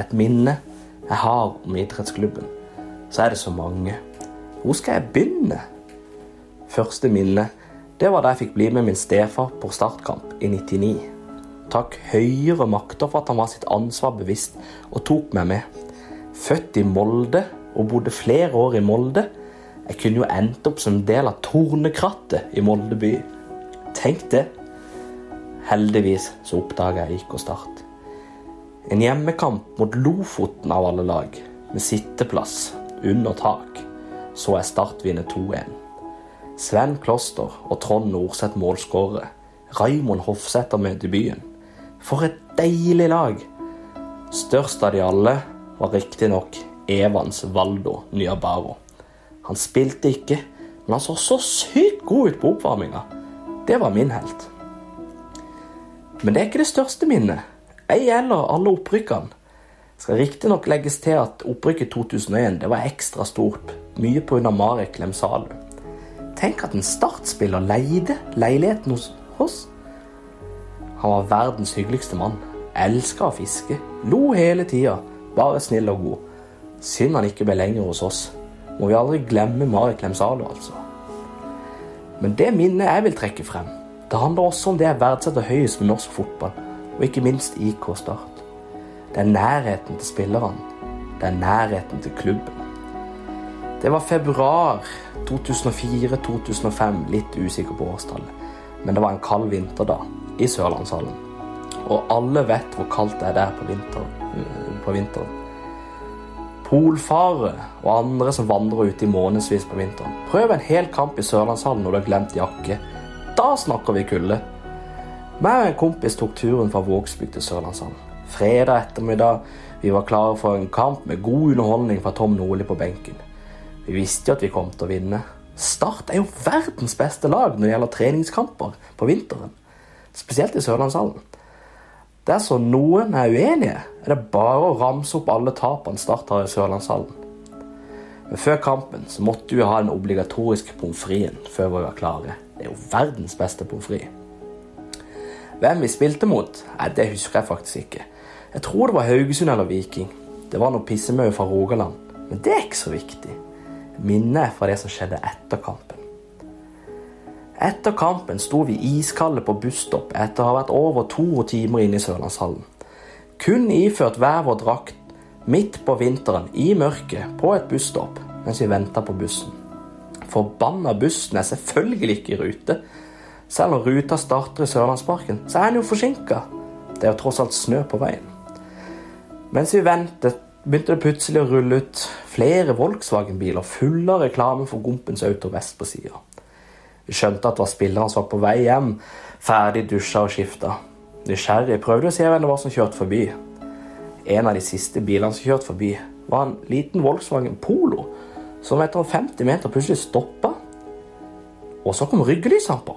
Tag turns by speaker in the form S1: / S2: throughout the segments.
S1: Et minne jeg har om idrettsklubben, så er det så mange. Hvor skal jeg begynne? Første minne det var da jeg fikk bli med min stefar på startkamp i 99. Takk høyere makter for at han var sitt ansvar bevisst og tok meg med. Født i Molde og bodde flere år i Molde. Jeg kunne jo endt opp som del av tornekrattet i Molde by. Tenk det. Heldigvis så oppdaga jeg IK Start. En hjemmekamp mot Lofoten av alle lag, med sitteplass under tak, så er Start vinner 2-1. Sven Kloster og Trond Norseth målskårere. Raymond Hofsæter med debuten. For et deilig lag! Størst av de alle var riktignok Evans Valdo Nyabaro. Han spilte ikke, men han så så sykt god ut på oppvarminga. Det var min helt. Men det er ikke det største minnet. Ei eller alle opprykkene. Skal riktignok legges til at opprykket 2001 det var ekstra stort, mye pga. Marek Lemsalu. Tenk at en startspiller leide leiligheten hos oss. Han var verdens hyggeligste mann. Elska å fiske. Lo hele tida. Bare snill og god. Synd han ikke ble lenger hos oss. Må vi aldri glemme Marek Lemsalu, altså. Men det minnet jeg vil trekke frem, det handler også om det jeg verdsetter høyest med norsk fotball, og ikke minst IK Start. Det er nærheten til spillerne. Det er nærheten til klubben. Det var februar 2004-2005, litt usikker på årstallet. Men det var en kald vinter da, i Sørlandshallen. Og alle vet hvor kaldt det er der på, vinter, på vinteren. Polfare og andre som vandrer ute i månedsvis på vinteren. Prøv en hel kamp i Sørlandshallen når du har glemt jakke. Da snakker vi kulde. Meg og en kompis tok turen fra Vågsbygd til Sørlandshallen. Fredag ettermiddag vi var klare for en kamp med god underholdning fra Tom Nordli på benken. Vi visste jo at vi kom til å vinne. Start er jo verdens beste lag når det gjelder treningskamper på vinteren. Spesielt i Sørlandshallen. Dersom noen er uenige, er det bare å ramse opp alle tapene Start har i Sørlandshallen. Men før kampen så måtte vi ha den obligatoriske pommes fritesen før vi var klare. Det er jo verdens beste pommes frites. Hvem vi spilte mot, nei, det husker jeg faktisk ikke. Jeg tror det var Haugesund eller Viking. Det var noe pissemaur fra Rogaland. Men det er ikke så viktig. Minnet fra det som skjedde etter kampen. Etter kampen sto vi iskalde på busstopp etter å ha vært over to timer inne i Sørlandshallen. Kun iført hver vår drakt midt på vinteren i mørket på et busstopp mens vi venta på bussen. Forbanna bussen er selvfølgelig ikke i rute. Selv når ruta starter i Sørlandsparken, så er den jo forsinka. Det er jo tross alt snø på veien. Mens vi ventet, begynte det plutselig å rulle ut flere Volkswagen-biler fulle av reklame for Gompens Auto Vest på sida. Vi skjønte at det var spilleren som var på vei hjem, ferdig dusja og skifta. Nysgjerrig prøvde å se hvem det var som kjørte forbi. En av de siste bilene som kjørte forbi, var en liten Volkswagen Polo, som etter 50 meter plutselig stoppa. Og så kom ryggelysene på,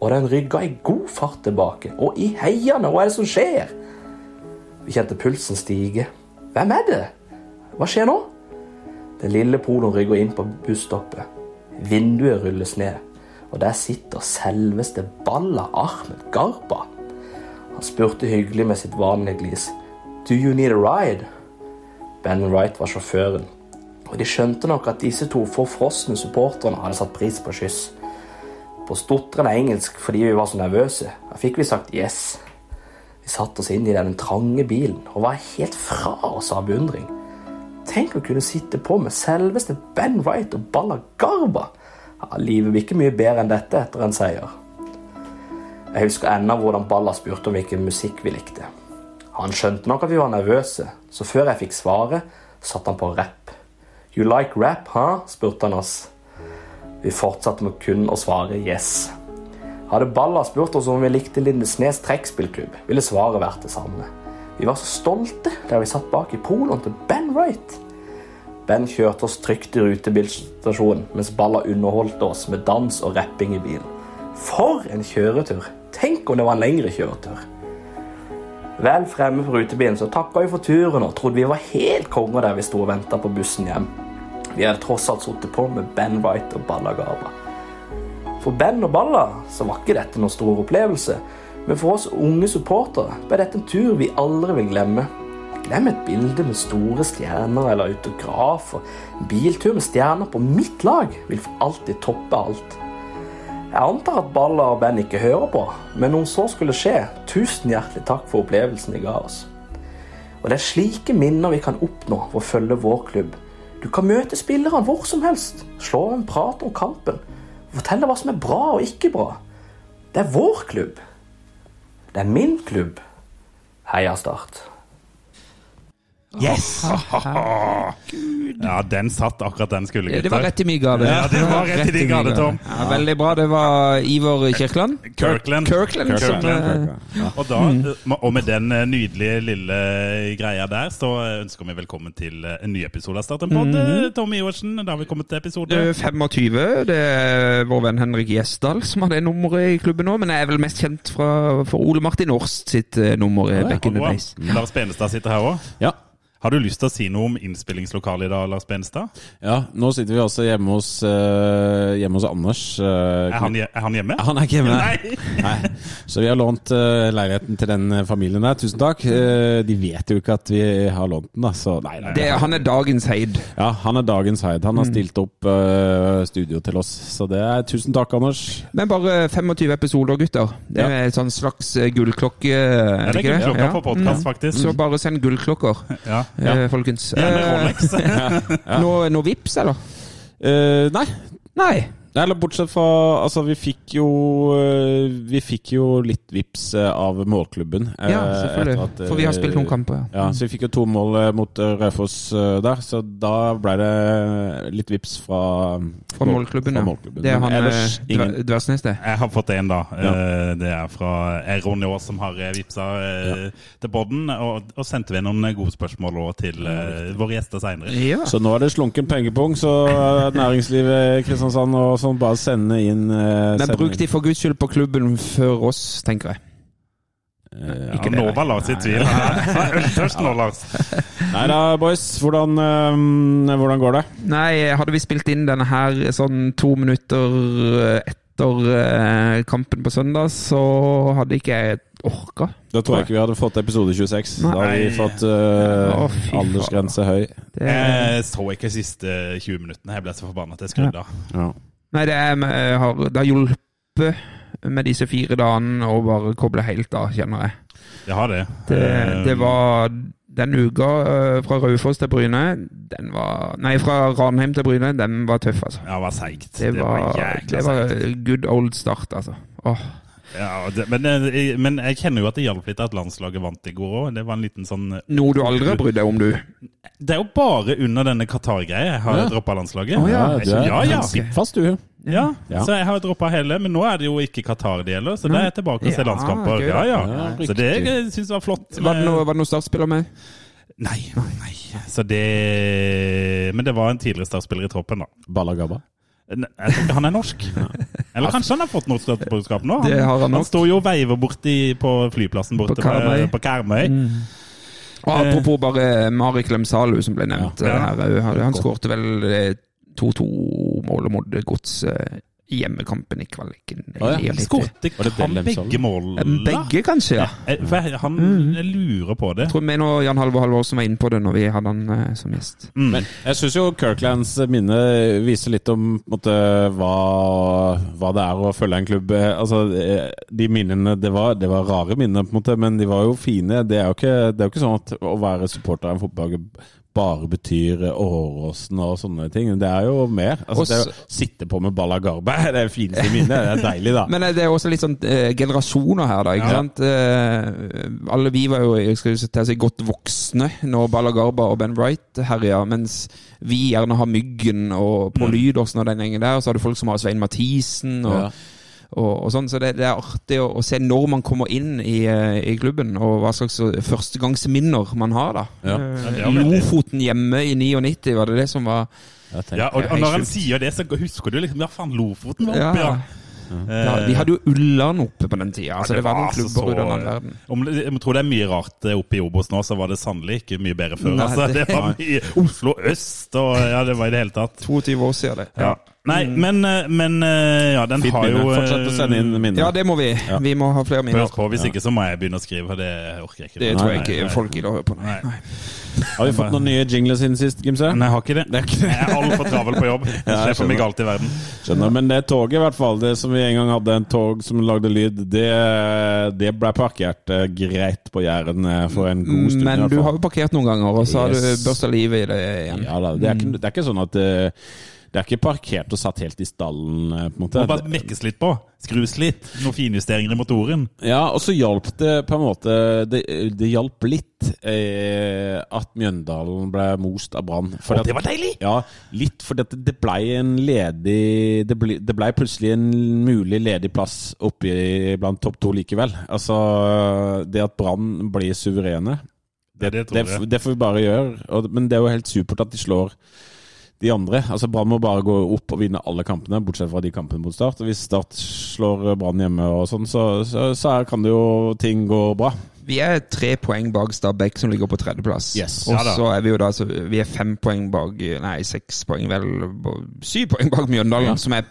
S1: og den rygga i god fart tilbake. Og i heiene, hva er det som skjer? Vi kjente pulsen stige. Hvem er det? Hva skjer nå? Den lille poloen rygger inn på busstoppet. Vinduet rulles ned, og der sitter selveste Balla Ahmed Garba. Han spurte hyggelig med sitt vanlige glis. Do you need a ride? Ben Wright var sjåføren, og de skjønte nok at disse to forfrosne supporterne hadde satt pris på kyss. På stotrende engelsk fordi vi var så nervøse, da fikk vi sagt yes. Vi satte oss inn i den trange bilen og var helt fra oss av beundring. Tenk å kunne sitte på med selveste Ben Wright og Balla Garba. Ja, livet blir ikke mye bedre enn dette etter en seier. Jeg husker ennå hvordan Balla spurte om hvilken musikk vi likte. Han skjønte nok at vi var nervøse, så før jeg fikk svaret, satte han på rap. You like rap, huh? spurte han oss. Vi fortsatte med kun å svare yes. Hadde Balla spurt oss om vi likte Lindesnes trekkspillklubb, ville svaret vært det samme. Vi var så stolte der vi satt bak i poloen til Ben Wright. Ben kjørte oss trygt i rutebilstasjonen, mens Balla underholdt oss med dans og rapping i bilen. For en kjøretur! Tenk om det var en lengre kjøretur. Vel fremme på rutebilen så takka vi for turen og trodde vi var helt konger der vi sto og venta på bussen hjem. Vi hadde tross alt sittet på med Ben Wright og Balla Gaba. For Ben og Balla så var ikke dette noen stor opplevelse, men for oss unge supportere ble dette en tur vi aldri vil glemme. Glem et bilde med store stjerner eller autograf, og en biltur med stjerner på mitt lag vil for alltid toppe alt. Jeg antar at Balla og Ben ikke hører på, men om så skulle skje, tusen hjertelig takk for opplevelsen de ga oss. Og det er slike minner vi kan oppnå ved å følge vår klubb. Du kan møte spillerne hvor som helst, slå en prat om kampen, fortelle hva som er bra og ikke bra. Det er vår klubb. Det er min klubb. Heia Start.
S2: Yes!
S3: Ja, den satt akkurat den skulle,
S2: gutter. det var rett i min gave.
S3: Ja, det var rett i din gave, Tom.
S2: Ja, veldig bra. Det var Ivor Kirkeland.
S3: Kirkland.
S2: Kirkland,
S3: Kirkland.
S2: eh,
S3: Og, da, og med den eh, nydelige lille greia der, så ønsker vi velkommen til eh, en ny episode av Start en pod. Tom Iversen, da har vi kommet til episode
S2: det er 25. Det er vår venn Henrik Gjesdal som har det nummeret i klubben nå. Men jeg er vel mest kjent fra, for Ole Martin Årst sitt eh, nummer i Back in the Days.
S3: Lars Benestad sitter her òg.
S4: Ja.
S3: Har du lyst til å si noe om innspillingslokalet i dag, Lars Benstad?
S4: ja, nå sitter vi også hjemme hos, uh, hjemme hos Anders. Uh,
S3: Er han, er han hjemme?
S4: Han er ikke hjemme.
S3: Nei!
S4: Nei. Så vi har lånt uh, leiligheten til den familien der. Tusen takk. De vet jo ikke at vi har lånt den, da. Så nei, nei.
S2: Det, han er dagens heid.
S4: Ja, han er dagens Heid. Han har stilt opp studio til oss. Så det er tusen takk, Anders.
S2: Men bare 25 episoder, gutter. Det
S4: Ja.
S2: er sånn slags eh, gullklokke, er det ikke det?
S3: gullklokka på podcast, faktisk.
S2: Så bare send gullklokker,
S3: Ja.
S2: Eh, folkens.
S3: Gjerne
S2: ja.
S3: Rolex.
S2: Noe, noe vips, eller?
S4: Uh, nei.
S2: Nei.
S4: Nei, Eller bortsett fra Altså, vi fikk jo eh, Vi fikk jo litt vips eh, av målklubben. eh,
S2: Ja, selvfølgelig.
S4: at,
S2: For vi har spilt noen kamper, ja.
S4: Ja, så vi fikk jo to mål mot Raufoss der, så da ble det litt vips fra
S2: Fra målklubben,
S4: fra
S2: ja.
S4: målklubben.
S2: Det er han
S4: ellers ingen
S2: Dversnes, det.
S3: Jeg har fått en, da.
S4: Ja.
S3: Det er fra Ronny Aas som har vipsa eh, til Bodden. Og, og sendte vi noen gode spørsmål òg til våre gjester seinere.
S2: Ja.
S4: Så nå er det slunken pengepung, så næringslivet i Kristiansand og sånn bare sende inn uh,
S2: Men
S4: sende
S2: bruk
S4: inn.
S2: de for guds skyld på klubben før oss, tenker jeg.
S4: Uh,
S3: Ikke nå var Lars i tvil. Øltørst nå, Lars.
S4: Nei da, boys. Hvordan, eh, hvordan går det?
S2: Nei, hadde vi spilt inn denne her sånn to minutter etter uh, kampen på søndag, så hadde ikke jeg orka.
S4: Da tror jeg ikke vi hadde fått episode 26. Da hadde vi fått
S2: uh, oh,
S4: aldersgrense høy.
S2: Det,
S3: Jeg så ikke de siste 20 minuttene. Jeg ble så forbanna at jeg skrudde av.
S4: Ja.
S2: Nei, det, er, har, det har hjulpet med disse fire dagene å bare koble helt av, kjenner jeg.
S3: Det har det.
S2: Det,
S3: Eh,
S2: det var den uka eh, fra Raufoss til Bryne, den var Nei, fra Ranheim til Bryne, den var tøff, altså.
S3: Ja, det var seigt.
S2: Det var,
S3: jækla
S2: det var good old start, altså. Åh.
S3: Ja, det, men, eh, men jeg kjenner jo at det hjalp litt at landslaget vant i går òg. Det var en liten sånn
S2: Noe du aldri har brydd deg om, du.
S3: Det er jo bare under denne Qatar-greia jeg har
S4: Ja.
S3: droppa landslaget.
S2: Oh, ja.
S4: ja,
S3: ja, ja.
S4: Fast, du.
S3: Ja,
S4: Ja.
S3: så jeg har droppa hele, men nå er det jo ikke Qatar det gjelder, så da er jeg tilbake og ser
S2: Ja,
S3: landskamper.
S2: gøy
S3: Ja, ja.
S4: Ja,
S3: Så det jeg syns var flott.
S2: Var det noe, var det noe startspiller med?
S3: Nei, nei. Så det Men det var en tidligere startspiller i troppen, da.
S4: Balagaba?
S3: Ne- Jeg tror ikke han er norsk. Eller kanskje han har fått norsk statsborgerskap nå?
S2: Det har han nok.
S3: han står jo og veiver borti på flyplassen borte
S2: På Karmøy.
S3: på Karmøy.
S2: Og apropos bare Marik Lemsalu, som ble nevnt.
S3: Ja.
S2: her, han skårte vel eh, 2-2-målet mot Gods eh, i hjemmekampen i kvaliken.
S4: Å, ja.
S3: Skårte han begge målene?
S2: Begge, kanskje, ja.
S3: ja Han mm. lurer på det.
S2: Jeg tror vi nå Jan Halvor Halvorsen var inne på det når vi hadde han eh, som gjest.
S3: Mm.
S4: Men jeg syns jo Kirklands minne viser litt om på måte, hva, hva det er å følge en klubb. Eh, Altså, eh, De minnene det var, det var rare minner, på en måte, men de var jo fine. Det er jo ikke, det er jo ikke sånn at å være supporter av en fotballklubb bare betyr Åråsen og sånne ting. Det er jo mer. Altså,
S2: Også-
S4: det å sitte på med Balla Garba det er fineste minnet. Det er deilig, da.
S2: Men eh, det er også litt sånn eh, generasjoner her, da. ikke
S4: Ja.
S2: sant? Eh, alle vi var jo jeg skal til å si, godt voksne når Balagarba og Ben Wright herja, mens vi gjerne har Myggen og Pål Lydåsen og den gjengen der. Og så har du folk som har Svein Mathisen og,
S4: Ja.
S2: Og, og sånn. Så det, det er artig å, å se når man kommer inn i, eh, i klubben, og hva slags eh, førstegangsminner man har, da.
S4: Ja.
S2: Eh,
S3: Ja.
S2: Lofoten hjemme i 99, var det det som var
S3: Ja, og, og når han sier det, så husker du liksom Ja, faen, Lofoten var oppe, ja.
S2: ja, De hadde jo Ulland oppe på den tida. Altså,
S3: det
S2: det var noen klubber ut den verden.
S3: Om, jeg tror det er mye rart oppe i Obos nå, så var det sannelig ikke mye bedre før.
S2: Nei,
S3: altså,
S2: det-
S3: det var mye Oslo øst og ja, det var i det hele tatt.
S2: 22 år siden det.
S3: Ja. Nei, men, eh, men eh, ja, den
S4: Fint
S3: har
S4: minne.
S3: jo eh,
S4: Fortsett å sende inn minner.
S2: Ja, det må vi. Vi må ha flere minner.
S3: Pøs på, hvis ikke så må jeg begynne å skrive, for det orker jeg ikke.
S2: Det tror jeg ikke
S3: nei,
S2: folk gidder å høre på.
S3: Nei.
S2: Nei.
S4: Har vi fått noen nye jingler siden sist, Gimse?
S3: Nei, jeg har ikke det. Jeg er altfor travel på jobb. Det
S4: Ja,
S3: skjer for meg galt i verden.
S4: Skjønner, men det toget i hvert fall, det som vi en gang hadde en tog som lagde lyd, det, det ble parkert greit på Jæren for en god stund.
S2: Men du har jo parkert noen ganger, og så har
S4: Yes.
S2: du børsta livet i det igjen.
S4: Ja da, det er, ikke, det er ikke sånn at det, det er ikke parkert og satt helt i stallen, eh, på en måte.
S3: Må bare mekkes litt på. Skrus litt. Noen finjusteringer i motoren.
S4: Ja, og så hjalp det på en måte Det, det hjalp litt eh, at Mjøndalen ble most av Brann.
S3: Å, det var deilig!
S4: Ja, litt fordi at det blei en ledig Det ble, det ble plutselig en mulig ledig plass oppi blant topp to likevel. Altså, det at Brann blir suverene,
S3: Det, det tror
S4: det, får vi bare gjøre. Men det er jo helt supert at de slår de andre. Altså Brann må bare gå opp og vinne alle kampene, bortsett fra de kampene mot Start. Hvis Start slår Brann hjemme og sånn, så, så, så kan det jo ting gå bra.
S2: Vi er tre poeng bak Stabæk, som ligger på tredjeplass.
S4: Yes.
S2: Og
S3: Ja
S2: så er vi jo da så Vi er fem poeng bak Nei, seks poeng, vel Syv poeng bak Mjøndalen,
S4: Ja.
S2: som er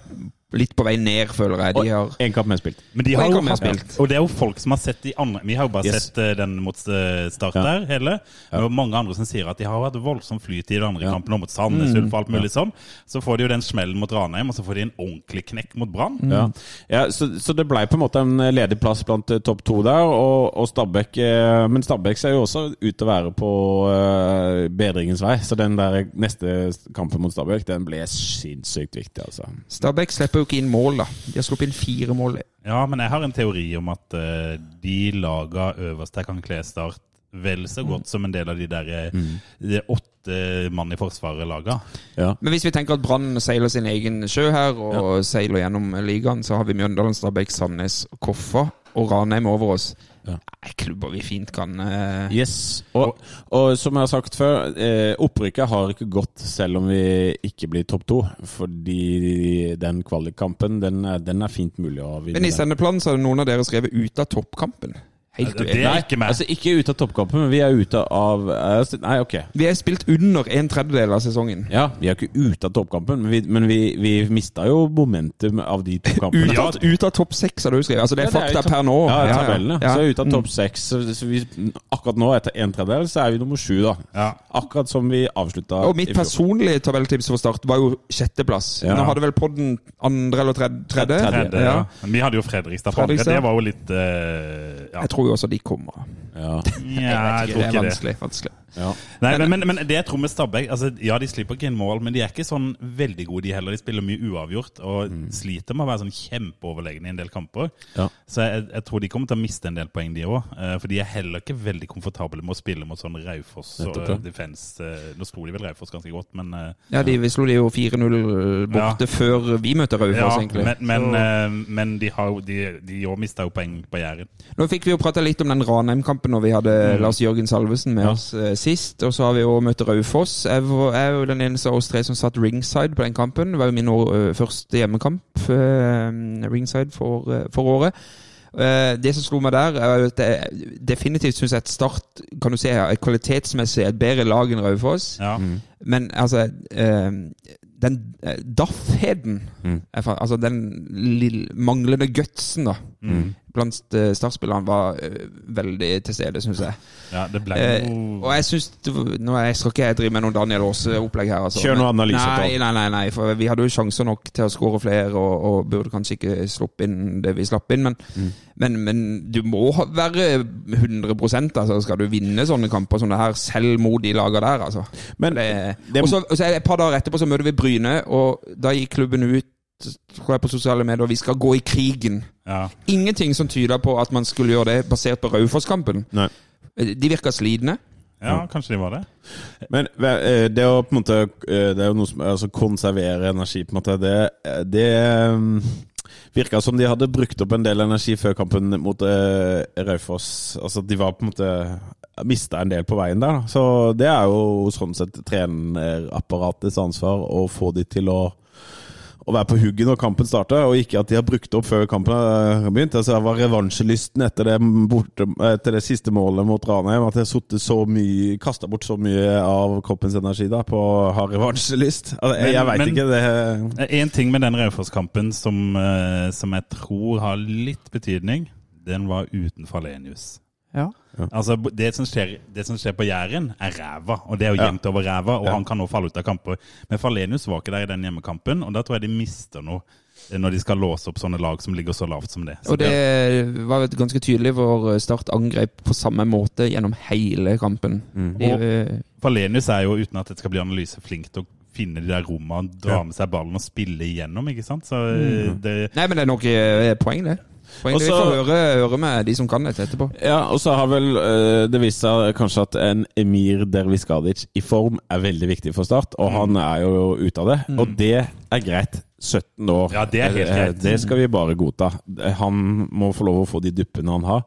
S2: litt på vei ned, føler jeg. De har
S4: Én kamp mer spilt.
S3: Men de har
S2: en
S3: jo
S2: spilt.
S3: og det er jo folk som har sett de andre Vi har jo bare
S4: Yes.
S3: sett eh, den mot start Start
S4: Ja.
S3: der, hele. Ja. Og mange andre som sier at de har hatt voldsom flyt i de andre
S4: Ja.
S3: kampene, og mot Sandnes Ulf og alt mulig sånn. Så får de jo den smellen mot Ranheim, og så får de en ordentlig knekk mot Brann.
S4: Ja, ja så, så det ble på en måte en ledig plass blant eh, topp to der, og, og Stabæk eh, Men Stabæk ser jo også ut til å være på eh, bedringens vei, så den der neste kampen mot Stabæk, den ble sinnssykt viktig, altså.
S2: Stabæk slipper jo ikke inn mål, da. De har sluppet inn fire mål.
S3: Ja, men jeg har en teori om at uh, de laga øverst her kan kle Start vel så godt som en del av de der eh, de åtte mann i forsvaret-laga.
S4: Ja.
S2: Men hvis vi tenker at Brann seiler sin egen sjø her, og seiler gjennom ligaen, så har vi Mjøndalen, Stabæk, Sandnes, Koffa og Ranheim over oss.
S4: Ja.
S2: Klubber vi fint kan uh...
S4: Yes. Og, og som jeg har sagt før, eh, opprykket har ikke gått selv om vi ikke blir topp to. Fordi den kvalikkampen, den, den er fint mulig å vinne.
S2: Men i sendeplanen så har noen av dere skrevet 'ut av toppkampen'. Helt
S3: Det er ikke meg.
S4: altså ikke ute av toppkampen, men vi er ute av eh, Nei, ok.
S2: Vi er spilt under en tredjedel av sesongen.
S4: Ja, vi er ikke ute av toppkampen, men vi, men vi, vi mista jo momentum av de to kampene.
S2: Ut av, ut av topp seks, har du skrevet. Altså, det er
S4: Ja, det er
S2: fakta per nå.
S4: Ja, ja, tabellene.
S2: Ja.
S4: Så er ute av
S2: Mm.
S4: topp seks. Så, så vi, akkurat nå, etter en tredjedel, så er vi nummer sju, da.
S3: Ja.
S4: Akkurat som vi avslutta
S2: Og mitt personlige tabelltips for Start var jo sjetteplass.
S4: Ja.
S2: Nå hadde vel podden andre eller tredje? tredje?
S4: Tredje,
S3: ja. Men vi hadde jo Fredrikstad på andre. Det var jo litt uh, ja.
S2: Jeg tror jo også de kommer.
S4: Ja.
S3: Ja, jeg
S2: det
S3: tror
S2: er
S3: ikke det.
S2: vanskelig. vanskelig.
S4: Ja.
S3: Nei, men, men, men det jeg tror med Stabæk altså, Ja, de slipper ikke inn mål, men de er ikke sånn veldig gode, de heller. De spiller mye uavgjort og sliter med å være sånn kjempeoverlegne i en del kamper.
S4: Ja.
S3: Så jeg, jeg tror de kommer til å miste en del poeng, de òg. For de er heller ikke veldig komfortable med å spille mot sånn Raufoss og. Defence. eh, Nå slo de vel Raufoss ganske godt, men eh,
S2: Ja, de vi slo de jo 4-0 borte
S3: Ja.
S2: før vi møtte Raufoss,
S3: ja,
S2: egentlig.
S3: men, men, eh, men de har de, de òg mista jo poeng på Jæren.
S2: Nå fikk vi jo prata litt om den Ranheim-kampen når vi hadde
S3: Mm.
S2: Lars Jørgen Salvesen med oss eh, sist. Og så har vi jo møtt Raufoss. Jeg jeg er jo den eneste av oss tre som satt ringside på den kampen. Det var jo min år, første hjemmekamp eh, ringside for, eh, for året. Eh, Det som slo meg der, er at jeg definitivt syns jeg at Start kan du se her, er kvalitetsmessig et bedre lag enn Raufoss.
S3: Ja.
S2: Men altså Den daffheten
S4: Mm.
S2: Altså den lille, manglende gutsen, da.
S4: Mm.
S2: Blant eh, startspillerne var eh, veldig til stede, syns jeg.
S3: Ja, det ble
S2: Eh,
S3: noe
S2: og jeg var- Nå jeg skal ikke jeg drive med noen Daniel Aase-opplegg her. Altså.
S4: Kjør noe analyse,
S2: Nei, nei, nei, nei, for vi hadde jo sjanser nok til å skåre flere, og, og burde kanskje ikke sluppe inn det vi slapp inn. Men,
S4: Mm.
S2: men, men du må være 100 altså, skal du vinne sånne kamper som det her, selv mot de lagene der. altså.
S4: Men
S2: Det,
S4: det-
S2: og så, og så er det Et par dager etterpå så møter vi Bryne, og da gikk klubben ut tror jeg på sosiale medier vi skal gå i krigen.
S3: ja.
S2: Ingenting som tyder på at man skulle gjøre det basert på Raufoss-kampen. De virka slitne.
S3: ja, kanskje de var det.
S4: Men eh, det å på en måte eh, Det er jo noe som altså konservere energi, på en måte. Det, det virka som de hadde brukt opp en del energi før kampen mot uh, Raufoss. Altså de var på en måte Mista en del på veien der. da. Så det er jo sånn sett trenerapparatets ansvar å få de til å å være på hugget når kampen starta, og ikke at de har brukt opp før kampen har begynt. Altså, jeg var revansjelysten etter det, borte, etter det siste målet mot Ranheim. At jeg har så mye Kasta bort så mye av kroppens energi da på å ha revansjelyst. Altså, jeg jeg veit ikke. det
S3: En ting med den Raufoss-kampen som, eh, som jeg tror har litt betydning, den var uten Falenius.
S2: Ja.
S3: Altså, det som, skjer, det som skjer på Jæren, er ræva, og det er jo
S4: Ja.
S3: over ræva, og
S4: Ja.
S3: han kan nå falle ut av kamper. Men Falenius var ikke der i den hjemmekampen, og da tror jeg de mister noe eh, når de skal låse opp sånne lag som ligger så lavt som det. Så
S2: Og det var vet, ganske tydelig hvor Start angrep på samme måte gjennom hele kampen. De,
S3: Og-
S2: eh,
S3: Falenius er jo, uten at det skal bli analyse, flink til å finne de der rommene, dra
S4: Ja.
S3: med seg ballen og spille igjennom, ikke sant? Så mm. det
S2: Nei, men det er nok eh, poeng, det. Poeng, det. Vi får høre, høre med de som kan dette etterpå.
S4: Ja, og så har vel eh, det vist seg kanskje at en Emir Derviskadic i form er veldig viktig for Start, og han er jo ute av det. Og det er greit. 17 år.
S3: Ja, det er helt
S4: Eh,
S3: greit.
S4: Det skal vi bare godta. Han må få lov å få de duppene han har.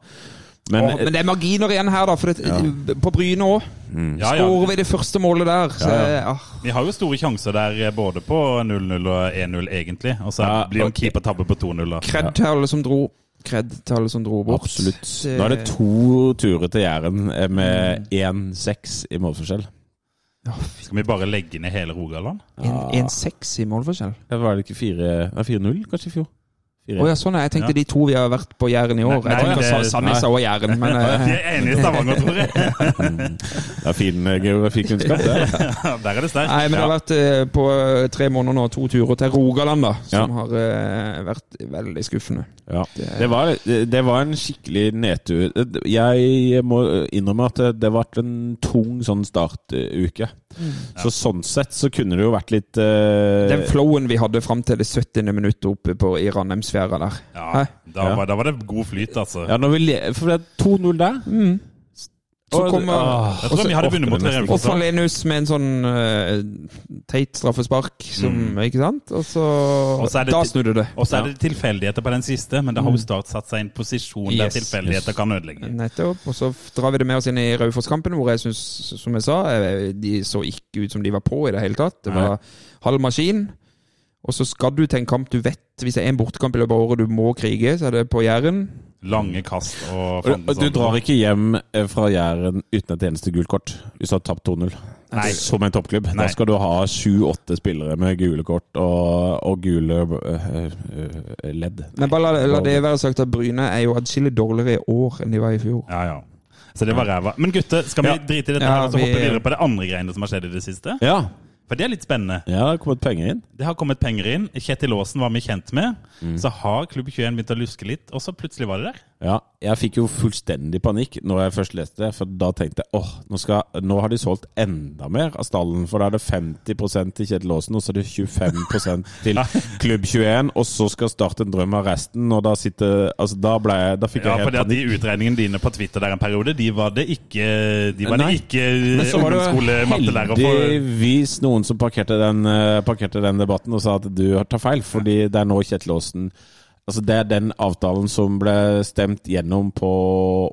S4: Men,
S2: Åh, men det er marginer igjen her, da. For det, på Bryne òg.
S3: Ja, ja.
S2: Skårer vi det første målet der, så
S4: Ja, ja.
S2: ah,
S3: Vi har jo store sjanser der, eh, både på 0-0 og 1-0, egentlig. Og så
S4: Ja,
S3: blir det en
S4: og-
S3: keeper tabbe på 2-0. da.
S2: Kred til alle som dro. Kred til alle som dro bort.
S4: Absolutt.
S2: Da
S4: Nå er det to turer til Jæren eh, med 1-6 i målforskjell.
S3: Skal vi bare legge ned hele Rogaland?
S2: 1-6 i målforskjell.
S4: Ja, Var det ikke 4-0 kanskje i fjor?
S2: Å ja, sånn er Jeg tenkte
S3: Ja.
S2: de to vi har vært på Jæren i år.
S3: Nei,
S2: Jeg
S3: tenkte
S2: tenker
S3: det-
S2: Sa- Sandnes og Jæren, men
S3: Vi er enige i Stavanger, tror jeg.
S4: Det er fin eh, geografikunnskap, det.
S3: Der er det sterkt.
S2: Nei, men det har vært eh, på eh, tre måneder nå to turer til Rogaland, da. Som
S4: Ja.
S2: har vært veldig skuffende.
S4: Ja. Det, var, det var en skikkelig nedtur. Jeg må innrømme at det, ble en tung sånn startuke. Så sånn sett så kunne det jo vært litt uh...
S2: Den flowen vi hadde fram til det 70. minuttet oppe på, i Ranheimsfjæra der.
S3: Ja, da,
S4: Ja.
S3: var, da var det god flyt, altså.
S4: Ja, når vi For det er 2-0 der.
S2: Så
S4: Og-
S2: kommer
S4: ah,
S3: Jeg tror vi hadde vunnet mot
S4: det nesten
S2: Og
S3: Raufoss. også.
S2: Med en sånn uh, teit straffespark, som, ikke sant? Og så,
S3: Mm. Og så er det
S2: Da snudde det.
S3: Og så er det tilfeldigheter på den siste, men da har jo Start satt seg i en posisjon der
S2: Yes.
S3: tilfeldigheter kan ødelegge.
S2: Nettopp. Og så drar vi det med oss inn i Raufoss-kampen, hvor jeg syns, som jeg sa, eh, de så ikke ut som de var på i det hele tatt. Det var halv maskin. Og så skal du til en kamp du vet Hvis det er en bortekamp i løpet av året du må krige, så er det på Jæren.
S3: Lange kast og
S4: du drar ikke hjem eh, fra Jæren uten et eneste gult kort hvis du har tapt 2-0. Som en toppklubb.
S3: Nei.
S4: Da skal du ha sju-åtte spillere med gule kort og, og gule øh, øh, ledd.
S2: Men bare la, la det være sagt at Bryne er jo adskillig dårligere i år enn de var i fjor.
S3: Ja, ja. Så det var ræva. Men gutter, skal vi
S4: Ja.
S3: drite i dette
S2: Ja,
S3: her og så
S2: vi-
S3: hoppe videre på det andre greiene som har skjedd i det siste?
S4: Ja.
S3: For det er litt spennende.
S4: ja, det har kommet penger inn.
S3: Det har kommet penger inn. Kjetil Aasen var vi kjent med. Så har Klubb 21 begynt å luske litt, og så plutselig var det der.
S4: Ja, jeg fikk jo fullstendig panikk når jeg først leste det, for da tenkte jeg åh, nå, skal, nå har de solgt enda mer av stallen, for da er det 50 til Kjetil Aasen, og så er det 25% til Klubb 21, og så skal Start en drøm av resten, og da sitter Altså, da ble jeg Da fikk
S3: Ja,
S4: helt
S3: panikk.
S4: Ja,
S3: at De utregningene dine på Twitter der en periode, de var det ikke De var
S4: Nei.
S3: det ikke ungdomsskolemattelærer for.
S4: heldigvis noen som parkerte den, eh, parkerte den debatten og sa at du tar feil, fordi det er nå Kjetil Aasen Altså, det er den avtalen som ble stemt gjennom på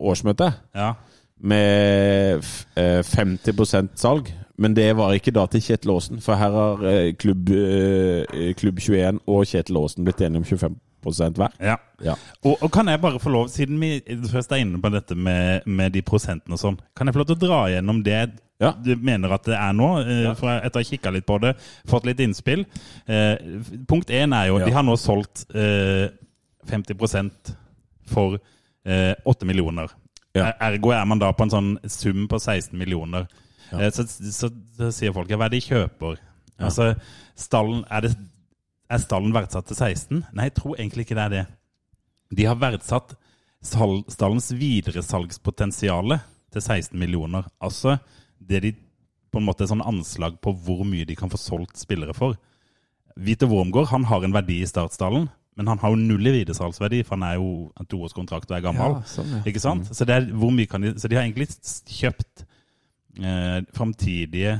S4: årsmøtet.
S3: Ja.
S4: med eh, 50% salg. Men det var ikke da til Kjetil Aasen, for her har eh, klubb, eh, klubb 21 og Kjetil Aasen blitt enige om 25 hver.
S3: ja.
S4: Ja.
S3: Og, og kan jeg bare få lov, siden vi først er inne på dette med, med de prosentene og sånn, kan jeg få lov til å dra gjennom det
S4: Ja.
S3: du mener at det er nå? eh, For jeg- etter å ha kikka litt på det, fått litt innspill. Eh, punkt én er jo
S4: Ja.
S3: de har nå solgt eh, 50% for eh, 8 millioner. Er- Ergo er man da på en sånn sum på 16 millioner. Eh, Så, så, så sier folk ja, hva er det de kjøper? Altså, stallen, er, det, er stallen verdsatt til 16? Nei, jeg tror egentlig ikke det er det. De har verdsatt stallens videresalgspotensial til 16 millioner. Altså det de på en måte er sånn anslag på hvor mye de kan få solgt spillere for. Vite Wormgård han har en verdi i startstallen, men han har jo null i videresalgsverdi, for han er jo en toårskontrakt og er gammel.
S2: Ja, sånn, ja.
S3: Ikke sant? Så, det er, hvor mye kan de, så de har egentlig kjøpt eh, framtidige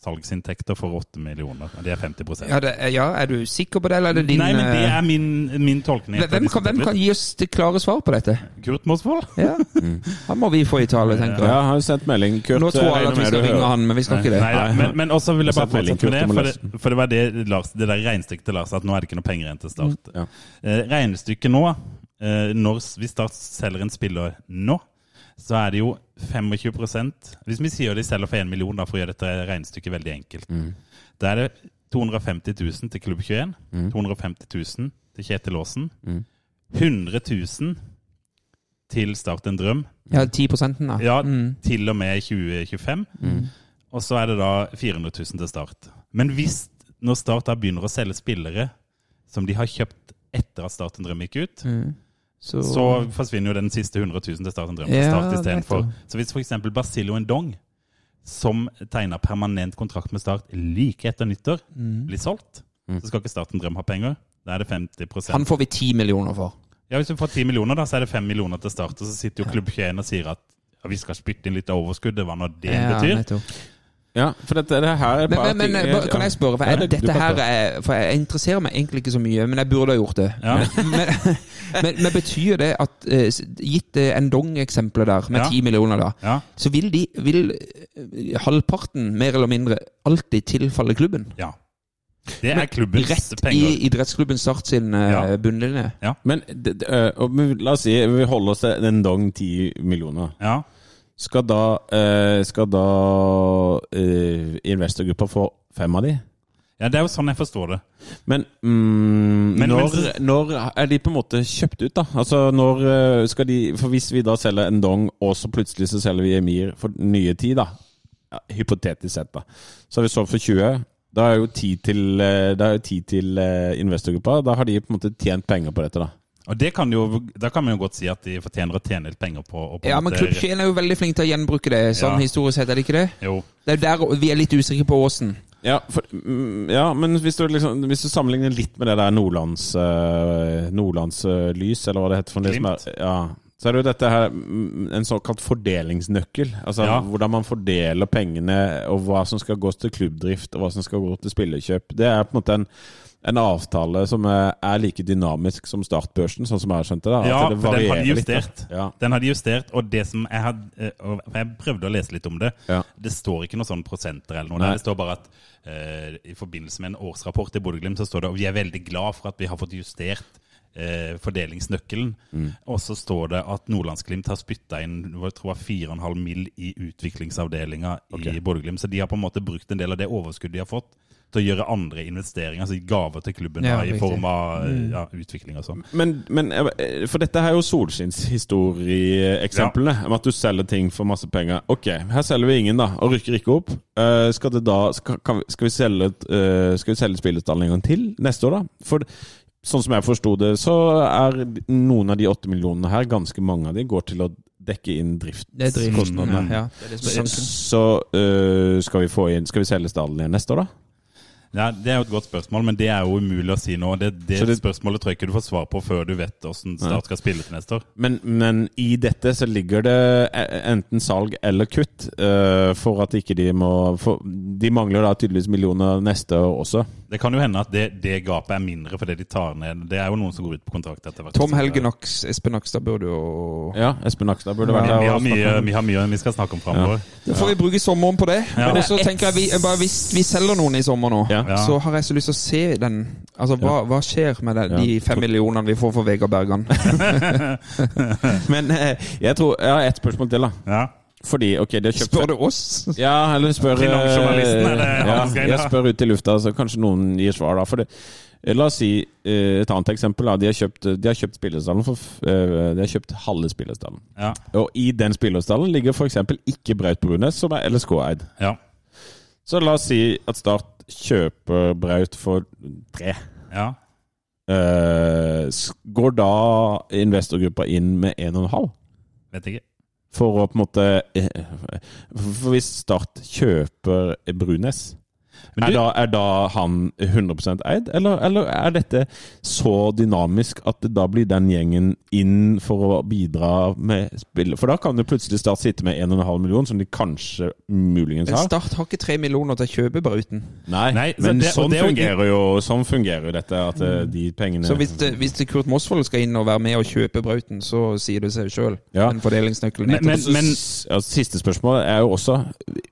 S3: salgsinntekter for 8 millioner. Det er 50
S2: Ja, det, er- ja, er du sikker på det, eller er det din
S3: Nei, men det
S2: eh,
S3: er min, min tolkning.
S2: hvem, kan, hvem kan gi oss det klare svar på dette?
S3: Kurt Mosvold?
S2: Ja, Han må vi få i tale, tenker
S4: Ja,
S2: jeg.
S4: Ja, har jo sendt melding. Kurt,
S2: Nå tror
S4: jeg
S2: alle at vi skal ringe han, men vi skal ikke det.
S3: Nei, da, men, men også vil jeg bare fortsette med det, for det, for det var det, Lars, det der regnestykket til Lars, at nå er det ikke noe penger igjen til Start.
S4: Ja.
S3: Eh, regnestykket nå, eh, når s- vi Start selger en spiller nå, så er det jo 25 Hvis vi sier de selger for 1 million, da, for å gjøre dette regnestykket veldig enkelt, da er det 250 000 til Klubb 21, 250 000 til Kjetil Aasen, 100 000 til Start en drøm,
S2: Ja, 10% da.
S3: ja,
S2: Mm.
S3: til og med 2025. Og så er det da 400 000 til Start. Men hvis når Start da begynner å selge spillere som de har kjøpt etter at Start en drøm gikk ut,
S2: Mm. Så,
S3: så forsvinner jo den siste 100 000 til Start en drøm.
S2: Ja,
S3: istedenfor. Så hvis f.eks. Basilio Ndong, som tegner permanent kontrakt med Start like etter nyttår, blir solgt, så skal ikke starten drøm ha penger. Da er det 50%
S2: han får vi 10 millioner for.
S3: ja, Hvis du får 10 millioner, da, så er det 5 millioner til Start. Og så sitter jo Klubb 21 og sier at ja, vi skal spytte inn litt av overskuddet, hva nå det
S2: Ja,
S3: betyr.
S2: nettopp.
S4: Ja, for dette det her er
S2: Men, men, men
S4: ting-
S2: bare- kan jeg spørre, for
S4: Ja,
S2: jeg,
S4: det-
S2: dette her er For jeg interesserer meg egentlig ikke så mye, men jeg burde ha gjort det.
S3: Ja.
S2: Men, men, men betyr det at eh, gitt en Dong-eksempelet der, med
S3: Ja.
S2: 10 millioner, da,
S3: Ja,
S2: så vil de vil eh, halvparten, mer eller mindre, alltid tilfalle klubben?
S3: ja. Det er klubbens
S2: Rett
S3: penger.
S2: i idrettsklubben Start sin eh,
S3: Ja.
S2: bunnlinje.
S4: Men det- det, og men la oss si vi holder oss til en dong 10 millioner.
S3: Ja.
S4: Skal da, øh, skal da øh, investorgruppa få fem av de?
S3: ja, det er jo sånn jeg forstår det.
S4: Men, mm,
S3: Men-
S4: når,
S3: men
S4: når er de på en måte kjøpt ut, da? Altså når øh, skal de For hvis vi da selger en dong, og så plutselig så selger vi Emir for nye tid, da. Ja, hypotetisk sett, da. Så har vi solgt for 20. Da er jo tid til, da er jo tid til investorgruppa. Da har de på en måte tjent penger på dette, da.
S3: Og det kan jo, da kan man jo godt si at de fortjener å tjene litt penger på, på
S2: Ja, men Klubb 21 er jo veldig flink til å gjenbruke det, sånn
S3: Ja.
S2: historisk sett, er det ikke det?
S3: Jo.
S2: Det er jo der vi er litt usikre på Åsen.
S4: Ja, for, mm, ja men hvis du, liksom, hvis du sammenligner litt med det der Nordlands, uh, Nordlandslys, eller hva det heter for det som
S3: Glimt.
S4: er, ja, så er det jo dette her mm, en såkalt fordelingsnøkkel. Altså
S3: Ja.
S4: hvordan man fordeler pengene, og hva som skal gå til klubbdrift, og hva som skal gå til spillekjøp. Det er på en måte en, en avtale som er, like dynamisk som startbørsen, sånn som jeg har skjønt det. da.
S3: Ja,
S4: det
S3: for den har de
S4: varierer litt, da.
S3: justert.
S4: Ja.
S3: Den hadde justert, og det som jeg hadde eh, Jeg prøvde å lese litt om det.
S4: Ja.
S3: Det står ikke noen sånn prosenter eller noe.
S4: Nei.
S3: Det står bare at uh, i forbindelse med en årsrapport i Bodø-Glimt så står det og vi er veldig glad for at vi har fått justert uh, fordelingsnøkkelen.
S4: Mm.
S3: Og så står det at Nordlandsglimt har spytta inn jeg tror var 4,5 mill. i utviklingsavdelinga
S4: okay.
S3: i Bodø-Glimt. Så de har på en måte brukt en del av det overskuddet de har fått, til å gjøre andre investeringer, altså gaver til klubben
S2: Ja,
S3: da, i form av eh, ja, utvikling og sånn.
S4: Men, men eh, For dette her er jo solskinnshistorieeksemplene. Om at du selger ting for masse penger. Ok, her selger vi ingen, da, og rykker ikke opp. Uh, skal, det da, skal, kan, skal vi selge, uh, skal vi selge spillestallen en gang til neste år, da? For sånn som jeg forsto det, så er noen av de åtte millionene her, ganske mange av de, går til å dekke inn driftskostnadene.
S2: Ja, er
S4: Så, så eh, skal vi få inn Skal vi selge stallen igjen neste år, da?
S3: Ja, Det er jo et godt spørsmål, men det er jo umulig å si nå. Det, det,
S4: det-
S3: spørsmålet tror jeg ikke du får svar på før du vet hvordan Start skal spille til neste år.
S4: Men, men i dette så ligger det e- enten salg eller kutt, uh, for at ikke de må for, De mangler da tydeligvis millioner neste år også.
S3: Det kan jo hende at det, det gapet er mindre fordi de tar ned Det er jo noen som går ut på kontrakt etter hvert.
S2: Tom Helge Naks, Espen Nakstad burde jo
S4: Ja, Espen Nakstad burde
S3: Vi,
S4: vært her.
S3: vi, har mye, vi har mye vi skal snakke om framover.
S2: Da får vi bruke sommeren på det.
S3: Ja.
S2: Men også tenker jeg vi, bare Hvis vi selger noen i sommer nå,
S4: Ja.
S3: Ja.
S2: så har jeg så lyst til å se den Altså, hva, hva skjer med den,
S4: Ja.
S2: de fem millionene vi får for Vegard Bergan?
S4: Men eh, jeg tror Jeg har ett spørsmål til, da.
S3: Ja.
S4: Fordi, ok, de har kjøpt
S2: Spør du oss?
S4: Ja, eller spør eh, ja, Jeg spør ut i lufta, så kanskje noen gir svar, da. For det, eh, la oss si eh, et annet eksempel. Da. De har kjøpt, de har kjøpt spillerstallen for De har kjøpt halve spillerstallen.
S3: Ja.
S4: Og i den spillerstallen ligger f.eks. ikke Braut Brunes, som er LSK-eid.
S3: Ja.
S4: Så la oss si at Start kjøper Braut for tre.
S3: ja.
S4: Eh, går da investorgruppa inn med en og en halv?
S3: Vet ikke.
S4: For å på en måte eh, For hvis Start kjøper Brunes,
S3: Men
S4: er,
S3: du-
S4: da, er da han 100% eid? Eller, eller er dette så dynamisk at det da blir den gjengen inn for å bidra med spill? For da kan jo plutselig Start sitte med 1,5 million, som de kanskje muligens
S2: Men
S4: har.
S2: Start har ikke 3 millioner til å kjøpe Brauten.
S4: Nei,
S3: Nei, så
S4: men
S3: det-
S4: sånn,
S3: det er
S4: fungerer jo, sånn fungerer jo dette, at eh, de pengene
S2: Så hvis, det, hvis det Kurt Mosvold skal inn og være med og kjøpe Brauten, så sier det seg sjøl.
S4: Ja.
S2: Den fordelingsnøkkelen.
S3: Men- men,
S4: men- ja, Siste spørsmål er jo også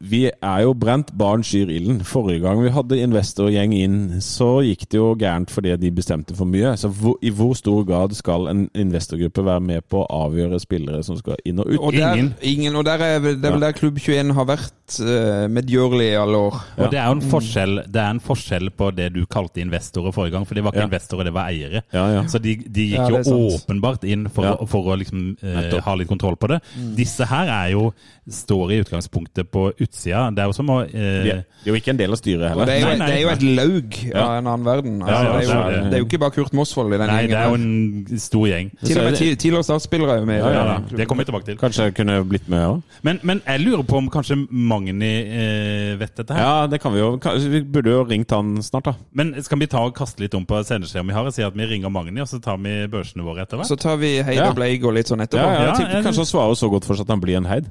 S4: Vi er jo brent barn skyr ilden. Forrige gang vi hadde investorgjeng inn, så gikk det jo gærent fordi de bestemte for mye. Så hvor, i hvor stor grad skal en investorgruppe være med på å avgjøre spillere som skal inn og ut?
S2: og der,
S3: ingen.
S2: ingen. Og der er, det er vel der Klubb 21 har vært uh, medgjørlig i alle år.
S3: Og det er jo en forskjell, det er en forskjell på det du kalte investorer forrige gang, for det var ikke
S4: Ja.
S3: investorer, det var eiere.
S4: Ja, ja.
S3: Så de, de gikk
S2: Ja,
S3: jo
S2: sant.
S3: åpenbart inn for,
S4: Ja.
S3: å, for å liksom, eh, ha litt kontroll på det. Disse her er jo, står i utgangspunktet på utsida. Det er jo som å eh,
S4: De er de er jo ikke en del av styret
S2: heller. det er jo,
S3: Nei, nei,
S2: det er jo et laug
S4: Ja.
S2: av en annen verden. Altså,
S3: Ja, ja,
S2: det, er jo,
S3: det er
S2: er jo ikke bare Kurt Mosvold i den
S3: Nei, det er jo en stor gjeng.
S2: Til og med ti- tidligere startspillere er jo med.
S3: Ja, ja. Det kommer vi tilbake til.
S4: Kanskje jeg kunne blitt med òg?
S3: Men, men jeg lurer på om kanskje Magni eh, vet dette her.
S4: Ja, det kan vi jo. Vi burde jo ringt han snart, da.
S3: Men skal vi ta og kaste litt om på sendeskjemaet vi har, og si at vi ringer Magni, og så tar vi børsene våre etter hvert?
S2: Så tar vi Heid og Bleig og litt sånn etterpå.
S4: Ja, ja, jeg
S3: Ja,
S4: tipper kanskje han svarer så godt for seg at han blir en heid.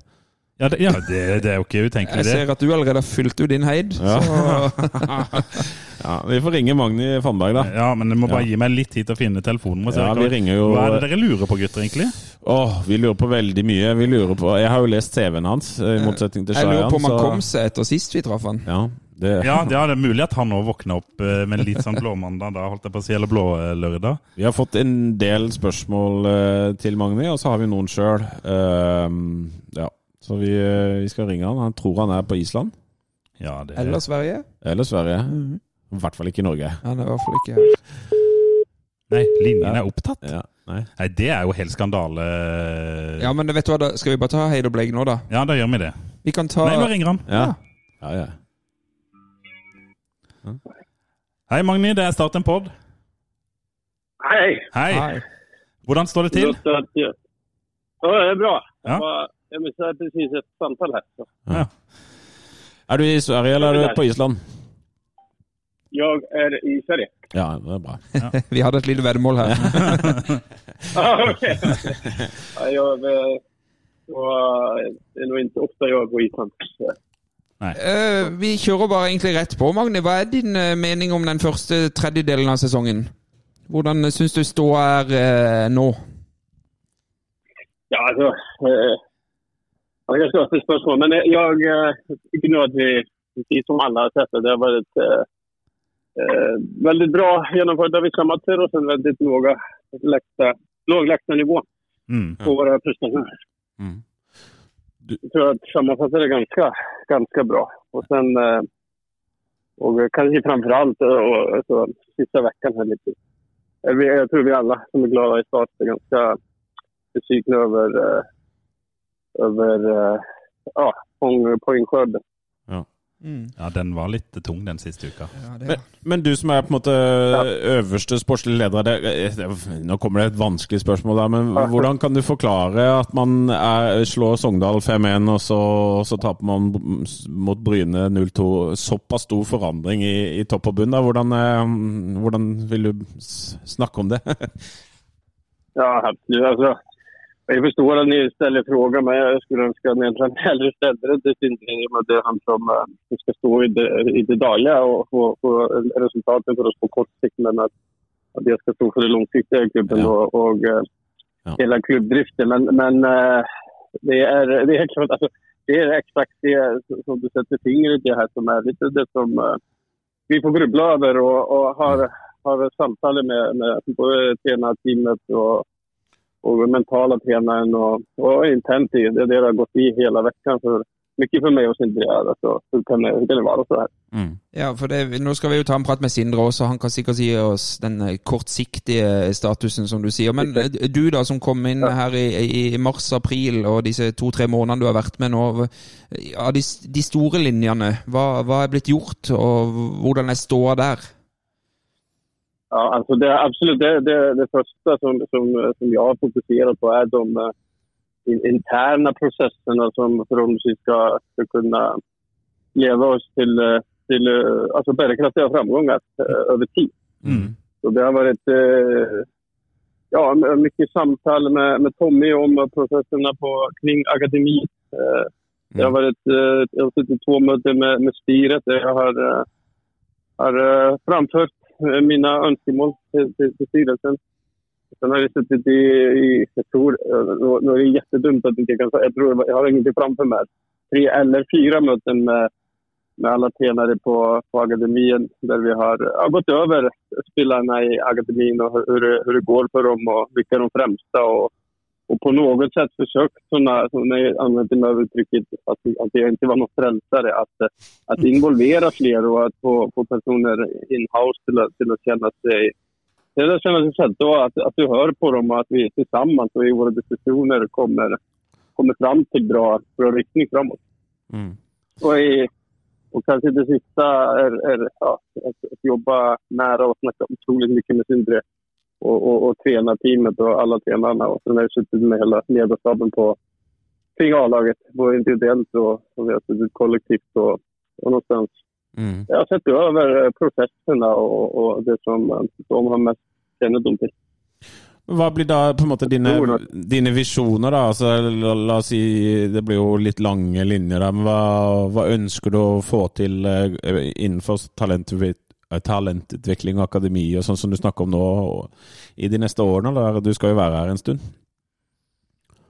S3: Ja, det, ja det, det er jo ikke utenkelig, det.
S2: Jeg ser at du allerede har fylt ut din Heid.
S4: Ja.
S2: Så
S4: Ja, Vi får ringe Magni Fannberg, da.
S3: Ja, men du må bare
S4: Ja.
S3: gi meg litt tid til å finne telefonen.
S4: Ja, vi ringer jo-
S3: Hva er det dere lurer på, gutter, egentlig?
S4: Åh, Vi lurer på veldig mye. Vi lurer på Jeg har jo lest CV-en hans, i motsetning til
S2: jeg lurer på om han
S4: så-
S2: kom seg etter sist vi traff han.
S4: Ja, det,
S3: Ja, ja, det er mulig at han òg våkner opp eh, med litt sånn blåmandag, da, holdt jeg på å si, eller blålørdag.
S4: Vi har fått en del spørsmål eh, til Magni, og så har vi noen sjøl. ja. Så vi, eh, vi skal ringe han. Han tror han er på Island.
S3: Ja, det
S2: Eller Sverige.
S4: Eller Sverige. I hvert fall ikke i Norge.
S2: Han er i hvert fall ikke her.
S3: Nei, linjen er opptatt.
S4: Ja, nei.
S3: Nei, det er jo helt skandale.
S2: Ja, men vet du hva, da skal vi bare ta Heid og Blake nå, da?
S3: Ja, da gjør vi det.
S2: Vi kan ta
S3: Nei, nå ringer han.
S4: Ja. ja, ja.
S3: Hei, Magni, det er Start en pod.
S5: Hei!
S3: Hei.
S2: Hei.
S3: Hvordan står det til?
S5: Ja, det er bra.
S3: Ja.
S5: Jag, var, jag missade precis ett samtal här. Så.
S4: Er du i Sverige, eller er du på Island?
S5: Jag är i Sverige.
S4: Ja, det er bra.
S2: Vi hadde et lite veddemål her.
S5: Ah, okay. ja, jag, eh, och, eh, det är nog inte ofta jag är på Island.
S2: Eh, vi kjører bare egentlig rett på, Magne. Hva er din eh, mening om den første tredjedelen av sesongen? Hvordan uh, syns du ståa er eh, nå?
S5: Ja, altså Eh, jag kanske har ett spørsmål, men jeg jag at tycker nog att vi, precis som alla har sett det, det har varit eh, eh, väldigt bra genomförda vissa matcher och sen väldigt låga lägsta, låg
S3: Mm.
S5: på våra prestationer.
S4: Mm.
S5: Jag tror att sammanfattar det ganska, ganska bra. Och sen, eh, och kanske framför allt eh, och, alltså, sista veckan här lite. Eh, Jag tror vi alla som är glada i start är ganska besvikna över, eh, över eh, ja, poäng- poängskörden.
S3: Ja, den var litt tung den siste uka.
S4: Men, men du som er på en måte øverste sportslige leder det, det, Nå kommer det et vanskelig spørsmål der, men hvordan kan du forklare at man er, slår Sogndal 5-1, og så, så taper man mot Bryne 0-2? Såpass stor forandring i, i topp og bunn. da. Hvordan, eh, hvordan vil du snakke om det?
S5: Ja, helt, Alltså, jag förstår att ni ställer frågan, men jag skulle önska att ni egentligen hellre ställde det till sin i och med att det är han som, eh, ska stå i det, i det dagliga och få, få resultaten för oss på kort sikt, men att, att jag ska stå för det långsiktiga i klubben
S4: Ja.
S5: och, och eh,
S4: Ja.
S5: hela klubbdriften. Men, men eh, det, är, det är klart, alltså, det är exakt det som du sätter fingret i här som är lite det som vi får grubbla över och, och har, har samtal med, med både tränarteamet och och mentala tränaren och, och internt i. Det är det det har gått i hela veckan. Så mycket för mig att Sindre. Alltså, hur, kan det, hur kan det vara så här?
S4: Mm.
S2: Ja, for det, Nå skal vi jo ta en prat med Sindre også, han kan sikkert si oss den eh, kortsiktige statusen, som du sier. Men eh, du da, som kom inn her i, i mars-april og disse to-tre månedene du har vært med nå. Av de, de store linjene, hva, hva er blitt gjort, og hvordan er ståa der?
S5: Ja, alltså det, absolut, det, det, det första som, som, som jag har fokuserat på är de in, interna processerna som förhoppningsvis ska, ska kunna leda oss till, eh, till eh, alltså bärkraftiga framgångar över tid.
S3: Mm.
S5: Så det har varit eh, ja, mycket samtal med, med Tommy om processerna på, kring akademi. Det har varit eh, jag har suttit två möten med, med styret där jag har, har framfört eh, mina önskemål till, till, till styrelsen. Sen har vi suttit i, i jag tror, eh, nu- är det jättedumt att inte kan säga, jag tror jag har ingenting framför mig. Tre eller fyra möten med, med alla tränare på, på akademin där vi har, har gått över spelarna i akademin och hur, hur, det, går för dem och vilka de främsta och, och på något sätt försökt såna, så när jag använder mig av uttrycket att, att jag inte var någon frälsare, att, att involvera fler och att få, få personer in-house till, att- till att känna sig till att känna sig sedda och att, att du hör på dem och att vi tillsammans och i våra diskussioner kommer, kommer fram till bra, bra riktning framåt.
S4: Mm.
S5: Och, i, och kanske det sista är, är ja, att, att jobba nära och snacka otroligt mycket med Sindre och, och, och träna teamet och alla tränarna. Och sen har jag suttit med hela ledarstaben på kring A-laget, både individuellt och, och vi har suttit kollektivt och, och någonstans.
S4: Mm.
S5: Jag har sett över eh, processerna och, och det som eh, de har mest kännedom till.
S4: Hva blir da på en måte dine, dine visjoner, da? Altså, la, la oss si Det blir jo litt lange linjer da. men hva, hva ønsker du å få til eh, innenfor talentutvikling, talentutvikling og akademi og sånn som du snakker om nå, i de neste årene? Eller? Du skal jo være her en stund.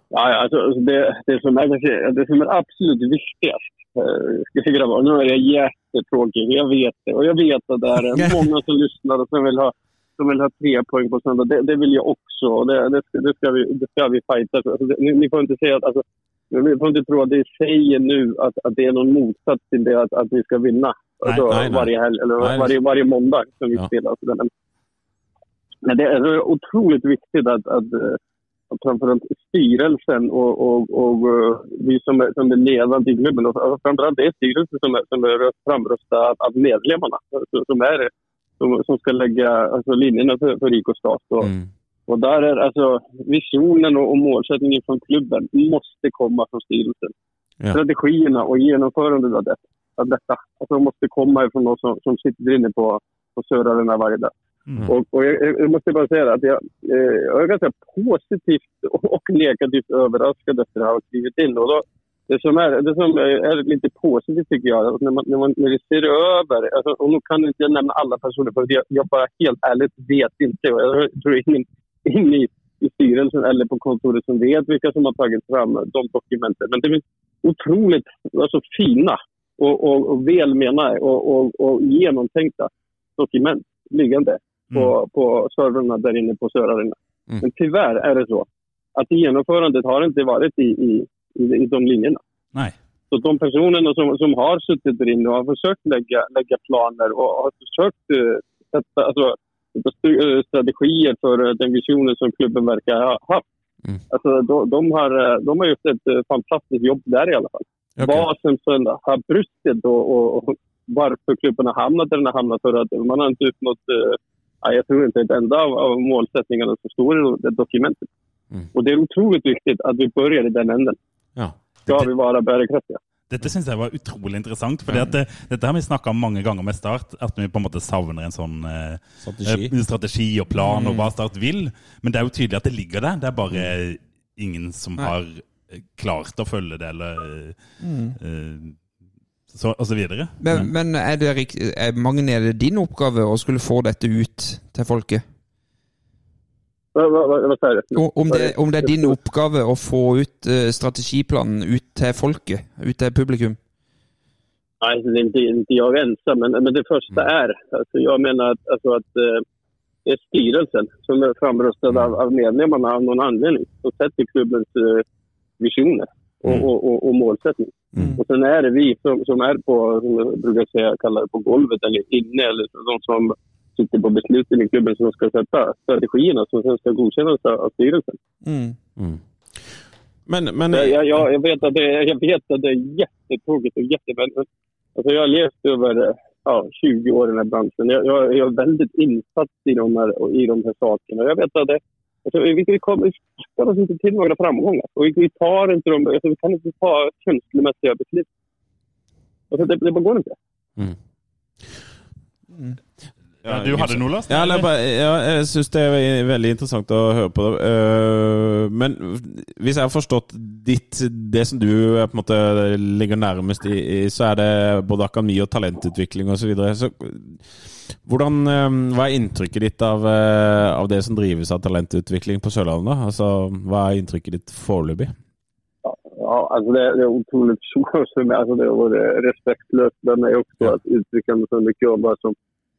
S5: Ja, ja, alltså, alltså det, det, som er, det som er, absolutt viktigst eh, jeg grabbar, nu är jag jättetråkig, vet det. Og jeg vet at det er mange som lytter og som vil ha, som vil ha tre poäng på söndag. Det, det vill jag också. Det, det, det, ska vi, det ska vi fighta för. Alltså, ni, ni får inte säga att, alltså, ni får inte tro att det säger nu att, att det är någon motsats till det att, att vi ska vinna. Alltså,
S4: nej, nej.
S5: Varje helg, eller
S4: Nej.
S5: varje, varje måndag som vi
S4: Ja.
S5: spelar. Så den- Men det är otroligt viktigt att, att eh, framförallt styrelsen och, och, och eh, vi som är, som är ledande i klubben. Och framförallt det är styrelsen som är, som är röst- framröstad av medlemmarna som- som, är, som, som ska lägga alltså, linjerna för, för IK Stat. Och,
S4: Mm.
S5: och där är alltså visionen och, och målsättningen från klubben måste komma från styrelsen.
S4: Ja.
S5: Strategierna och genomförandet av, det, av detta alltså, måste komma ifrån någon som, som sitter inne på, på södra arena varje dag.
S3: Mm.
S5: Och, och jag, jag måste bara säga att jag, eh, jag är ganska positivt och negativt överraskad efter att ha skrivit in. Och då, det, som är, det som är lite positivt tycker jag, att när man, när man när vi ser över, alltså, och nu kan inte jag nämna alla personer för jag, jag bara helt ärligt vet inte. Och Jag tror ingen, ingen i, i styrelsen eller på kontoret som vet vilka som har tagit fram de dokumenten. Men det finns otroligt alltså, fina och, och, och välmenade och, och, och genomtänkta dokument liggande på, på servrarna där inne på Sörarena.
S4: Mm.
S5: Men tyvärr är det så att genomförandet har inte varit i, i, i, de linjerna.
S3: Nei.
S5: Så de personerna som, som har suttit där inne och har försökt lägga, lägga planer och har försökt uh, sätta alltså, eh, strategier för eh, den visionen som klubben verkar ha haft.
S4: Mm.
S5: Alltså, de, de, har, de har gjort ett fantastisk fantastiskt jobb där i alla fall.
S4: Ok.
S5: Vad som sen har brustit och, och, varför klubben har hamnat där den har hamnat för att man har inte uppnått eh, jag tror inte ett enda av, av målsättningarna som står i det dokumentet.
S4: Mm.
S5: Och det är otroligt viktigt att vi börjar i den änden.
S4: Ja.
S5: Ska vi vara bärkraftiga?
S3: Dette syns jeg var utrolig interessant. For det, dette har vi snakka om mange ganger med Start. At vi på en måte savner en sånn eh,
S4: Strategi.
S3: eh, strategi og plan og hva Start vil. Men det er jo tydelig at det ligger der. Det er bare ingen som
S2: Nei.
S3: har eh, klart å følge det, eller eh, så, og så videre.
S2: Men, men er det er, Magne, er det din oppgave å skulle få dette ut til folket?
S5: Hva, vad, vad, vad du?
S2: Om det, om det er din oppgave å få ut eh, strategiplanen ut til folket, ut til publikum?
S5: Nei, det er ikke jeg ensam, men, men det første er altså, Jeg mener at, altså, att eh, det er styrelsen som er framröstad av, av medlemmene av noen anledning. Som setter klubbens eh, visioner och,
S4: Mm.
S5: och, och, och målsättning.
S4: Mm.
S5: Och sen är det vi som, som är på, som jag brukar säga, kalla det på golvet eller inne, eller de som sitter på besluten i klubben som ska sätta strategierna som sen ska godkännas av styrelsen.
S2: Mm.
S4: Mm. Men, men
S5: Jag, jag, jag, jag, vet att det, jag vet att det är jättetråkigt och jätteväldigt. Alltså jag har levt över ja, 20 år i den här branschen. Jag, jag, jag är väldigt insatt i de här, i de här sakerna. Jag vet att det, alltså, vi, vi, kommer, skaffar oss inte till några framgångar. Och vi, vi, tar inte de, alltså, vi kan inte ta känslomässiga beslut. Alltså, det, det bara går inte.
S4: Mm.
S3: Ja, du hadde noe, Lars?
S4: Ja, ja, jeg syns det er veldig interessant å høre på. Eh, men hvis jeg har forstått ditt, det som du eh, på en måte ligger nærmest i, så er det både akademi og talentutvikling osv. Så videre. så hvordan, eh, hva er inntrykket ditt av, av det som drives av talentutvikling på Sørlandet? Altså, hva er inntrykket ditt foreløpig?
S5: Ja, altså det, det er utrolig mig. Det har varit respektlöst med mig också
S4: Ja.
S5: att uttrycka mig så mycket om vad som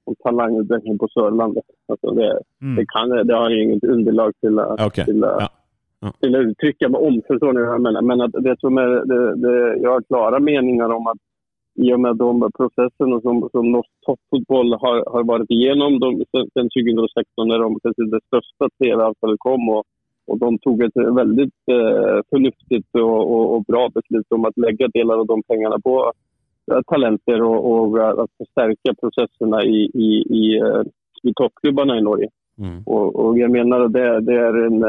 S5: om talentutvikling på Sørlandet. Altså det,
S3: Mm.
S5: det, kan, det har inget underlag
S4: til
S5: å att-
S4: ja. Ja.
S5: att uttrycka mig om. Forstår ni hva jeg mener? Men det som er, det, det, jeg har klara meninger om at i og med de prosessene som, som norsk toppfotball har, har vært igjennom de, sen 2016 da de, det største TV-avtalen kom og og de tog et veldig eh, fornuftig og, og, og, bra beslut om å legge deler av de pengene på talenter och, och eh, att förstärka processerna i, i, i, eh, i toppklubbarna i Norge.
S4: Mm.
S5: Och, och jag menar att det, det är en,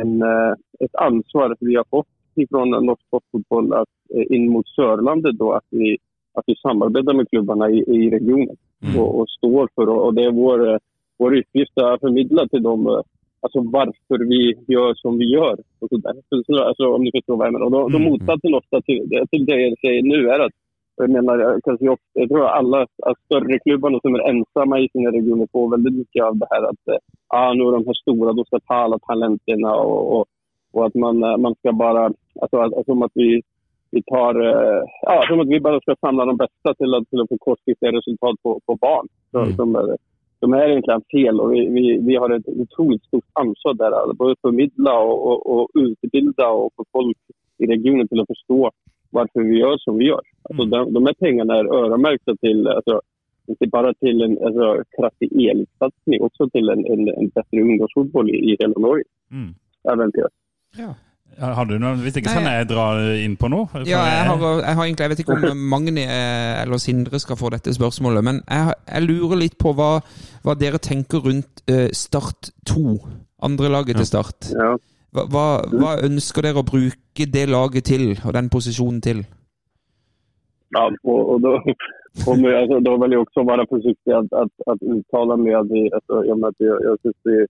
S5: en, eh, ett ansvar vi har fått från norsk toppfotboll att eh, in mot Sörlandet då att vi, att vi samarbetar med klubbarna i, i regionen
S4: Mm.
S5: och, och står för och, och det är vår, vår uppgift att förmedla till dem alltså varför vi gör som vi gör. Och så där. Så- så- Alltså, om ni förstår vad jag menar. Och då, då
S3: Mm.
S5: motsatsen ofta till, det- till det jag säger nu är att jag menar, kanske jag, jag tror att alla att större klubbarna som är ensamma i sina regioner får väldigt mycket av det här att eh, ah, nu är de här stora, då ska ta alla talenterna och, och, och att man, eh, man ska bara, alltså, att, som att vi, vi tar, eh, ja, som att vi bara ska samla de bästa till att, till att få kortsiktiga resultat på, på barn. Så,
S4: Mm.
S5: som, är- som är egentligen fel och vi, vi, vi har ett otroligt stort ansvar där. Både förmedla och, och, och utbilda och få folk i regionen till att förstå varför vi gör som vi gör. Alltså, de, de här pengarna är öronmärkta till, alltså, inte bara till en alltså, kraftig elsatsning, också till en, en, en bättre ungdomsfotboll i, i hela Norge.
S3: Mm.
S5: Eventuelt.
S2: Ja.
S3: Har du noe? Hvis ikke så kan jeg dra inn på noe.
S2: Ja, jeg har,
S3: jeg-
S2: har egentlig Jeg vet ikke om Magne eh, eller Sindre skal få dette spørsmålet, men jeg, jeg lurer litt på hva, hva dere tenker rundt eh, Start 2. Andrelaget til Start. Hva, hva, hva ønsker dere å bruke det laget til, og den posisjonen til?
S5: Ja, og, og då, kommer jag, alltså, då vill jag också vara försiktig att, att, att uttala mig. Alltså, att jag, jag syns vi,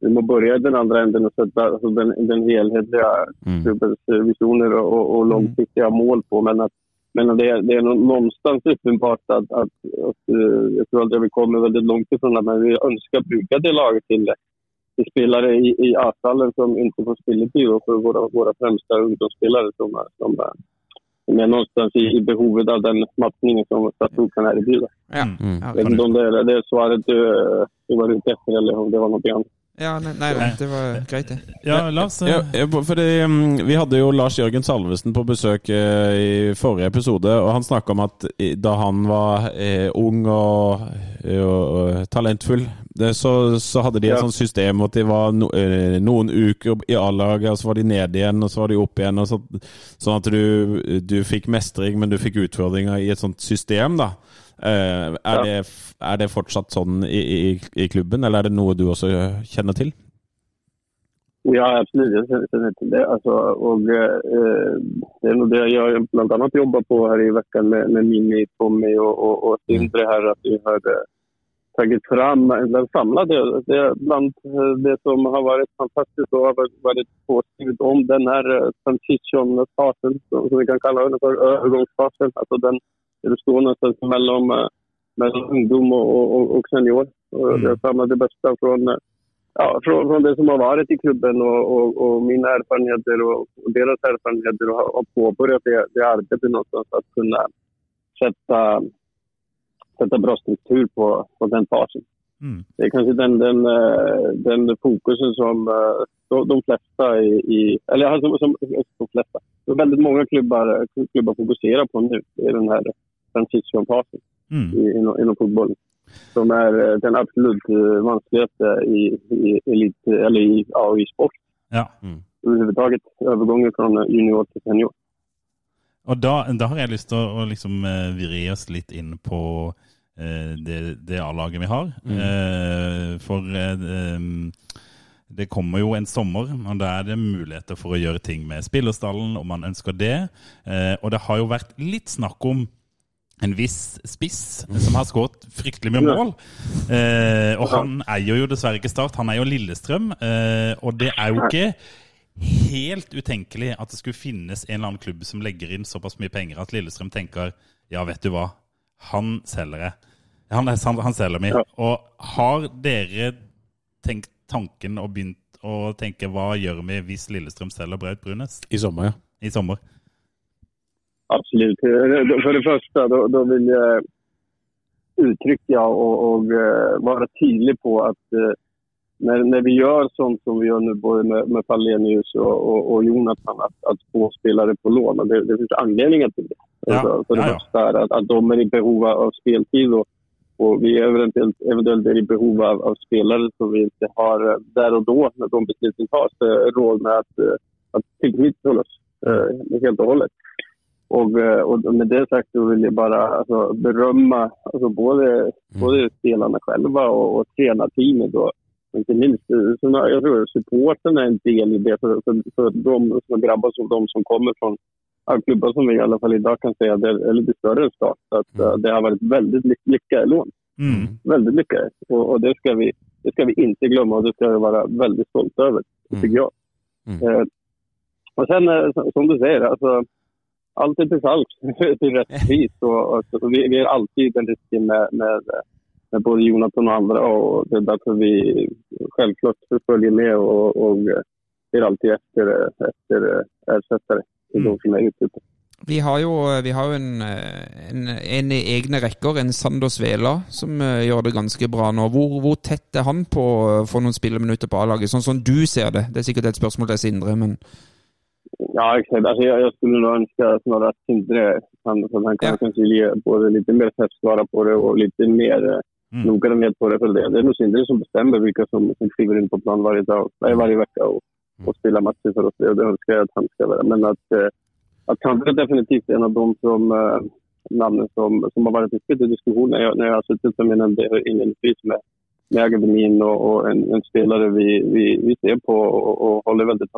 S5: vi må börja i den andra änden och sätta alltså, den, den helhetliga
S4: Mm.
S5: klubbens eh, visioner och, och, och långsiktiga mål på. Men, att, men det, det är nå- någonstans uppenbart att, att, att eh, jag tror att vi kommer väldigt långt ifrån det. Men vi önskar bruke det laget till, till spelare i, i A-stallen som inte får spilletid och för våra, våra främsta ungdomsspelare som, är- som, är- som är någonstans i, i behovet av den matchningen som Statoil kan erbjuda.
S2: Ja,
S4: Mm.
S5: Jag vet inte om det är det är svaret du, du var ute efter eller om det var något annat.
S2: Ja nei, nei, nei, det var greit, det.
S3: Ja, Lars.
S4: Ja, ja, fordi um, Vi hadde jo Lars Jørgen Salvesen på besøk eh, i forrige episode, og han snakka om at da han var eh, ung og, eh, og, talentfull, så, så hadde de et
S5: Ja.
S4: sånt system at de var eh, noen uker i A-laget, og så var de ned igjen, og så var de opp igjen. Og så, sånn at du, du fikk mestring, men du fikk utfordringer i et sånt system. da Eh, er,
S5: Ja.
S4: det, er det fortsatt sånn i, i, i klubben, eller er det noe du også kjenner til?
S5: Ja, absolutt. Jeg kjenner til det. Altså, og, eh, det er noe det jag bland annat jobbar på her i uka med, med Mini, Tommy og, og, og Sindre her, at vi har eh, tagit fram eller samlad det, det bland eh, det som har varit fantastiskt och har varit- varit påskrivet om den här eh, transition-fasen som som vi kan kalla den för övergångsfasen. Alltså den där det står någonstans mellom, mellom, ungdom og, og, og senior. Och
S3: Mm.
S5: Det er samma det beste från eh, ja, fra, fra, det som har vært i klubben og, og och mina erfarenheter og och deras erfarenheter og har, påbegynt det, det arbetet någonstans at kunne sette, sette bra struktur på, på den fasen.
S3: Mm.
S5: Det er kanskje den, den, eh, den fokusen som eh, de, de flesta i, i eller som, som, de fleste, det mange klubber, klubber klubbar, klubbar på nu. Det är den här transitionfasen
S3: Mm.
S5: i- inom, inom fotbollen. Som är eh, den absolutt vanskeligste i, i, elit, eller i, ja, i sport
S3: Ja.
S5: överhuvudtaget. Overgangen fra junior til senior.
S3: Og da, da har jeg lyst til å, å liksom eh, vri oss litt inn på eh, det, det A-laget vi har. Eh, for eh, det kommer jo en sommer, og da er det muligheter for å gjøre ting med spillerstallen, om man ønsker det. Eh, og det har jo vært litt snakk om en viss spiss som har skåret fryktelig mye mål. Eh, og han eier jo dessverre ikke Start, han er jo Lillestrøm. Eh, og det er jo ikke helt utenkelig at det skulle finnes en eller annen klubb som legger inn såpass mye penger at Lillestrøm tenker ja, vet du hva, han selger jeg. Han, han, han selger
S5: meg.
S3: Og har dere tenkt tanken og begynt å tenke hva gjør vi hvis Lillestrøm selger Braut Brunes
S4: I sommer, ja.
S3: i sommer?
S5: Absolut. for För det första, då, då vill jag uttrycka och, och eh, vara tydlig på att når när, när vi gör sånt som vi gör nu både med, med Fallenius och, och, och Jonathan, att, att få spelare på lån, det, det finns anledningar till det.
S3: Ja,
S5: Alltså, för det
S3: ja, ja.
S5: är att, att de är i behov av speltid och, och vi eventuellt, eventuellt är i behov av, av spelare som vi inte har der där och då, när de besluten tas, eh, råd med att, eh, att tillknyta oss eh, helt och hållet. Och, og, med det sagt så vill jag bara alltså, berömma alltså, både, både spelarna själva och, och tränarteamet. Och, inte minst, jeg så jag tror supporten är en del i det för, för, för de som grabbar som de som kommer från ja, klubbar som vi i alla fall idag kan säga det är lite större än start. Så att, eh, det har varit väldigt lyck- lyckade lån.
S3: Mm.
S5: Väldigt lyckade. Och, och det, ska vi, det ska vi inte glömma och det ska vi vara väldigt stolta över, tycker jag.
S4: Mm.
S5: Eh, och sen eh, som- som du säger, alltså, allt er til salgs til rett pris. Og, og, og vi, vi är alltid den risken med, med, med både Jonathan og andre. og det er derfor vi selvklart følger med og, og ser alltid etter erstattere. ersättare till de som er ute.
S2: Vi har jo, vi har jo en, en, en i egne rekker, en Sander Svela, som eh, gjør det ganske bra nå. Hvor, hvor tett er han på å få noen spilleminutter på A-laget, sånn som du ser det? Det er sikkert et spørsmål til Sindre, men
S5: Ja, exakt. Alltså, jag, jag skulle nog önska snarare att Sindre Andersson, han kan
S2: Ja.
S5: kanske ge både lite mer färskvara på det och lite mer eh,
S3: Mm.
S5: noggrannhet på det. För det. det är nog Sindre som bestämmer vilka som, som kliver in på plan varje dag, nej, varje vecka och, och spelar matcher för oss. Det, önskar jag att han ska vara. Men att, eh, att han är definitivt en av de som, eh, namnen som, som har varit uppe till diskussion när jag, när jag har suttit som jag nämnde inledningsvis med, med akademin och, och en, en spelare vi, vi, vi ser på och, och håller väldigt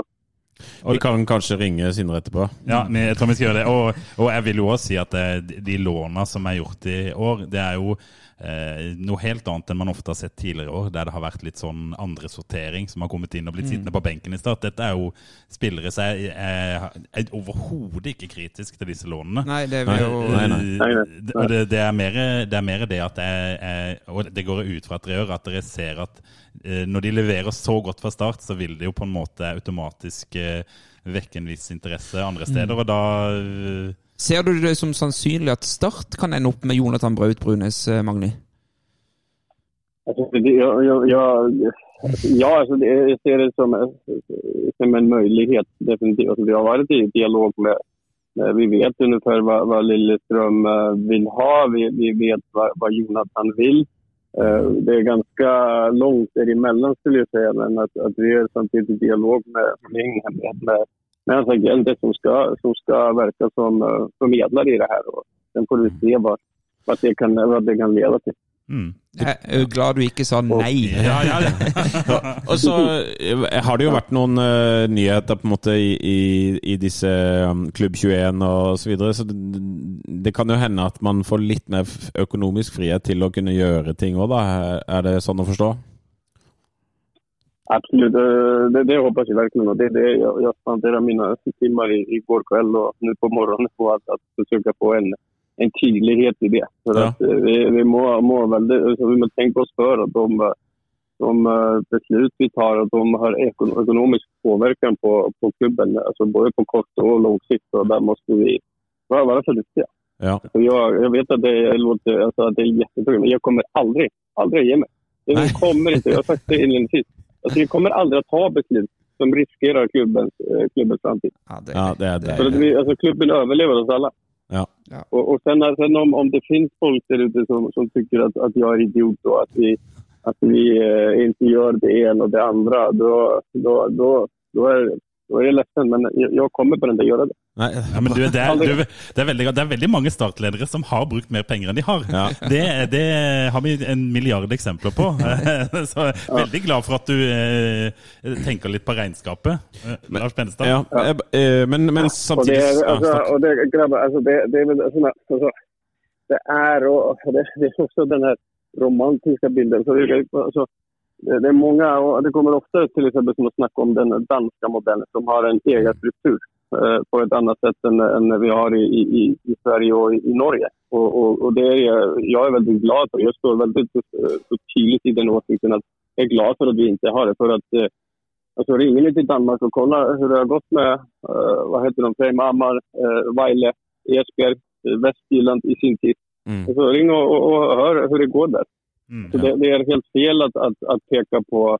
S5: högt.
S4: Vi kan kanskje ringe Sindre etterpå.
S3: Ja, jeg tror vi skal gjøre det. Og, og jeg vil jo også si at eh, de låna som er gjort i år, det er jo eh, noe helt annet enn man ofte har sett tidligere år, der det har vært litt sånn andre sortering som har kommet inn og blitt sittende på benken i start. Dette er jo spillere som er, er, er overhodet ikke kritisk til disse lånene.
S2: Nei, det er jo
S4: nei, nei.
S5: Nei, nei.
S3: Det- det, det, er mer, det er mer det at jeg, jeg, Og det går jeg ut fra at dere gjør, at dere ser at eh, når de leverer så godt fra start, så vil det jo på en måte automatisk eh, vekke en viss interesse andre steder. Og da eh,
S2: Ser du det som sannsynlig at Start kan ende opp med Jonathan Braut Brunes, eh, Magni?
S5: Ja, ja, jag, ja, alltså, ser det som, som en möjlighet definitivt. Vi har varit i dialog med, vi vet ungefär vad, vad Lilleström eh, vill ha. Vi, vi vet vad, vad Jonathan vill. Eh, Det är ganska långt däremellan skulle jag säga, men att, att vi är samtidigt i dialog med, med, med, med hans agenter som ska, som ska verka som eh, förmedlare i det här. Och sen får vi se vad, vad, det, kan, vad det kan leda till.
S3: mm.
S2: Jeg er glad du ikke sa nei.
S3: Ja, ja, ja.
S4: Og så eh, har det jo vært noen uh, nyheter på en måte i, i, i disse um, Klubb 21 og så videre, så det, det kan jo hende at man får litt mer økonomisk frihet til å kunne gjøre ting òg, da. Er det sånn å forstå?
S5: Absolut, eh, det, det hoppas jag verkligen. Och det det jag, jag spenderar mina timmar i, igår kväll och nu på morgonen på att, att försöka få en, en tydlighet i det. För
S4: Ja.
S5: att eh, vi, vi, må, må väldigt, vi måste tänka oss för att de, de eh, beslut vi tar att de har ekon- ekonomisk påverkan på, på klubben, alltså både på kort och lång sikt. Och där måste vi vara, vara förnuftiga.
S4: Ja.
S5: Jag, jag vet att det låter alltså, att det är jättetungt, men jag kommer aldrig, aldrig ge mig. Det kommer inte, jag har sagt det inledningsvis. Alltså, vi kommer aldrig att ta beslut som riskerar klubbens, eh, klubbens framtid.
S2: Ja, det,
S4: Ja, det
S5: För att vi, alltså, klubben överlever oss alla.
S4: Ja.
S2: Ja.
S5: Och, och sen, sen om, om det finns folk där ute som, som tycker att, att jag är idiot och att vi, att vi eh, inte gör det ena och det andra, då, då, då, då, är, då är jag ledsen. Men jag, jag kommer på den där göra det.
S4: Nei,
S3: Ja, men du, det, er, du, det, er veldig, det er veldig mange startledere som har brukt mer penger enn de har.
S4: Ja.
S3: Det, det har vi en milliard eksempler på. Så jeg er veldig glad for at du eh, tenker litt på regnskapet. men, Lars Benestad.
S4: ja, eh, men, men samtidig
S5: och det, er også denne det är väl såna, alltså, det är och det, det är också den här romantiska bilden. Så det, altså, det, er mange, og det kommer ofte til å som snacka om den danske modellen som har en egen struktur eh, på ett annat sätt än, än vi har i, i, i Sverige och i, Norge. Och, och, och det är, jag- jag är väldigt glad för. Jag står väldigt eh, så tydligt i den åsikten att jag är glad för att vi inte har det. För att eh, Alltså ringer ni till Danmark och kolla hur det har gått med, uh, vad heter de, Freimammar, uh, Weile, Esbjerg, eh, Västjylland i sin tid.
S4: Mm.
S5: Alltså ring och, och, och hör hur det går där.
S3: Mm.
S5: Så det, det är helt fel att, att, att peka på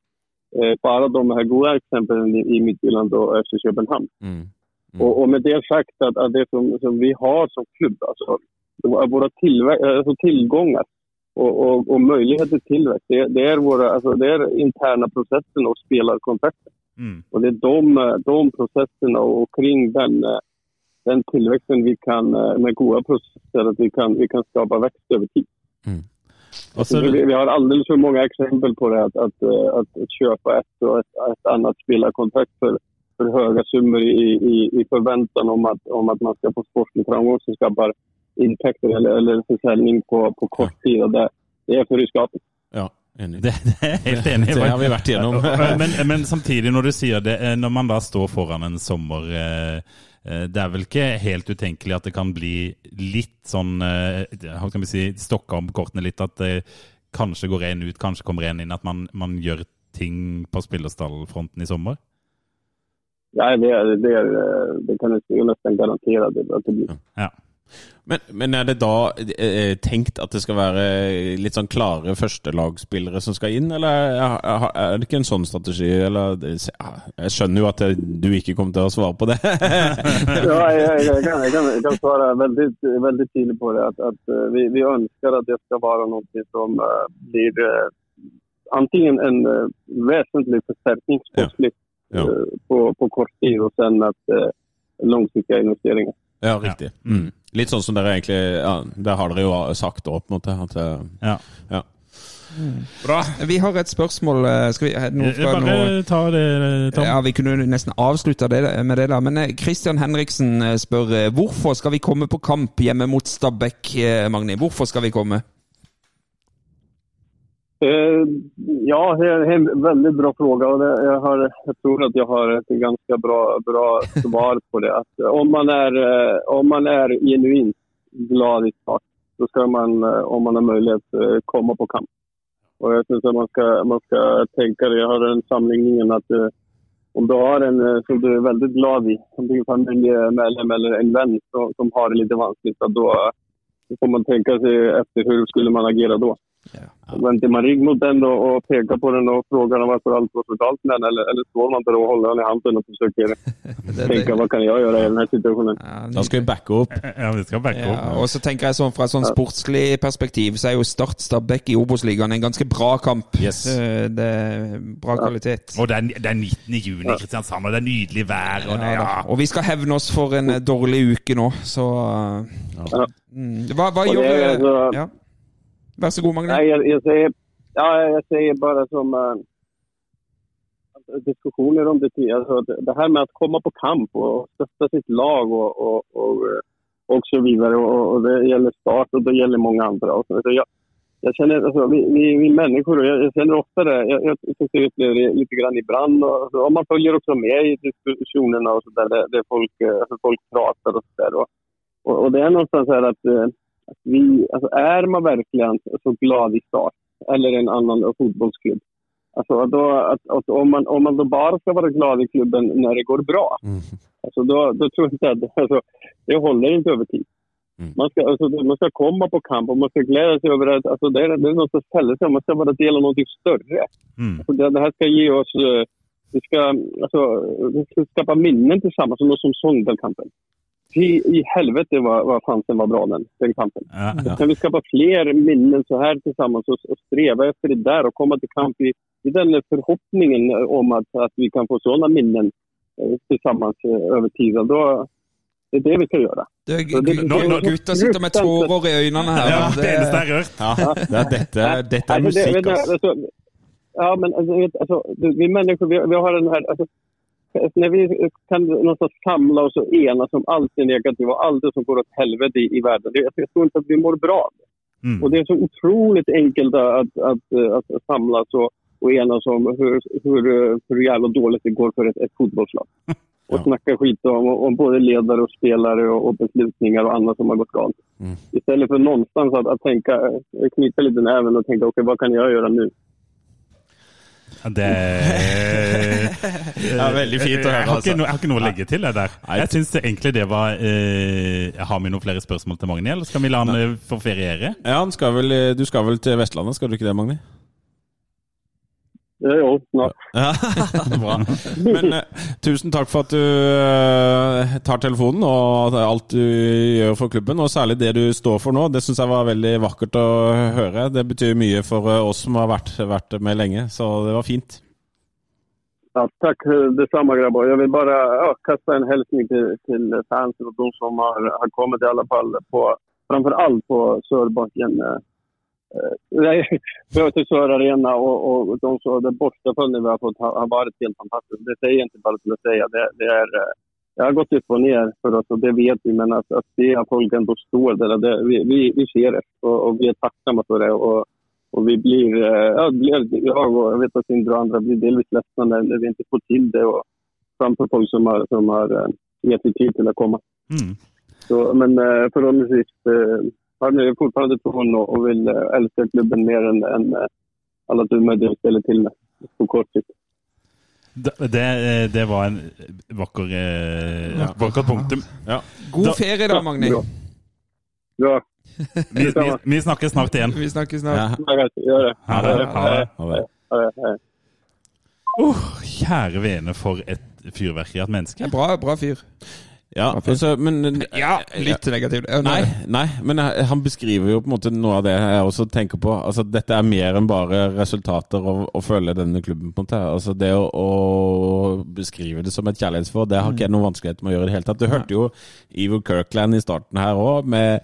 S5: eh, bara de här goda exemplen i, i Midtjylland och FC Köpenhamn.
S4: Mm. Mm.
S5: Och, och med det sagt att, att det som, som vi har som klubb, alltså våra alltså tillgångar och, och, och möjligheter till tillväxt, det, det, är våra, alltså det är interna processen och spelarkontakten.
S3: Mm.
S5: Och det är de, de processerna och kring den, den tillväxten vi kan, med goda processer, att vi kan, vi kan skapa växt över tid.
S4: Mm. så-
S5: Alltså, vi, vi har alldeles för många exempel på det, att, att, att, att köpa ett och ett, ett annat spelarkontrakt för, för höga summor i, i, i förväntan om att, om att man ska få sportlig framgång som skapar intäkter eller, eller försäljning på, på kort tid. Och det, det är för riskabelt.
S4: Ja, enig.
S3: Det, det er helt enig.
S4: Det har vi vært igjennom.
S3: men, men samtidig, når du sier det, eh, når man da står foran en sommer eh, eh, Det er vel ikke helt utenkelig at det kan bli litt sånn Hva skal vi si Stokka om kortene litt. At det kanskje går en ut, kanskje kommer en inn. At man, man gjør ting på spillerstallfronten i sommer.
S5: Ja, det, det, eh, det kan jeg nesten garantere att det blir.
S3: Ja.
S4: Men, men er det da eh, tenkt at det skal være litt sånn klare førstelagsspillere som skal inn, eller er, er det ikke en sånn strategi? Eller, jeg skjønner jo at jeg, du ikke kommer til å svare på det.
S5: Ja, jeg, jeg, kan, jag, kan, jeg, kan svare veldig, veldig tidlig på det. At, att eh, vi, vi ønsker at det skal være noe som eh, blir uh, antingen en uh, vesentlig forsterkning sportslig
S4: Ja.
S5: Eh, på, på kort tid og sen att uh, långsiktiga investeringar.
S4: Ja, riktig. Mm. Litt sånn som dere egentlig ja, Det har dere jo sagt òg, på en måte. At,
S3: ja.
S4: Ja. Mm.
S3: Bra.
S2: Vi har et spørsmål. eh, Skal vi, noe fra noe
S3: Bare ta det, Tom.
S2: Ja, Vi kunne nesten avslutta det med det, da. Men eh, Christian Henriksen eh, spør eh, hvorfor skal vi komme på kamp hjemme mot Stabæk, eh, Magni? Hvorfor skal vi komme?
S5: Eh, ja, det är en väldigt bra fråga och jeg tror att jag har ett ganska bra, bra svar på det. Att, eh, om, man är, eh, om man är genuint glad i start, så ska man, om man har möjlighet, komme på kamp. Och jag syns att man ska, man ska tänka det. Jag har den sammenligningen eh, om du har en som du är väldigt glad i, som din familjemedlem eller en vän som, har det lite vanskligt, så da får man tänka sig efter hur skulle man agera då. Vänder man rygg mot den och, och pekar på den och frågar om varför allt var så galt med den eller, eller står man där och håller den i handen och försöker tenke hva kan jeg gjøre i denne situasjonen?
S2: Ja,
S4: Da skal vi backe opp.
S3: Ja, vi skal backe
S2: Ja,
S3: opp.
S2: og så tenker jeg sånn Fra et sånn sportslig perspektiv så er jo Start Stabæk i Obos-ligaen en ganske bra kamp.
S4: Yes.
S2: Eh, Det er bra kvalitet.
S3: Og det er, det er 19. juni i Kristiansand, og det er nydelig vær. Og det,
S2: Ja,
S3: ja.
S2: Og vi skal hevne oss for en dårlig uke nå, så
S5: Ja.
S2: mm. Hva, hva
S5: Og det
S2: gjør
S5: er altså-
S2: ja. Vær så god, Magne.
S5: Nej, jag, jag, säger, ja, jag säger bara som uh, diskussioner om det. Alltså, det, här med att komma på kamp och stötta sitt lag och, och, och, eh, och så vidare. Och, och det gäller start och det gäller många andra. Och så, så jag, jag känner, alltså, vi, vi, vi människor, och jag, jag känner ofta det, jag, jag jag upplever det lite grann ibland. Och, alltså, om man följer också med i diskussionerna och så där, där, där folk, eh, alltså, folk pratar och så där. Och, och, och det är någonstans här att, eh, att vi, alltså, är man verkligen så glad i start eller en annan fotbollsklubb. Alltså då, att, att om, man, om man då bara ska vara glad i klubben när det går bra,
S4: Mm.
S5: alltså då, då tror jag inte att alltså, det håller inte över tid. Man, ska, alltså, man ska komma på kamp och man ska glädja sig över att alltså, det, är, det är att ställa sig Man ska vara del av något större.
S3: Mm.
S5: Alltså, det, det här ska ge oss... eh, Vi ska, alltså, vi ska skapa minnen tillsammans, som sång kampen. I, helvete vad, vad fansen var bra den, den kampen.
S3: Ja.
S5: Kan vi skapa fler minnen så här tillsammans och, och sträva efter det där och komma till kamp i, i den förhoppningen om att, att vi kan få sådana minnen eh, tillsammans eh, över tiden. Då, det er det vi skal gjøre.
S2: Det,
S5: det-
S2: nå,
S5: det-
S2: gutta sitter med tårer i øynene her.
S3: ja,
S2: men
S3: det eneste er hørt.
S4: Ja, det dette, dette er musikk, altså.
S5: Ja, men altså, vet, vi mennesker vi, vi har den her Alltså, när vi kan någonstans samla oss och enas om allt det negativa och allt det som går åt helvete i, i världen. Det, jag tror inte att vi mår bra.
S3: Mm.
S5: Och det är så otroligt enkelt att, att, att, att samlas och, och enas om hur, hur, hur jävla dåligt det går för ett, ett fotbollslag. Och
S4: Ja.
S5: snacka skit om, om både ledare och spelare och, och beslutningar och annat som har gått galet.
S4: Mm.
S5: Istället för någonstans att, att tänka, eh, knyta lite näven och tänka okej, vad kan jag göra nu?
S3: Ja, Det er
S4: veldig fint å høre,
S3: Jeg har
S4: altså.
S3: ikke, no, jeg har ikke noe å legge til det der. Jeg syns egentlig det var eh, Har vi noen flere spørsmål til Magni, eller skal vi la han eh, få feriere?
S4: Ja, han skal vel, du skal vel til Vestlandet, skal du ikke det, Magni?
S5: Ja, jo, snart.
S4: Ja, bra. Men uh, tusen takk for at du uh, tar telefonen og alt du gjør for klubben, og særlig det du står for nå. Det syns jeg var veldig vakkert å høre. Det betyr mye for uh, oss som har vært, vært med lenge, så det var fint.
S5: Ja, takk det samme, grabber. Jeg vil bare ja, kaste en hilsen til, til, fansen og de som har, har kommet, i alle fall. På, framfor alt på Sørbakken. Eh, Till Sör Arena och, och de så, den bortaföljen vi har fått har, har varit helt fantastisk. Det säger jag inte bara till att säga. Det, det, är, eh, har gått upp och ner för oss och det vet vi. Men att, att se att folk ändå står där, det, vi, vi, vi ser det och, och vi är tacksamma för det. Och, och vi blir, eh, ja, blir- jag och jag vet att Sindre och andra blir delvis ledsna när när vi inte får till det. Och framför folk som har, som har eh, gett sig tid till att komma.
S3: Mm.
S5: Så, men eh, er har på fortfarande tron och, vil vill eh, älska klubben mer än, än eh, alla dumma du ställer till med på kort sikt.
S3: Det, det, det var en vakker, eh,
S4: Ja.
S3: vakkert punktum.
S4: Ja.
S2: God
S3: Da-
S2: ferie da, Magni.
S5: Bra. Bra.
S3: Vi, vi, vi snakkes snart igjen.
S2: Vi snakkes snart.
S4: Ja.
S5: Ja, det.
S3: Ha det. Ha det.
S5: Ja, ja, ja.
S3: Oh, kjære vene, for et fyrverkeri av et menneske.
S2: Bra, bra fyr.
S4: Ja, altså, men
S2: Ja, litt negativt.
S4: Nei, nei, men han beskriver jo på en måte noe av det jeg også tenker på. Altså, Dette er mer enn bare resultater å, å følge denne klubben. på en måte. Altså, Det å, å beskrive det som et kjærlighetsforhold, det har ikke jeg noen vanskelighet med å gjøre i det hele tatt. Du hørte jo Ivo Kirkland i starten her òg, med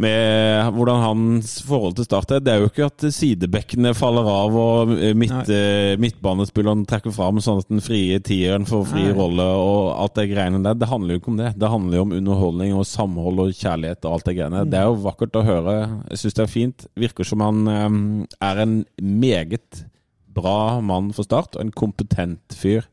S4: med hvordan hans forhold til Start er. Det er jo ikke at sidebekkene faller av og midt, eh, midtbanespilleren trekker fram sånn at den frie tieren får fri
S2: Nei.
S4: rolle og alt det greiene der. Det handler jo ikke om det. Det handler jo om underholdning og samhold og kjærlighet og alt det greiene. Det er jo vakkert å høre. Jeg syns det er fint. Virker som han um, er en meget bra mann for Start, og en kompetent fyr.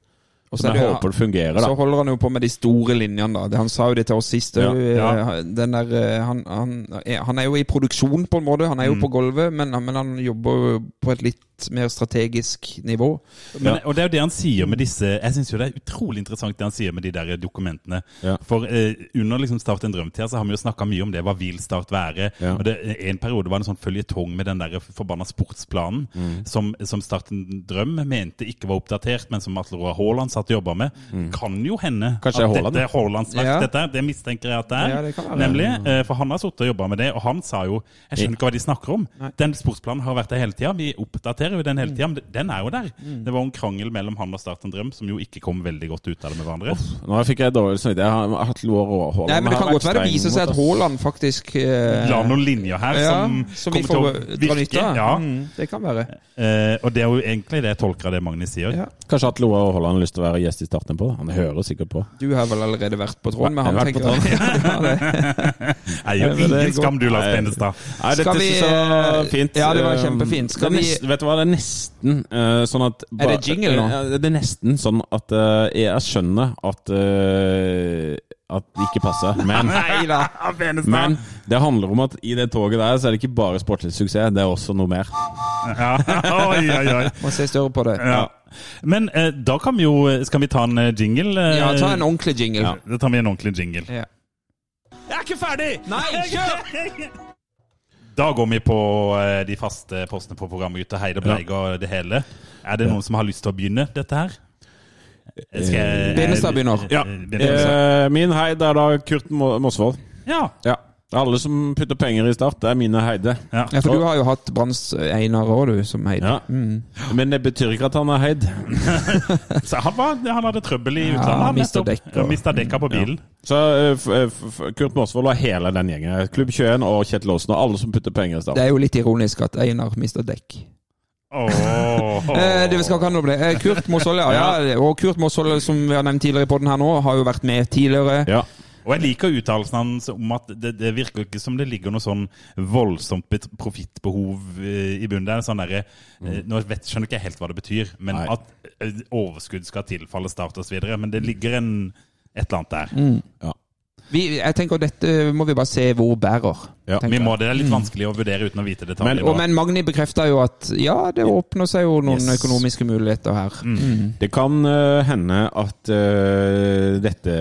S2: Og så det-
S4: håper det fungerer, da.
S2: Så holder han jo på med de store linjene, da. Han sa jo det til oss sist.
S4: Ja.
S2: eh,
S3: Ja.
S2: Der, eh, han, han, er- han er jo i produksjon, på en måte. Han er jo
S3: Mm.
S2: på gulvet, men, men han jobber jo på et litt mer strategisk nivå.
S3: Men, og det er jo det han sier med disse Jeg syns jo det er utrolig interessant det han sier med de der dokumentene.
S4: Ja.
S3: For eh, under liksom Start en drømtida så har vi jo snakka mye om det. Hva vil Start være?
S4: Ja.
S3: Og det, En periode var det en sånn føljetong med den der forbanna sportsplanen
S4: Mm.
S3: som, som Start en drøm mente ikke var oppdatert, men som Atle Roar Haaland satt og jobba med. Kan jo hende
S4: Mm. Kanskje det er
S3: at
S4: Haaland,
S3: dette er Haalands verk.
S2: Ja.
S3: Dette, det mistenker jeg at det er.
S2: Ja, det være.
S3: Nemlig. eh, For han har sittet og jobba med det, og han sa jo Jeg skjønner ikke hva de snakker om. Den sportsplanen har vært der hele tida. Vi oppdaterer jo den hele tida, men den er jo der.
S2: Mm.
S3: Det var en krangel mellom han og Start en drøm som jo ikke kom veldig godt ut av det med hverandre.
S4: Nå fikk jeg dårlig samvittighet. Jeg har hatt lår og Haaland.
S2: Nei, men det kan godt være det viser seg at. Haaland faktisk eh,
S3: La noen linjer her
S2: ja,
S3: som,
S2: som
S3: kommer til å virke.
S2: nytte.
S3: Ja.
S2: Mm, det kan være.
S3: Eh, og det er jo egentlig det jeg tolker av det Magnus sier.
S2: Ja.
S4: Kanskje at Loa og Haaland har lyst til å være gjest i starten på? Han hører sikkert på.
S2: Du har vel allerede vært på tråden med
S4: på
S2: tenker jeg. Ja, det. Er
S3: ingen skam, du, Lars. Benestad.
S4: Nei,
S2: Skal
S4: dette
S2: vi-
S4: så fint.
S2: Ja, det var
S4: Eh,
S2: kjempefint. Skal
S4: er
S2: vi-
S4: Vet du hva, det er nesten uh, sånn at
S2: Er det jingle nå?
S4: Det er nesten sånn at uh, jeg skjønner at uh, at det ikke passer. Men, men det handler om at i det toget der så er det ikke bare sportslig suksess, det er også noe mer.
S3: Ja. Oi, oi, oi.
S2: Må se større på det.
S3: Ja. Men eh, da kan vi jo Skal vi ta en eh, jingle? eh?
S2: Ja, ta en ordentlig jingle.
S4: Ja.
S3: Da tar vi en ordentlig jingle.
S2: Ja.
S4: Jeg er ikke ferdig!
S2: Nei, kjør!
S3: Da går vi på eh, de faste postene på programmet, gutter. Heid og Bleig og det hele. Er det noen som har lyst til å begynne dette her? Skal
S2: Benestad begynner.
S4: Ja.
S3: Benestad.
S4: Eh, min heid er da Kurt Mo- Mosvold.
S3: Ja.
S4: Ja. Alle som putter penger i Start, det er mine heide.
S3: ja.
S2: Ja, for du har jo hatt Branns Einar òg, du, som Heide.
S4: Ja.
S2: Mm.
S4: Men det betyr ikke at han er heid.
S3: Så han, var, han hadde trøbbel i
S2: Ja,
S3: utlandet. han Mista dekka på bilen.
S4: Så f- eh, f- Kurt Mosvold og hele den gjengen. Klubb 21 og Kjetil Aasen og alle som putter penger i Start.
S2: Det er jo litt ironisk at Einar mister dekk.
S3: Oh.
S2: Eh, det skal ikke handle om det. Kurt Mosvold, ja. ja. Og Kurt Mosvold, som vi har nevnt tidligere i den her nå, har jo vært med tidligere.
S4: Ja.
S3: Og jeg liker uttalelsen hans om at det, det virker ikke som det ligger noe sånn voldsomt profittbehov eh, i bunnen. Det er sånn derre mm. Nå vet, skjønner ikke jeg helt hva det betyr, men
S4: Nei.
S3: at eh, overskudd skal tilfalle Start osv. Men det ligger en, et eller annet der.
S4: Ja.
S2: Vi, jeg tenker Dette må vi bare se hvor bærer.
S4: Ja,
S3: Vi må. Det er litt vanskelig å vurdere uten å vite detaljer.
S4: Men-
S2: Og, men Magni bekrefter jo at ja, det åpner seg jo noen
S4: Yes.
S2: økonomiske muligheter her. Mm.
S4: Det kan uh, hende at uh, dette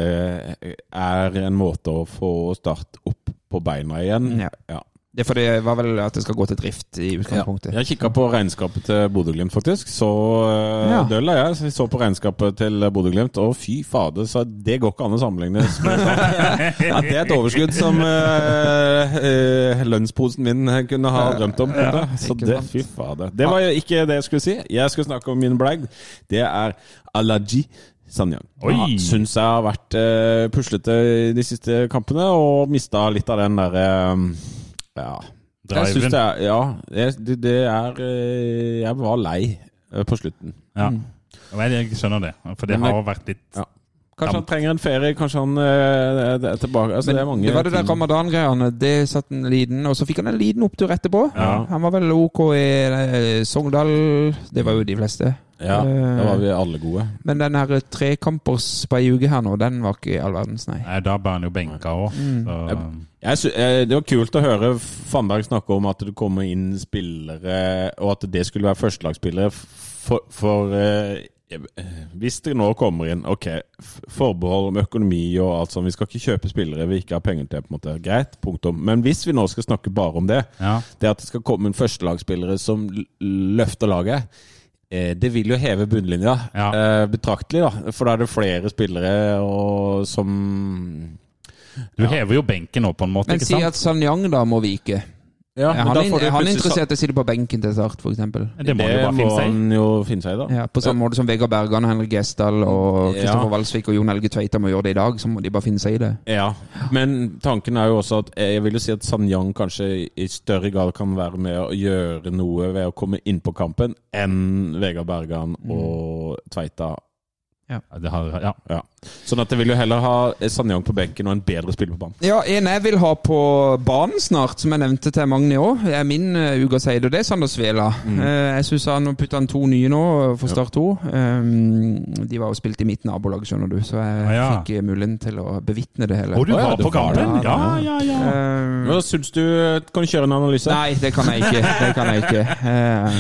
S4: er en måte å få Start opp på beina igjen.
S2: Ja.
S4: Ja.
S2: Det for det var vel at det skal gå til drift i utgangspunktet.
S4: Jeg kikka på regnskapet til Bodø-Glimt, faktisk. Så uh,
S2: Ja.
S4: døll er jeg. Så jeg så på regnskapet til Bodø-Glimt, og fy fader, så det går ikke an å sammenligne. ja, det er et overskudd som uh, uh, lønnsposen min kunne ha drømt om. så det, fy fader. Det var jo ikke det jeg skulle si. Jeg skulle snakke om min blag. Det er Alaji Sanyang.
S3: Oi!
S4: Ja, Syns jeg har vært uh, puslete i de siste kampene, og mista litt av den derre Ja. Jeg syns det er Ja, det, det, er eh, Jeg var lei eh, på slutten.
S3: Ja. Og Jeg skjønner det, for det
S4: Men
S3: har vært litt
S4: Ja. Kanskje han trenger en ferie, kanskje han eh, er tilbake altså,
S2: Men
S4: det, er mange
S2: det var det der ramadan-greiene. Det satt en liten Og så fikk han en liten opptur etterpå.
S3: Ja.
S2: Han var vel OK i Sogndal. Det var jo de fleste.
S4: Ja, da var vi alle gode.
S2: Men den her trekampers på ei uke her nå, den var ikke i all verdens, nei.
S3: Nei, Da ble han jo benka òg.
S4: Jeg eh, det var kult å høre Fannberg snakke om at det kommer inn spillere, og at det skulle være førstelagsspillere. For, for eh, eh, hvis det nå kommer inn Ok, forbehold om økonomi og alt sånt. Vi skal ikke kjøpe spillere vi ikke har penger til. på en måte Greit, punktum. Men hvis vi nå skal snakke bare om det,
S3: Ja.
S4: det at det skal komme inn førstelagsspillere som løfter laget eh, det vil jo heve bunnlinja
S3: Ja.
S4: eh, betraktelig, da. For da er det flere spillere og, som
S3: Du hever jo benken nå, på en måte.
S2: Men si at Sanyang da må vike.
S4: Ja, men
S2: han,
S4: da får du
S2: er han
S4: er
S2: interessert i å sitte på benken til Start, f.eks.?
S3: Det må bare
S4: må
S3: finne seg i.
S4: han jo finne seg i, da.
S2: Ja, på samme måte som Vegard Bergan Henrik Gjesdal og
S4: Ja.
S2: Kristoffer Walsvik og Jon Helge Tveita må gjøre det i dag, så må de bare finne seg i det.
S4: Ja, men tanken er jo også at jeg vil jo si at Sanyang kanskje i større grad kan være med å gjøre noe ved å komme inn på kampen enn Vegard Bergan og Tveita.
S3: Ja, det har, ja.
S4: Ja. Sånn at jeg vil jo heller ha Sanjong på benken og en bedre spiller på banen.
S2: Ja, en jeg vil ha på banen snart, som jeg nevnte til Magni òg, er min uh, ukas eid, og det er Sander Svela. Eh, jeg syns han putta han to nye nå, for Start 2. Um, de var jo spilt i mitt nabolag, skjønner du, så jeg
S3: Ah, ja.
S2: fikk eh, muligheten til å bevitne det hele.
S3: Og du var på kampen? Ja, ja, ja.
S2: Eh,
S4: Hva syns du? Kan du kjøre en analyse?
S2: Nei, det kan jeg ikke. Det kan jeg ikke. Eh,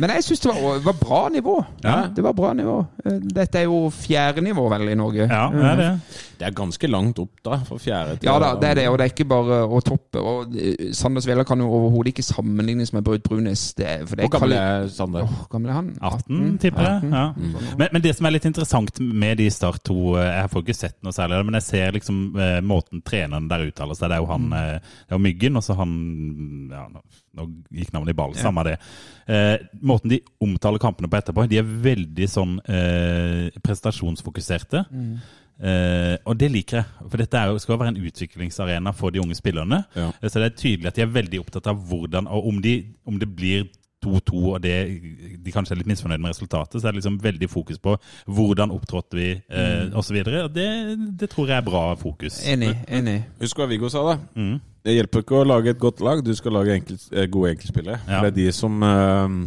S2: men jeg syns det var, var bra nivå.
S3: Ja.
S2: Det var bra nivå. Eh, Dette er jo fjerde nivå vel i Norge.
S3: Ja, det er det.
S4: Det er ganske langt opp, da, for fjerde til
S2: Ja da, det er det, og det er ikke bare å toppe. Og eh, Sander Svela kan jo overhodet ikke sammenlignes med Braut Brunes. Det for det
S4: Hvor
S2: er
S4: gammel er Sander?
S2: Åh, gammel er han?
S3: 18, tipper jeg.
S2: 18.
S3: Ja. Men, men det som er litt interessant med de Start 2 eh, Jeg får ikke sett noe særlig, men jeg ser liksom eh, måten treneren der uttaler seg. Det er jo han eh, Det er jo Myggen, og så han ja, nå, gikk navnet i ball. Samme det. Eh, måten de omtaler kampene på etterpå, de er veldig sånn eh, prestasjonsfokuserte. Eh, og det liker jeg, for dette er jo, skal jo være en utviklingsarena for de unge spillerne.
S4: Ja.
S3: Eh, Så det er tydelig at de er veldig opptatt av hvordan, og om, de, om det blir 2-2 og det, de kanskje er litt misfornøyd med resultatet, så er det liksom veldig fokus på hvordan opptrådte vi, eh, og osv. Det, det tror jeg er bra fokus.
S2: Enig. enig.
S4: Husk hva Viggo sa, da.
S3: Mm.
S4: Det hjelper ikke å lage et godt lag, du skal lage enkelt, eh, gode enkeltspillere.
S3: Ja.
S4: Det er de som eh,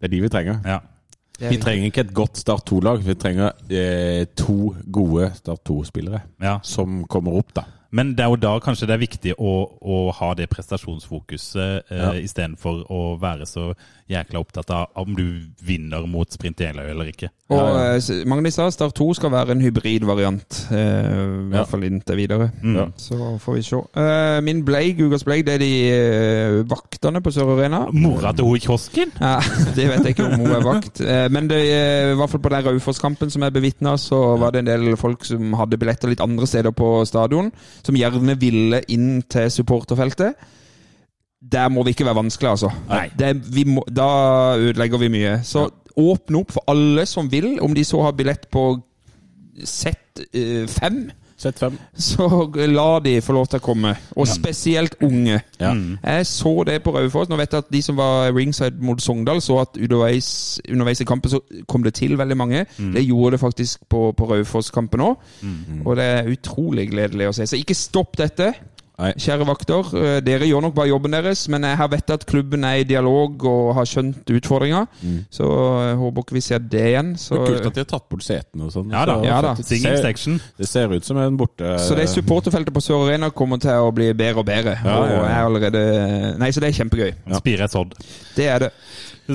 S4: Det er de vi trenger.
S3: Ja.
S4: Vi trenger ikke et godt Start 2-lag, vi trenger eh, to gode Start 2-spillere
S3: ja.
S4: som kommer opp, da.
S3: Men det er jo da kanskje det er viktig å, å ha det prestasjonsfokuset eh,
S4: Ja.
S3: istedenfor å være så jækla opptatt av om du vinner mot Sprint Jeløy eller ikke.
S2: Og
S4: Ja, ja.
S2: eh, Magnus sa Start 2 skal være en hybridvariant, eh, i
S4: Ja.
S2: hvert fall inntil videre.
S4: Ja.
S2: Så får vi se. Eh, min bleig, ukas bleig, det er de eh, vaktene på Sør Arena.
S3: Mora til hun i kiosken?
S2: Ja, det vet jeg ikke om hun er vakt. Eh, Men det, eh, i hvert fall på den Raufoss-kampen som jeg bevitna, så var det en del folk som hadde billetter litt andre steder på stadion, som gjerne ville inn til supporterfeltet. Der må vi ikke være vanskelig, altså. Det, vi må, da ødelegger vi mye. Så åpne opp for alle som vil, om de så har billett på Z5,
S4: Sett fem.
S2: så la de få lov til å komme. Og spesielt unge.
S4: Ja.
S2: Jeg så det på Raufoss. Nå vet jeg at de som var ringside mot Sogndal, så at underveis, underveis i kampen så kom det til veldig mange. Det gjorde det faktisk på, på Raufoss-kampen òg. Og det er utrolig gledelig å se. Så ikke stopp dette.
S4: Nei.
S2: Kjære vakter, eh, dere gjør nok bare jobben deres, men jeg har vet at klubben er i dialog og har skjønt utfordringa. Så jeg håper ikke vi ser det igjen. Så,
S4: Det er kult at de har tatt bort setene og sånn.
S3: Ja da.
S4: Så
S2: Ja da.
S4: det ser- Det ser ut som en borte...
S2: så det supporterfeltet på Sør Arena kommer til å bli bedre og bedre.
S4: Ja,
S2: Og
S4: ja,
S2: er allerede Nei, så det er kjempegøy.
S4: Ja.
S3: Spire et sådd.
S2: Det er det.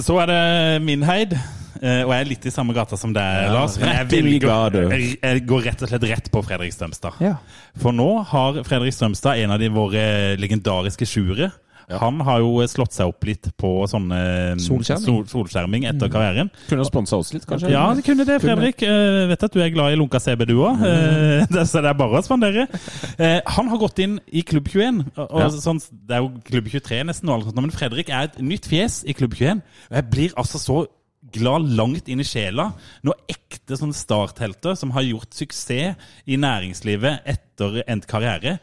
S3: Så er det min heid. eh, Og jeg er litt i samme gata som deg,
S4: Ja,
S3: Lars. Men jeg,
S4: vil
S3: velger, jeg, går rett og slett rett på Fredrik Strømstad.
S2: Ja.
S3: For nå har Fredrik Strømstad en av de våre legendariske sjuere. Han har jo slått seg opp litt på sånne mm,
S2: Solskjerming.
S3: sol, solskjerming etter karrieren.
S4: Kunne ha sponsa oss litt, kanskje?
S3: Ja, det kunne det, Fredrik. Eh, vet at du er glad i lunka CB, du òg. så det er bare å spandere. Eh, han har gått inn i Klubb 21. Og, og
S4: Ja.
S3: sånn, det er jo Klubb 23 nesten nå, men Fredrik er et nytt fjes i Klubb 21. Og jeg blir altså så glad langt inn i sjela når ekte sånne starthelter som har gjort suksess i næringslivet etter endt karriere,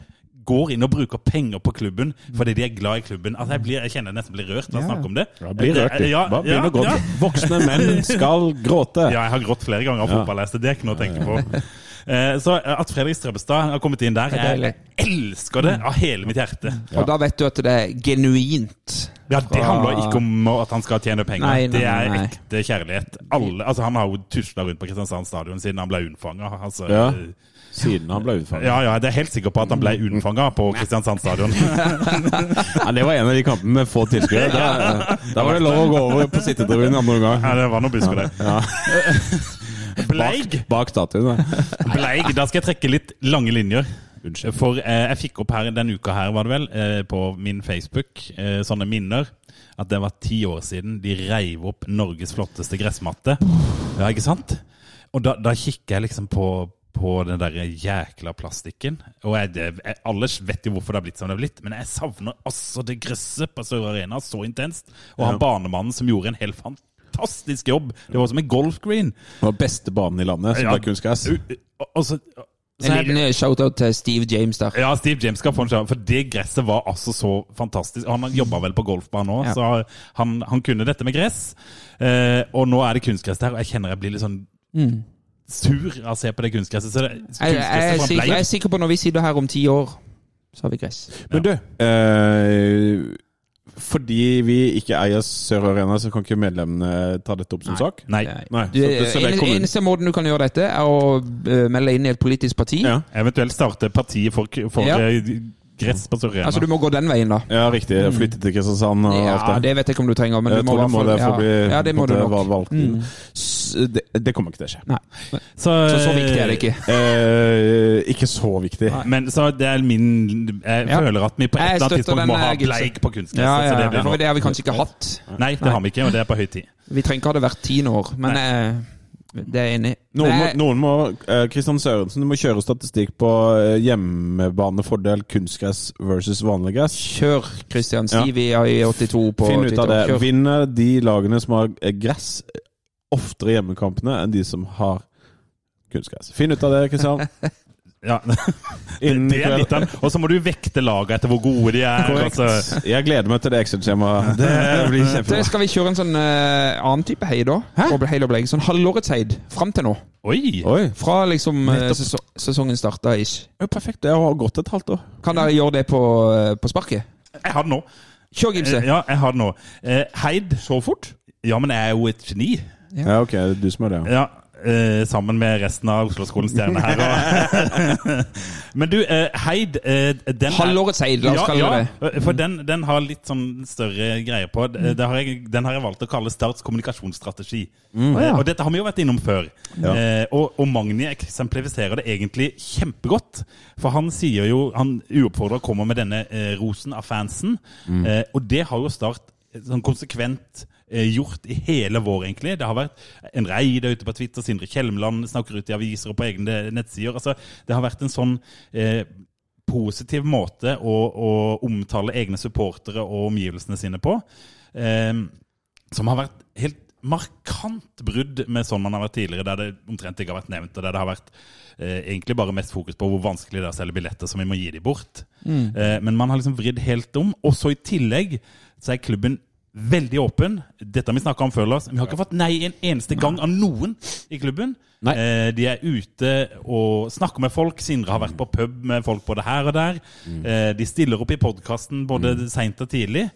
S3: går inn og bruker penger på klubben fordi de er glad i klubben. Altså, jeg, blir, jeg kjenner jeg nesten blir rørt når jeg snakker om det.
S4: Ja, blir rørt,
S3: ja, ja.
S4: Voksne menn skal gråte.
S3: Ja, jeg har grått flere ganger av fotballeste det er ikke noe å tenke på. Eh, Så at Fredrik Strømstad har kommet inn der,
S2: er
S3: jeg elsker det av hele mitt hjerte.
S2: Og da vet du at det er genuint.
S3: Ja, Det handler ikke om at han skal tjene penger.
S2: Nei, nei,
S3: det er
S2: nei.
S3: ekte kjærlighet. Alle, altså Han har jo tusla rundt på Kristiansand stadion siden han ble unnfanga. Altså,
S4: Ja. Siden han ble unnfanga.
S3: ja, ja, jeg er helt sikker på at han ble unnfanga på Kristiansand stadion.
S4: Ja, det var en av de kampene med få tilskuere. Da, da var det lov å gå over på sittetribunen andre omgang.
S3: Ja, det var noe busker der.
S4: Ja.
S3: Bleig,
S4: Bak statuen. da.
S3: bleig. Da skal jeg trekke litt lange linjer.
S4: Unnskyld.
S3: For eh, jeg fikk opp her denne uka her, var det vel, eh, på min Facebook, eh, sånne minner. At det var ti år siden de reiv opp Norges flotteste gressmatte. Ja, ikke sant? Og da, da kikker jeg liksom på, på den der jækla plastikken. Og jeg, jeg, alle vet jo hvorfor det har blitt som det har blitt, men jeg savner altså det gresset på Sør Arena så intenst. Og han banemannen som gjorde en helt fantastisk jobb. Det var som en golfgreen.
S4: Det var beste banen i landet, som
S3: Ja.
S4: kunstgress.
S3: Og så, så
S2: En
S3: er
S2: liten eh, shout-out til Steve James der.
S3: Ja, Steve James skal få en sjanse, for det gresset var altså så fantastisk. Han jobba vel på golfbanen òg,
S2: Ja.
S3: så han, han kunne dette med gress. Eh, og nå er det kunstgress der, og jeg kjenner jeg blir litt sånn sur av å se på det kunstgresset. Så det,
S2: Jeg, jeg, er sikker, jeg er sikker på når vi sitter her om ti år, så har vi gress.
S4: Men du, eh, fordi vi ikke eier Sør Arena, så kan ikke medlemmene ta dette opp som sak?
S3: Nei.
S4: Nei,
S2: Du,
S4: så, så det
S2: en, eneste måten du kan gjøre dette, er å eh, melde inn i et politisk parti.
S4: ja.
S3: Eventuelt starte partiet for, for
S2: Ja.
S3: Gress på Sør Arena.
S2: Altså, du må gå den veien, da.
S4: ja, riktig. Flytte til Kristiansand og
S2: Ja,
S4: alt det.
S2: det vet jeg ikke om du trenger, men
S4: Jeg
S2: du må
S4: tror
S2: i
S4: må
S2: hvert
S4: det for å
S2: fall
S4: bli
S2: ja, ja, det må du nok.
S4: valgt.
S2: Mm.
S4: Det, det kommer ikke til å skje.
S2: Nei.
S3: så,
S2: Så så viktig er det ikke.
S4: Eh, ikke så viktig.
S3: Men så det er min Jeg
S2: Ja.
S3: føler at vi på et eller annet tidspunkt må ha
S2: eh,
S3: bleik på kunstgress.
S2: Ja, ja,
S3: så det
S2: ja. det har vi kanskje ikke hatt.
S3: Nei, det har vi ikke, og det er på høy tid.
S2: Vi trenger ikke ha det hvert tiende år, men eh, det er jeg enig i.
S4: Noen må, noen må eh, Kristian Sørensen, du må kjøre statistikk på eh, hjemmebanefordel kunstgress versus vanlig gress.
S2: Kjør, Christian. Stevie i 82 på
S4: Finn ut av det.
S2: Kjør.
S4: Vinner de lagene som har eh, gress, oftere hjemmekampene enn de som har kunstgress? Finn ut av det, Kristian.
S3: Ja, det er litt av Og så må du vekte laget etter hvor gode de er. Altså.
S4: Jeg gleder meg til det Excel-skjemaet. Det blir
S2: Det
S4: kjempebra.
S2: skal vi kjøre en sånn uh, annen type heid da? Hæ? Sånn halvårets heid fram til nå.
S3: Oi!
S4: Oi,
S2: Fra liksom sesong, sesongen starta ish.
S4: ja, perfekt. Det har gått et halvt år.
S2: Kan dere gjøre det på, eh, på sparket?
S3: Jeg har det nå.
S2: Kjør, Gimse.
S3: Eh, Ja, jeg har det nå. Eh, Heid. Så fort? Ja, men jeg er jo et geni.
S4: Ja, ok. Det er du som er det. ja.
S3: Ja, eh, sammen med resten av Oslo-skolens stjerner her. Og Men du, eh, Heid eh, den er-
S2: Halvårets Heid, la oss kalle
S3: ja,
S2: det
S3: For den, den har litt sånn større greier på. Det, det har jeg, den har jeg valgt å kalle Starts kommunikasjonsstrategi. Eh, Og dette har vi jo vært innom før. Eh, og, og Magni eksemplifiserer det egentlig kjempegodt. For han sier jo, han uoppfordra kommer med denne eh, rosen av fansen. Eh, og det har jo Start eh, sånn konsekvent eh, gjort i hele vår, egentlig. Det har vært en Reide ute på Twitter. Sindre Kjelmeland snakker ut i aviser og på egne nettsider. Altså, det har vært en sånn eh, positiv måte å, å omtale egne supportere og omgivelsene sine på. Eh, som har vært helt markant brudd med sånn man har vært tidligere, der det omtrent ikke har vært nevnt, og der det har vært eh, egentlig bare mest fokus på hvor vanskelig det er å selge billetter, så vi må gi de bort. Eh, men man har liksom vridd helt om. Og så i tillegg så er klubben veldig åpen. Dette har vi snakka om før, Lars. Vi har ikke fått nei en eneste gang av noen i klubben. Eh, de er ute og snakker med folk. Sindre har vært på pub med folk både her og der. Eh, de stiller opp i podkasten både seint og tidlig.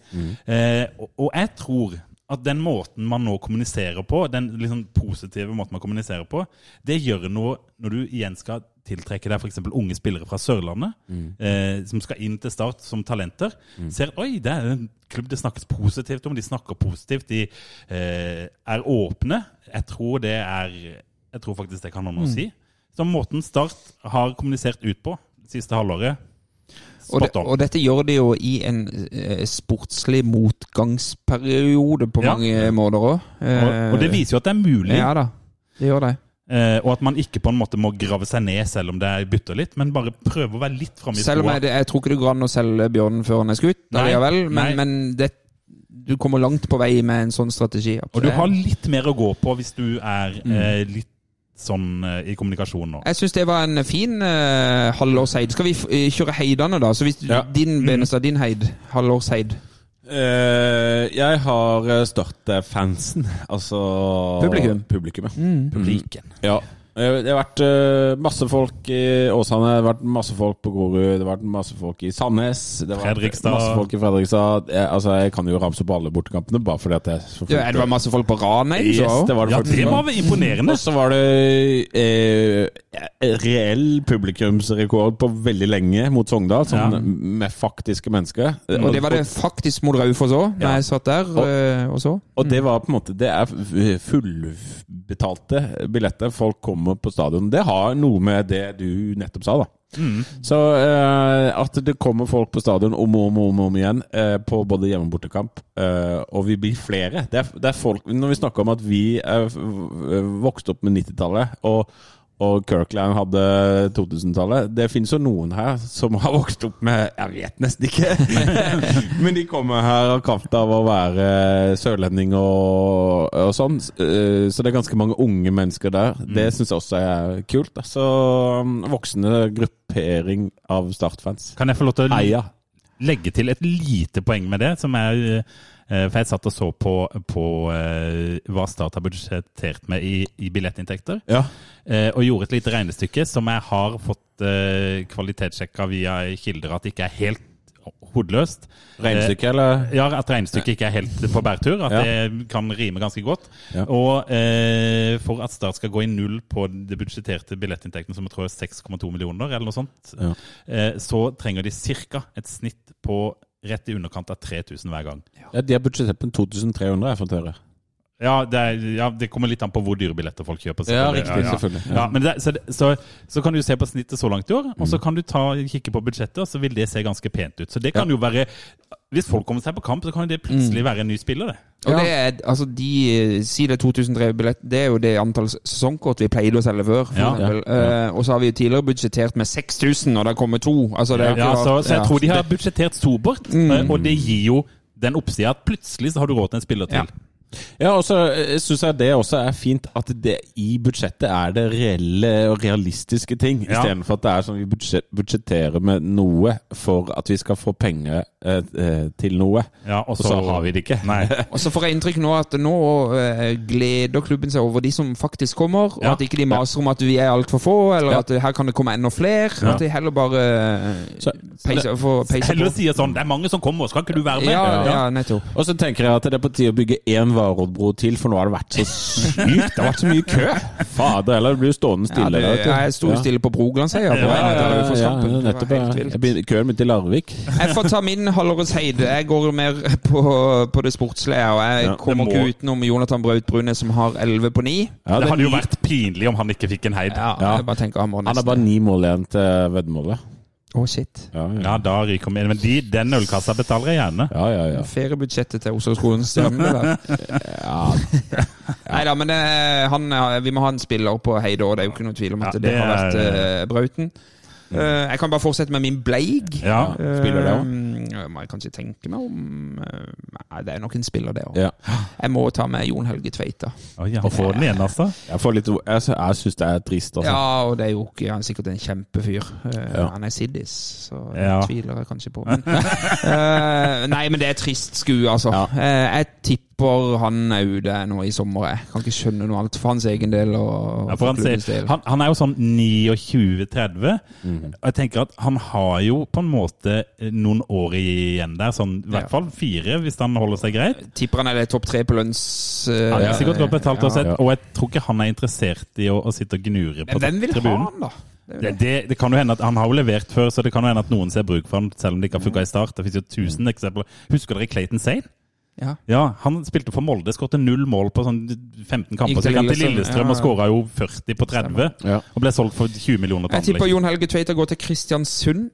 S3: Eh, og, og jeg tror at den måten man nå kommuniserer på, den liksom positive måten man kommuniserer på, det gjør noe når du igjen skal tiltrekke deg f.eks. unge spillere fra Sørlandet, eh, som skal inn til Start som talenter. Ser oi, det er en klubb det snakkes positivt om, de snakker positivt, de eh, er åpne. Jeg tror det er Jeg tror faktisk det kan ha noe å si. Så måten Start har kommunisert ut på siste halvåret
S2: Og, det, og dette gjør de jo i en eh, sportslig motgangsperiode på
S3: Ja.
S2: mange måter òg.
S3: Og, og det viser jo at det er mulig.
S2: Ja da, det gjør det.
S3: Eh, og at man ikke på en måte må grave seg ned selv om det bytter litt, men bare prøve å være litt framme i
S2: Selv om jeg, jeg tror ikke det går an å selge bjørnen før han er skutt,
S3: Nei,
S2: vel, men, men det, du kommer langt på vei med en sånn strategi.
S3: Og du har litt mer å gå på hvis du er eh, litt sånn eh, i kommunikasjon nå.
S2: Jeg syns det var en fin uh, halvårsheid. Skal vi eh, kjøre heidene, da? Så hvis
S4: Ja.
S2: Din Benestad, din heid. Halvårsheid.
S4: Eh, jeg har eh, Start-fansen. Altså
S2: Publikum.
S4: Publikum, ja.
S3: Publiken.
S4: Ja. Eh, Det har vært eh, masse folk i Åsane, det har vært masse folk på Grorud, det har vært masse folk i Sandnes det har vært Masse folk i Fredrikstad. Jeg, altså, jeg kan jo ramse opp alle bortekampene bare fordi at jeg så
S2: Ja, det var masse folk på Ranheim,
S4: Yes,
S2: så
S4: det var det
S3: Ja, det var vel imponerende.
S4: Og så var det eh, reell publikumsrekord på veldig lenge mot Sogndal, sånn
S3: Ja.
S4: med faktiske mennesker.
S2: Og det var det faktisk mot Raufoss òg, da
S4: Ja.
S2: jeg satt der og, og så.
S4: Og det var på en måte Det er fullbetalte billetter. Folk kommer på stadion. Det har noe med det du nettopp sa, da. Så eh, at det kommer folk på stadion om og om, om, om igjen eh, på både hjemme- og bortekamp, eh, og vi blir flere det er, det er folk, Når vi snakker om at vi er vokst opp med 90-tallet, og, og Kirkland hadde 2000-tallet Det finnes jo noen her som har vokst opp med Jeg vet nesten ikke. Men de kommer her av kraft av å være sørlending og, og sånn. Eh, Så det er ganske mange unge mennesker der. Det syns jeg også er kult. Så voksende gruppering av Start-fans.
S3: Kan jeg få lov til å
S4: Heia.
S3: Legge til et lite poeng med det? som er eh, For jeg satt og så på, på eh, hva Start har budsjettert med i, i billettinntekter.
S4: Ja.
S3: eh, Og gjorde et lite regnestykke som jeg har fått kvalitetssjekka via kilder at det ikke er helt hodeløst.
S4: Regnestykke, eller?
S3: Ja, at regnestykket ikke er helt på bærtur. At
S4: Ja.
S3: det kan rime ganske godt.
S4: Ja.
S3: Og eh, for at Start skal gå i null på det budsjetterte billettinntekten, som jeg tror er 6,2 millioner, eller noe sånt,
S4: Ja.
S3: eh, så trenger de ca. et snitt på rett i underkant av 3000 hver gang.
S4: Ja, de har budsjettert på 2300, jeg fått høre.
S3: Ja det, er, ja, det kommer litt an på hvor dyre billetter folk kjøper.
S4: Ja, riktig, selvfølgelig.
S3: Ja, men det, så, så, så kan du se på snittet så langt i år, og så kan du ta, kikke på budsjettet, og så vil det se ganske pent ut. Så det kan jo være Hvis folk kommer seg på kamp, så kan det plutselig være en ny spiller, det.
S2: Og det er, altså de eh, Si det er 2003 billett, det er jo det antall sesongkort vi pleide å selge før. Eh, og så har vi tidligere budsjettert med 6000, og det kommer to. Altså, det
S3: Ja, så, så jeg tror de har budsjettert sobert, mm. og det gir jo den oppsida at plutselig så har du råd til en spiller til.
S2: Ja.
S4: Og så syns jeg det også er fint at det i budsjettet er det reelle og realistiske ting,
S3: Ja.
S4: istedenfor at det er sånn vi budsjet, budsjetterer med noe for at vi skal få penger eh, eh, til noe,
S3: Ja,
S4: og så har vi det ikke.
S3: Nei.
S2: Og så får jeg inntrykk nå at nå eh, gleder klubben seg over de som faktisk kommer, og
S3: Ja.
S2: at ikke de maser om at vi er altfor få, eller
S4: Ja.
S2: at her kan det komme enda flere.
S3: Ja.
S2: At de heller bare eh,
S4: Så-
S2: peiser, får peiser
S3: Heller
S2: på.
S3: sier sånn Det er mange som kommer, skal ikke du være med?
S2: Ja, ja, nettopp.
S4: Og så tenker jeg at det er på tide å bygge én Varoddbro til, for nå har det vært så sykt. Det har vært så mye kø. Fader heller, det blir jo stående
S2: Ja,
S4: stille.
S2: det,
S4: vet du.
S2: jeg sto
S4: Ja.
S2: stille på Broglandseia Jeg
S4: Ja, ja, ja, ja, nettopp. ja. Køen min til Larvik.
S2: Jeg får ta min halvårets heid. Jeg går mer på, på det sportslige. Og jeg
S4: Ja,
S2: kommer ikke utenom Jonathan Braut Brune, som har 11 på 9.
S4: Ja,
S3: det hadde jo vært pinlig om han ikke fikk en heid.
S2: Ja,
S4: Ja.
S2: Jeg bare tenker han må
S4: Han
S2: er
S4: bare ni mål igjen til veddemålet.
S2: Å, shit.
S4: Ja, ja.
S3: Ja, da ryker vi inn. Men de, den ølkassa betaler jeg gjerne.
S4: ja, ja, ja.
S2: Feriebudsjettet til Oslo-skolen stemmer der.
S4: ja.
S2: Nei da, men det, han, er- vi må ha en spiller på Heidå. det er jo ikke noe tvil om at
S3: Ja,
S2: det,
S3: det
S2: har vært eh, Brauten. Eh, jeg kan bare fortsette med min Bleig.
S3: Ja,
S4: spiller det
S2: Uh, må jeg kanskje tenke meg om eh, Nei, det er nok en spiller, det òg.
S4: ja.
S2: Jeg må ta med Jon Helge Tveita.
S3: Oi, Og får den igjen, altså.
S4: Jeg, får litt, jeg, jeg syns det er trist, altså.
S2: Ja, og det er jo ikke Han er sikkert en kjempefyr. Eh,
S4: Ja.
S2: Han er siddis, så
S3: Ja.
S2: det tviler jeg kanskje på. Men, eh, nei, men det er trist skue, altså.
S4: Ja.
S2: Eh, jeg tipper han er ute nå i sommer. Jeg kan ikke skjønne noe annet for hans egen del. Og
S3: Ja, for han,
S2: klubbens
S3: han, han er jo sånn 29-30.
S4: Mhm.
S3: Og jeg tenker at han har jo på en måte noen år igjen der. Sånn, I hvert
S2: Ja.
S3: fall fire, hvis han holder seg greit.
S2: Tipper han er topp tre på lønns... Uh,
S3: Han er sikkert godt betalt
S2: ja.
S4: Ja.
S3: Og jeg tror ikke han er interessert i å, å sitte og gnure på
S2: Men hvem vil ha han, da? Det
S3: Det,
S2: det.
S3: kan jo hende at Han har jo levert før, så det kan jo hende at noen ser bruk for han selv om det ikke har funka i start. Det finnes jo tusen eksempler. Husker dere Clayton Sane?
S2: Ja.
S3: Ja, Han spilte for Molde, skåret null mål på sånn 15 kamper. Så
S2: til
S3: gikk han til
S2: Lillestrøm,
S3: ja,
S2: ja.
S3: og skåra jo 40 på 30.
S4: Ja.
S3: Og ble solgt for 20 millioner
S2: Jeg tipper
S3: liksom.
S2: Jon Helge Tveita går til Kristiansund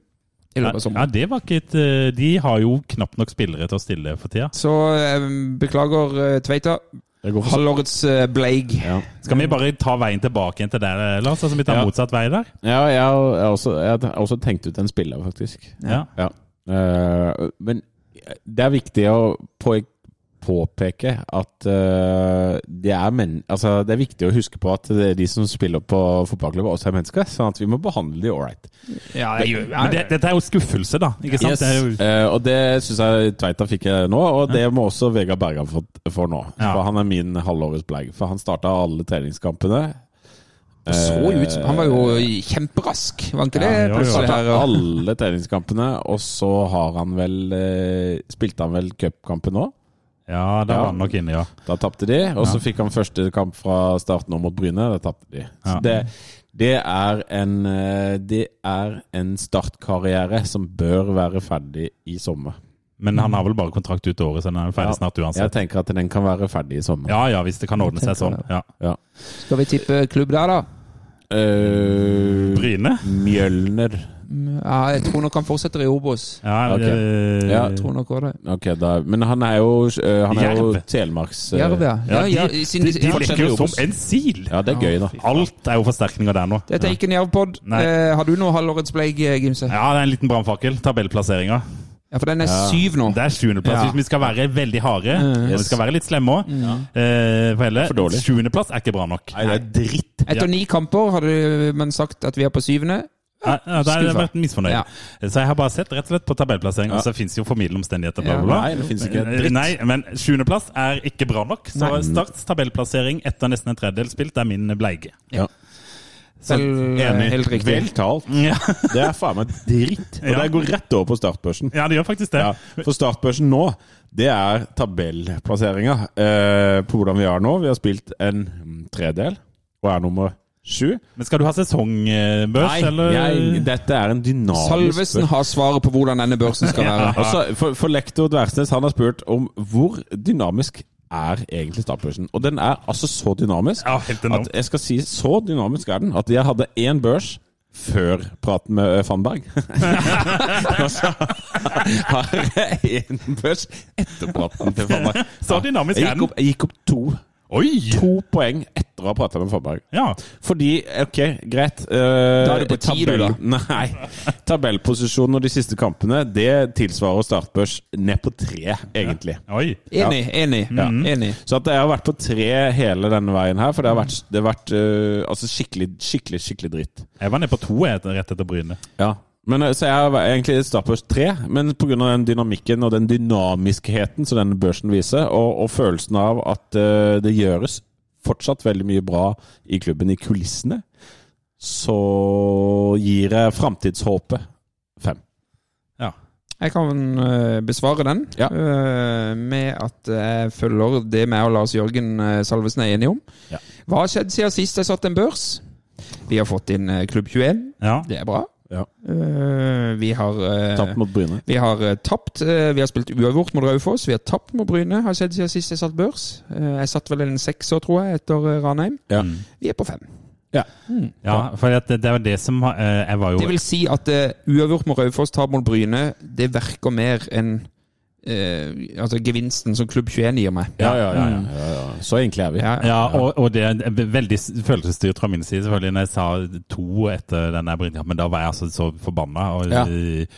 S2: i
S3: Ja, det var ikke et eh, De har jo knapt nok spillere til å stille for tida.
S2: Så eh, beklager, eh, Tveita. Halvårets Bleig.
S4: ja.
S3: Skal vi bare ta veien tilbake til der, Lars? Altså vi tar
S4: Ja.
S3: motsatt vei der?
S4: ja, jeg har også, jeg har også tenkt ut en spiller, faktisk.
S3: Ja.
S4: Ja. Eh, men det er viktig å på, påpeke at eh, det, er men, altså, det er viktig å huske på at det er de som spiller på fotballklubben, også er mennesker. Sånn at vi må behandle de ålreit.
S2: Ja, det
S3: Men det, dette er jo skuffelse, da. Ikke sant?
S4: Yes.
S3: Jo,
S4: Uh, og det syns jeg Tveita fikk nå, og det må også Vegard Bergan få, nå.
S3: Ja.
S4: For han er min halvårets bleig. For han starta alle treningskampene.
S2: Så ut som Han var jo kjemperask, var han ikke det?
S3: Ja, jo, jo.
S2: Plutselig her, og-
S4: alle treningskampene, og så har han vel eh, Spilte han vel cupkampen òg?
S3: ja, da
S4: Ja.
S3: var han nok inne, ja.
S4: Da tapte de. Og så
S3: Ja.
S4: fikk han første kamp fra starten av mot Bryne. Da tapte de. Så
S3: Ja.
S4: det, det, er en, eh, det er en startkarriere som bør være ferdig i sommer.
S3: Men han har vel bare kontrakt ut året, så den er ferdig
S4: Ja.
S3: snart
S4: Jeg tenker at den kan være ferdig i sommer.
S3: Ja ja, hvis det kan ordne seg sånn. Ja.
S4: Ja.
S2: Skal vi tippe klubb der, da?
S4: Eh,
S3: Bryne?
S4: Mjølner.
S2: Ja, jeg tror nok han fortsetter i Obos.
S3: Ja,
S4: okay.
S3: eh,
S4: Ja.
S2: Jeg tror nok også det.
S4: Okay, da, Men han er jo, eh, han er jo. Telemarks eh,
S2: Jerv, ja.
S3: Ja,
S2: ja,
S3: de,
S2: siden-
S3: de, de
S4: fortsetter
S3: lekker jo som en sil!
S4: Ja, det er gøy, da.
S3: Alt er jo forsterkninger der nå.
S2: Dette er ikke en jervpod. Eh, har du noe halvårets Bleig, eh, Gimse?
S3: Ja, det er en liten brannfakkel. Tabellplasseringa.
S2: Ja, for den er
S4: Ja.
S2: syv nå.
S3: Det er sjuendeplass.
S2: Ja.
S3: Hvis vi skal være veldig harde,
S2: Mm.
S3: og vi skal være litt slemme òg, eh, for
S4: For dårlig.
S3: sjuendeplass er ikke bra nok.
S4: Nei, det er dritt.
S2: Etter ni kamper hadde man sagt at vi er på syvende.
S3: Ja, ja, da har jeg vært misfornøyd.
S2: Ja.
S3: Så jeg har bare sett rett og slett på tabellplassering,
S4: Ja.
S3: og så fins jo formidlende omstendigheter. Bla, bla, bla.
S4: Nei, det ikke dritt.
S3: Nei, men sjuendeplass er ikke bra nok. Så
S2: Nei.
S3: Starts tabellplassering etter nesten en tredjedel spilt er min bleige.
S4: Ja.
S3: Så,
S2: Vel, eh,
S4: Enig.
S2: helt riktig.
S4: Vel talt.
S3: ja.
S4: Det er faen meg dritt. Og
S3: Ja.
S4: det går rett over på startbørsen.
S3: ja, det gjør faktisk det.
S4: Ja, for startbørsen nå, det er tabellplasseringa eh, på hvordan vi er nå. Vi har spilt en mm, tredel og er nummer sju.
S3: Men skal du ha sesongbørs,
S4: Nei,
S3: eller?
S4: jeg, dette er en dynamisk
S2: Salvesen har svaret på hvordan denne børsen skal være.
S4: Også, for, for lektor Dversnes han har spurt om hvor dynamisk er egentlig startbørsen. Og den er altså så dynamisk
S3: Ja, helt enormt.
S4: at jeg skal si så dynamisk er den at jeg hadde én børs før praten med eh, Fannberg. Så har jeg én børs etter praten til Fannberg.
S3: Så dynamisk er den.
S4: jeg gikk opp to,
S3: Oi!
S4: to poeng etter å ha prata med Forberg.
S3: Ja.
S4: Fordi, ok, greit Uh,
S2: Da er det på ti, du, da.
S4: Nei. Tabellposisjonen og de siste kampene, det tilsvarer startbørs ned på tre, egentlig.
S3: Oi.
S2: Enig, enig. enig.
S4: Så at jeg har vært på tre hele denne veien her, for det har vært, det har vært uh, altså skikkelig, skikkelig, skikkelig dritt.
S3: Jeg var nede på to rett etter Bryne.
S4: Ja. Men, eh, så jeg har egentlig startbørs tre, men pga. den dynamikken og den dynamiskheten som denne børsen viser, og, og følelsen av at uh, det gjøres fortsatt veldig mye bra i klubben i kulissene, så gir jeg framtidshåpet fem.
S3: Ja.
S2: Jeg kan eh, besvare den
S4: Ja.
S2: uh, med at jeg følger det meg og Lars Jørgen Salvesen er enige om.
S4: Ja.
S2: Hva har skjedd siden sist jeg satt en børs? Vi har fått inn Klubb 21.
S3: Ja.
S2: Det er bra.
S4: Ja.
S2: Eh, vi har eh,
S4: Tapt mot Bryne.
S2: Vi har eh, tapt. vi har spilt uavgjort mot Raufoss. Vi har tapt mot Bryne. Har skjedd siden sist jeg satt børs. Eh, jeg satt vel en sekser, tror jeg, etter Ranheim.
S4: Ja.
S2: Vi er på fem.
S4: Ja.
S3: ja, for det, det var det som eh, Jeg var jo
S2: Det vil si at uh, uavgjort mot Raufoss, tap mot Bryne, det verker mer enn eh, altså gevinsten som Klubb 21 gir meg.
S4: Ja, ja, ja, ja, ja, ja. Så enkle er vi.
S2: Ja,
S3: Ja, og, og det er veldig følelsesstyrt fra min side, selvfølgelig. Når jeg sa to etter den der Brynkampen, da var jeg altså så forbanna. Og,
S4: Ja.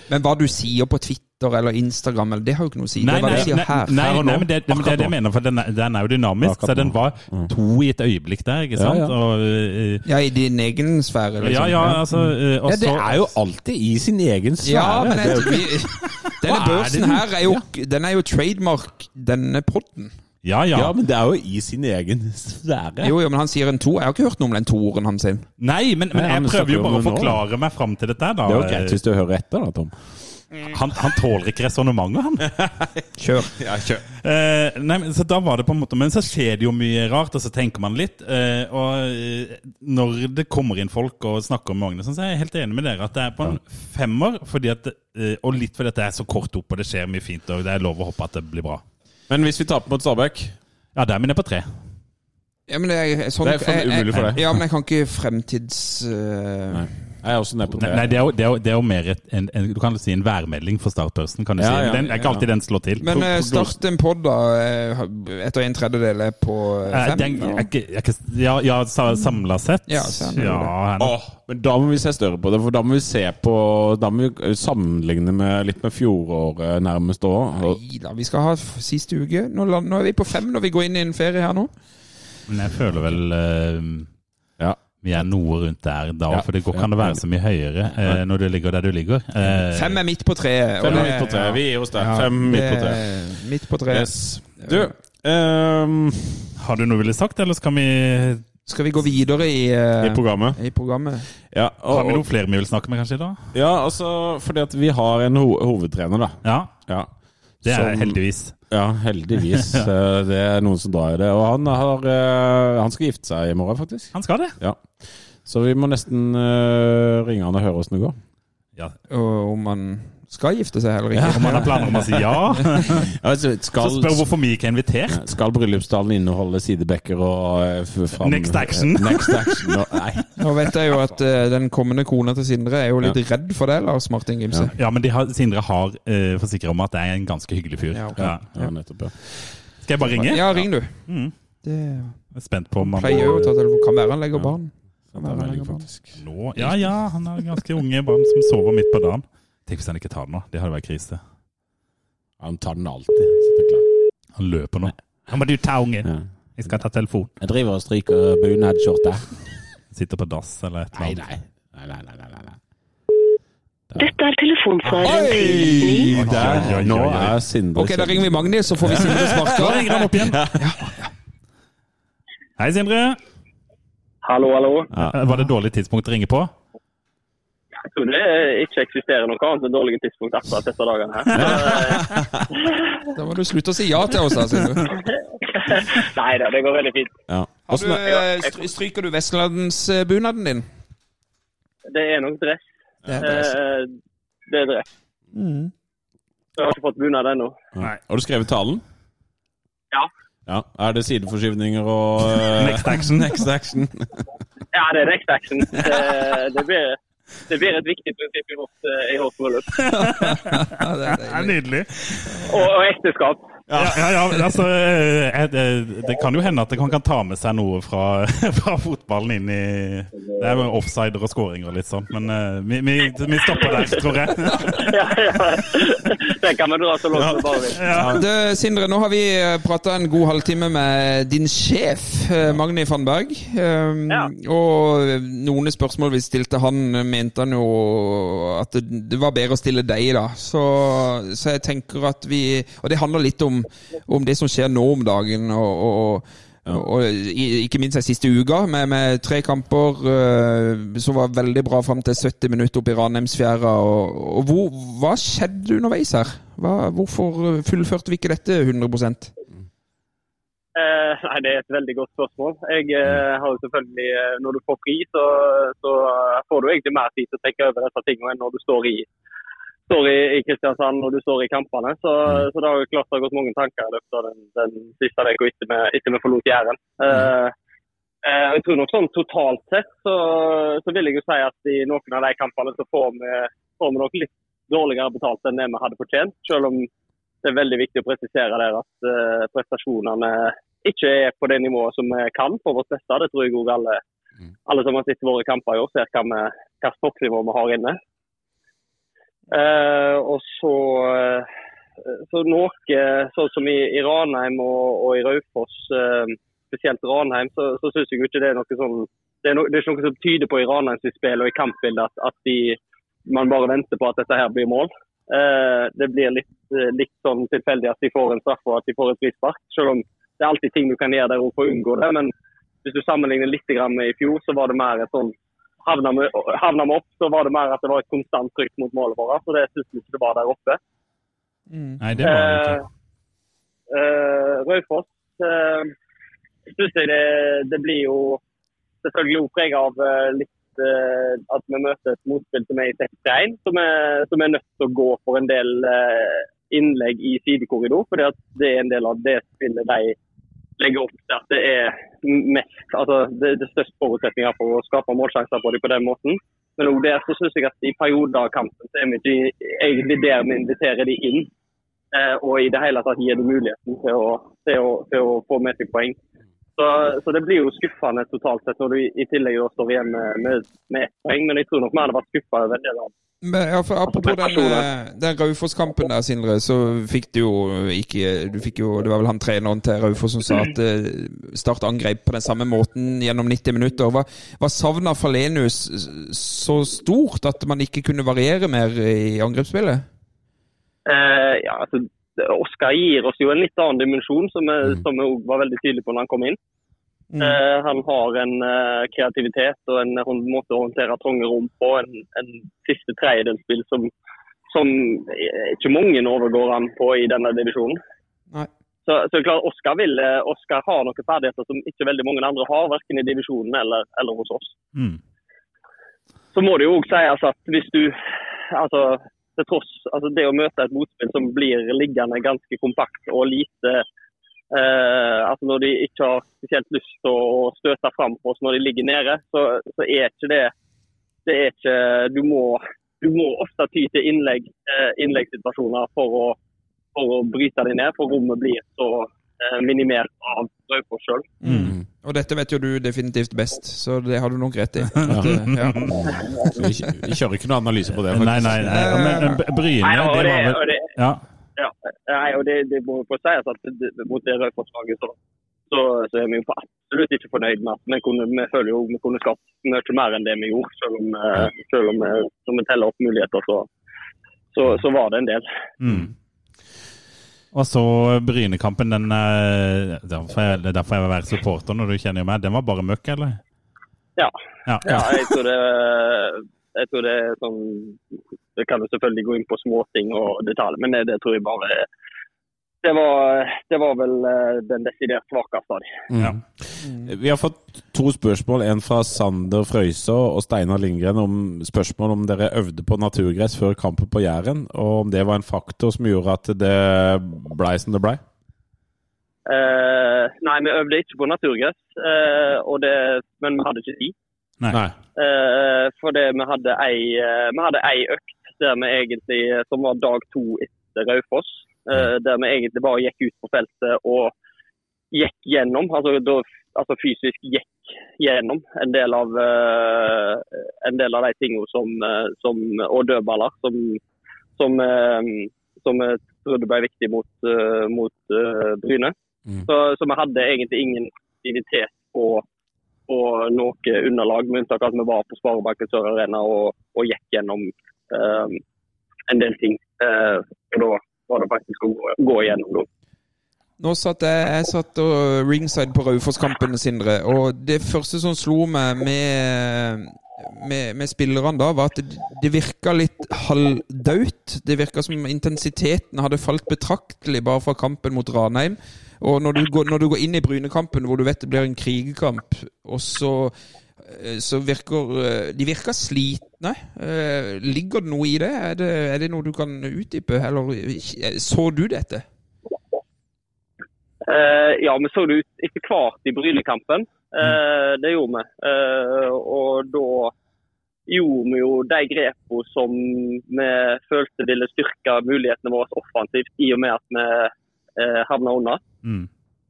S2: Men hva du sier på Twitter eller Instagram, eller, det har jo ikke noe å si.
S3: Nei,
S2: det er hva
S3: nei,
S2: du sier her.
S3: nei,
S4: her
S3: nei, men det, men det er det jeg mener, for den er, den er jo dynamisk.
S4: Akkurat
S3: Så den var to i et øyeblikk der, ikke sant?
S4: ja.
S3: Og, eh,
S2: Ja, i din egen sfære, liksom.
S3: ja, ja, altså eh, og
S4: Ja, det er jo alltid i sin egen sfære.
S2: Ja, men jeg, vi, denne børsen her er jo, den er jo trademark, denne podden.
S3: Ja, ja.
S4: Ja, men det er jo i sin egen sfære.
S2: Jo, jo, men han sier en to. Jeg har ikke hørt noe om den toeren hans.
S3: Nei, men, men jeg prøver jo bare å forklare meg fram til dette da.
S4: Det er jo greit hvis du hører etter, da, Tom.
S3: Han, han tåler ikke resonnementet, han.
S2: Kjør.
S4: Ja, kjør.
S3: Eh, nei, men, så da var det på en måte Men så skjer det jo mye rart, og så tenker man litt. eh, og eh, når det kommer inn folk og snakker om Magnus, så er jeg helt enig med dere at det er på en femmer. Fordi at, eh, og litt fordi at det er så kort opp, og det skjer mye fint, og det er lov å håpe at det blir bra.
S4: Men hvis vi taper mot Stabæk
S3: Ja, der er vi nede på tre.
S2: Ja, men det er, sånn,
S4: Det er umulig for deg.
S2: Ja, men jeg kan ikke fremtids... Uh...
S4: Nei. Jeg er også nede på tre.
S3: nei det, er jo, det, er jo, det er jo mer et, en, en, du kan si en værmelding for startbørsen, kan du
S4: Ja,
S3: si.
S4: ja,
S3: Den, er ikke
S4: ja.
S3: alltid den slår til.
S2: Men
S4: uh,
S2: start en pod, da. eh, Etter en tredjedel er på eh, fem.
S3: den, jeg, jeg, ja, ja samla sett.
S2: Ja, det.
S4: Åh, men da må vi se større på det, for da må vi se på Da må vi sammenligne med litt med fjoråret nærmest òg.
S2: Nei da, vi skal ha siste uke. Nå, nå er vi på fem når vi går inn i en ferie her nå.
S3: Men jeg føler vel
S4: Ja.
S3: Vi er noe rundt der da,
S4: Ja,
S3: for det går, kan det være så mye høyere eh, når du ligger der du ligger. Eh,
S2: Fem er midt på treet.
S4: Fem
S2: er
S4: midt på tre. Vi gir oss der.
S2: Ja,
S4: Fem midt på tre.
S2: er Midt på treet.
S4: Yes. Du, um,
S3: Har du noe du ville sagt, eller skal vi
S2: Skal vi gå videre i, uh,
S4: i programmet
S2: i programmet?
S4: ja, og,
S3: Har vi noen flere vi vil snakke med, kanskje, da?
S4: ja, altså fordi at vi har en ho hovedtrener, da.
S3: Ja,
S4: Ja.
S3: det er
S4: Som-
S3: heldigvis.
S4: Ja, heldigvis. Eh, Det er noen som drar i det. Og han, har, uh, han skal gifte seg i morgen, faktisk.
S3: Han skal det.
S4: Ja. Så vi må nesten uh, ringe han og høre åssen det går.
S3: Ja.
S2: Og om man skal gifte seg eller ikke.
S3: Om han har planer om å si ja,
S4: Altså,
S3: så spør hvorfor vi ikke er invitert.
S4: skal bryllupstalen inneholde sidebekker og eh, fram-
S3: Next action.
S4: Next action. og- Nei.
S2: Nå vet jeg jo at uh, den kommende kona til Sindre er jo litt redd for det, Lars Martin Gimse.
S3: Ja, men de har, Sindre har uh, forsikra om at det er en ganske hyggelig fyr.
S2: Ja, okay.
S3: Ja.
S4: Ja, nettopp. Ja.
S3: Skal jeg bare ringe?
S2: Ja, ring du.
S3: Mm.
S2: Det
S3: Jeg er spent på om han
S2: pleier jo å ta telefon. Kan være han legger
S4: Ja.
S2: barn.
S4: Det er melding, faktisk.
S3: nå Ja, ja, han har ganske unge barn som sover midt på dagen. Tenk hvis han ikke tar den nå. Det hadde vært krise.
S4: Han tar den alltid. Sitter klar.
S3: Han løper nå. Nå må du ta ungen.
S4: Ja.
S3: Jeg skal ta telefon.
S4: Jeg driver og stryker bunadsskjorte.
S3: Sitter på dass eller et eller annet.
S4: nei. Nei, nei, nei, nei, nei.
S6: Dette er telefonsvareren til
S4: Der, nå er Sindre
S2: Ok, da ringer vi Magni, så får vi Sindre
S3: Da ringer han opp igjen. Hei, Sindre.
S5: Hallo, hallo.
S3: Ja. Var det dårlig tidspunkt å ringe på?
S5: Jeg tror det ikke eksisterer noe annet enn dårlige tidspunkt akkurat disse dagene her.
S2: Da må du slutte å si ja til oss, da, Sindre.
S5: Nei da, det går veldig fint.
S4: Ja.
S2: Har du, eh, stryker du vestlandsbunaden din?
S5: Det er nok dress.
S2: Det er dress.
S5: Eh, Det er dress. Jeg har ikke fått bunad ennå.
S4: Har du skrevet talen?
S5: Ja.
S4: Ja. Er det sideforskyvninger og uh,
S3: Next action.
S4: Next action.
S5: Ja, det er next action. Det, det, blir, det blir et viktig prinsipp i vårt, eh, i vårt bryllup.
S2: Ja, det er
S3: nydelig.
S5: Og, og ekteskap.
S3: Ja, ja, ja altså eh, eh, det, det kan jo hende at han kan ta med seg noe fra, fra fotballen inn i Det er jo offsider og skåringer og litt sånn, men eh, vi, vi, vi stopper der, tror jeg.
S5: Ja, ja. Det kan vi dra så langt vi bare vil.
S3: Ja.
S2: Sindre, nå har vi prata en god halvtime med din sjef, Magni Fannberg. Um,
S5: Ja.
S2: Og noen spørsmål vi stilte han, mente han jo at det, det var bedre å stille deg, da. Så, så jeg tenker at vi Og det handler litt om, om det som skjer nå om dagen, og, og Og i- ikke minst den siste uka, med, med tre kamper uh, som var veldig bra fram til 70 minutter oppe i Ranheimsfjæra. Og, og hvor, hva skjedde underveis her? Hva, hvorfor fullførte vi ikke dette 100
S5: Eh, nei, Det er et veldig godt spørsmål. Jeg eh, har jo selvfølgelig, Når du får fri, så, så får du egentlig mer tid til å tenke over disse tingene enn når du står i, står i, i Kristiansand og du står i kampene. Så, så det har jo klart det har gått mange tanker i løpet av den, den siste uka etter, vi- etter vi forlot Jæren. Mm. eh, jeg tror nok sånn Totalt sett så, så vil jeg jo si at i noen av de kampene så får vi, får vi nok litt dårligere betalt enn det vi hadde fortjent. Selv om det er veldig viktig å presisere der at eh, prestasjonene ikke er på det nivået som vi kan på vårt beste. Det tror jeg òg alle, alle som har sett våre kamper i år, ser hva vi- hva toppnivå vi har inne. Eh, og så, eh, så noe sånn som i, i Ranheim og, og i Raufoss, eh, spesielt Ranheim, så, så syns jeg ikke det er noe sånn det er, no, det er ikke noe som tyder på i Ranheims spill og i kampbildet at, at de, man bare venter på at dette her blir mål. Eh, det blir litt, eh, litt sånn tilfeldig at de får en straff og at de får et frispark. Selv om det er alltid ting du kan gjøre der for å unngå det. Men hvis du sammenligner litt med i fjor, så var det mer et sånn Havna vi, havna vi opp, så var det mer at det var et konstant trykk mot målet vårt. Så det syns vi ikke det var der oppe.
S3: Nei, det var det ikke.
S5: Uh, uh, Raufoss uh, syns jeg det, det blir jo selvfølgelig også preget av eh, litt eh, at vi møter et motspill som er i 6-1, som, som er nødt til å gå for en del eh, innlegg i sidekorridor. fordi at det er en del av det spillet de legger opp til at det er mest altså det, det største forutsetninger for å skape målsjanser på dem på den måten. Men også der så synes jeg at i perioder av kampen så er vi ikke egentlig der vi inviterer de inn. Eh, og i det hele tatt gir det muligheten til å, til å, til å få med seg poeng. Så, så det blir jo skuffende totalt sett når du i- tillegg står igjen med, med, med ett poeng. Men jeg tror nok vi hadde vært skuffa over en del av
S2: Men, ja, for apropos den,
S5: prestasjoner.
S2: eh, den Raufoss-kampen der, Sindre, så fikk du jo ikke du fikk jo, Det var vel han treneren til Raufoss som sa at eh, Start angrep på den samme måten gjennom 90 minutter. Hva, hva savna Falenius så stort at man ikke kunne variere mer i angrepsspillet?
S5: Eh, ja, altså, Oskar gir oss jo en litt annen dimensjon, som vi som vi var veldig tydelig på når han kom inn. Eh, han har en eh, kreativitet og en, en, måte å håndtere trange rom på. En, en siste tredjedelsspill som, som ikke mange overgår han på i denne divisjonen.
S2: Nei.
S5: Så, så er klart, Oskar, vil, eh, Oskar har noen ferdigheter som ikke veldig mange andre har, verken i divisjonen eller, eller hos oss.
S3: Mm.
S5: så må det jo òg sies at hvis du altså, til tross, altså Det å møte et motspill som blir liggende ganske kompakt og lite eh, altså Når de ikke har spesielt lyst til å støte fram på oss når de ligger nede, så, så er ikke det det er ikke, du, må, du må ofte ty til innlegg, eh, innleggssituasjoner for å, for å bryte dem ned, for rommet blir så minimert av Raufoss sjøl.
S3: Mm.
S2: Og dette vet jo du definitivt best, så det har du nok rett i. At, eh, ja.
S4: Vi, kjører ikke noe analyse på det.
S3: Nei, nei, nei. Men men Bryne,
S5: Nei, og
S3: det
S5: det,
S3: var
S5: og det,
S3: Ja.
S5: Ja, nei, og det, det må jo få sies at det, mot det Raufoss-laget så, så, så er vi jo absolutt ikke fornøyd med at vi, kunne, vi føler jo vi kunne skapt mye mer enn det vi gjorde. Selv om, eh, selv om eh, vi teller opp muligheter, så, så, så var det en del.
S3: Mm. Og så Brynekampen, den eh, derfor jeg, Det er derfor jeg vil være supporter når du kjenner meg. Den var bare møkk, eller?
S5: Ja.
S3: Ja.
S5: ja jeg, tror det, jeg tror det er sånn Det kan jo selvfølgelig gå inn på småting og detaljer, men det, det tror jeg bare det var, det var vel eh, den desidert svakeste av dem.
S3: Ja.
S4: Vi har fått to spørsmål. En fra Sander Frøysaa og Steinar Lindgren om spørsmål om dere øvde på naturgress før kampen på Jæren, og om det var en faktor som gjorde at det blei som det blei.
S5: Eh, nei, vi øvde ikke på naturgress, eh, og det, men vi hadde ikke tid.
S3: Nei.
S5: Eh, for det, vi hadde ei, eh, vi hadde ei økt der vi egentlig, som var dag to etter Raufoss. Eh, der vi egentlig bare gikk ut på feltet og gikk gjennom, altså, da, altså fysisk gikk gjennom en del av, eh, en del av de tingene som, eh, som, og dødballer som, som, som jeg trodde ble viktig mot, mot Bryne.
S4: Mm.
S5: Så, så vi hadde egentlig ingen aktivitet på, på noe underlag, med unntak av at vi var på Sparebanken Sør Arena og, og gikk gjennom um, en del ting. Uh, og da var det faktisk å gå, igjennom. Da.
S2: Nå satt jeg, jeg satt og ringside på Raufoss-kampen, Sindre. Og det første som slo meg med, med, med spillerne da, var at det, det virka litt halvdaut. Det virka som intensiteten hadde falt betraktelig bare fra kampen mot Ranheim. Og når du går, når du går inn i Brynekampen, hvor du vet det blir en krigekamp, og så eh, så virker eh, De virker slitne. Eh, Ligger det noe i det? Er det, er det noe du kan utdype? Eller så du dette?
S5: Uh, ja, vi så det ut etter hvert i Brynekampen. Eh, det gjorde vi. Uh, og da gjorde vi jo de grepene som vi følte ville styrke mulighetene våre offensivt, i og med at vi eh, havna unna.
S3: Mm.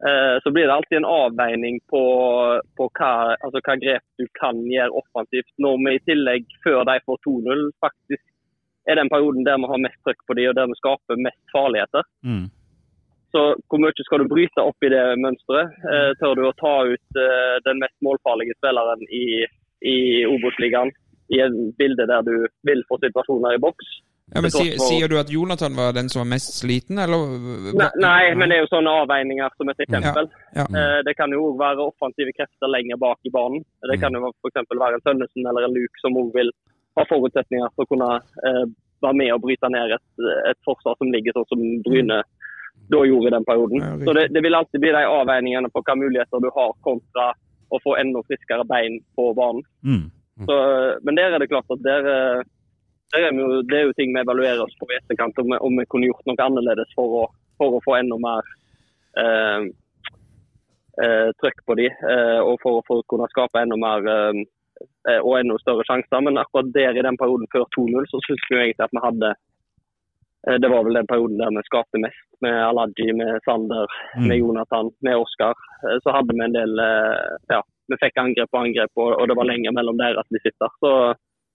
S5: Eh, så blir det alltid en avveining på, på hva, altså hva grep du kan gjøre offensivt. Når vi i tillegg, før de får 2-0, faktisk er den perioden der vi har mest trøkk på de, og der vi skaper mest farligheter.
S3: Mm.
S5: Så hvor mye skal du bryte opp i det mønsteret? Eh, tør du å ta ut eh, den mest målfarlige spilleren i, i Obos-ligaen i en bilde der du vil få situasjoner i boks?
S2: Ja, men sier, du at Jonathan var den som var mest sliten, eller?
S5: Nei, nei, men det er jo sånne avveininger som et eksempel.
S2: Ja.
S5: Ja. Det kan jo òg være offensive krefter lenger bak i banen. Det kan jo f.eks. være en Tønnesen eller en Luke som òg vil ha forutsetninger for å kunne eh, være med og bryte ned et, et forsvar som ligger sånn som Bryne da gjorde i den perioden.
S2: Ja.
S5: Så det, det vil alltid bli de avveiningene på hva muligheter du har kontra å få enda friskere bein på banen.
S3: Mm.
S5: Så, men der er det klart at der, der er jo, det er jo ting vi evaluerer oss på i etterkant, om, vi- om vi kunne gjort noe annerledes for å, for å få enda mer eh, eh, trøkk på de, eh, og for, for å kunne skape enda mer eh, eh, og enda større sjanser. Men akkurat der i den perioden før 2-0 så syns vi egentlig at vi hadde eh, Det var vel den perioden der vi skapte mest, med Alaji, med Sander,
S3: Mm.
S5: med Jonathan, med Oskar. Så hadde vi en del Ja, vi fikk angrep på angrep, og, og det var lenger mellom deres visitter. Så,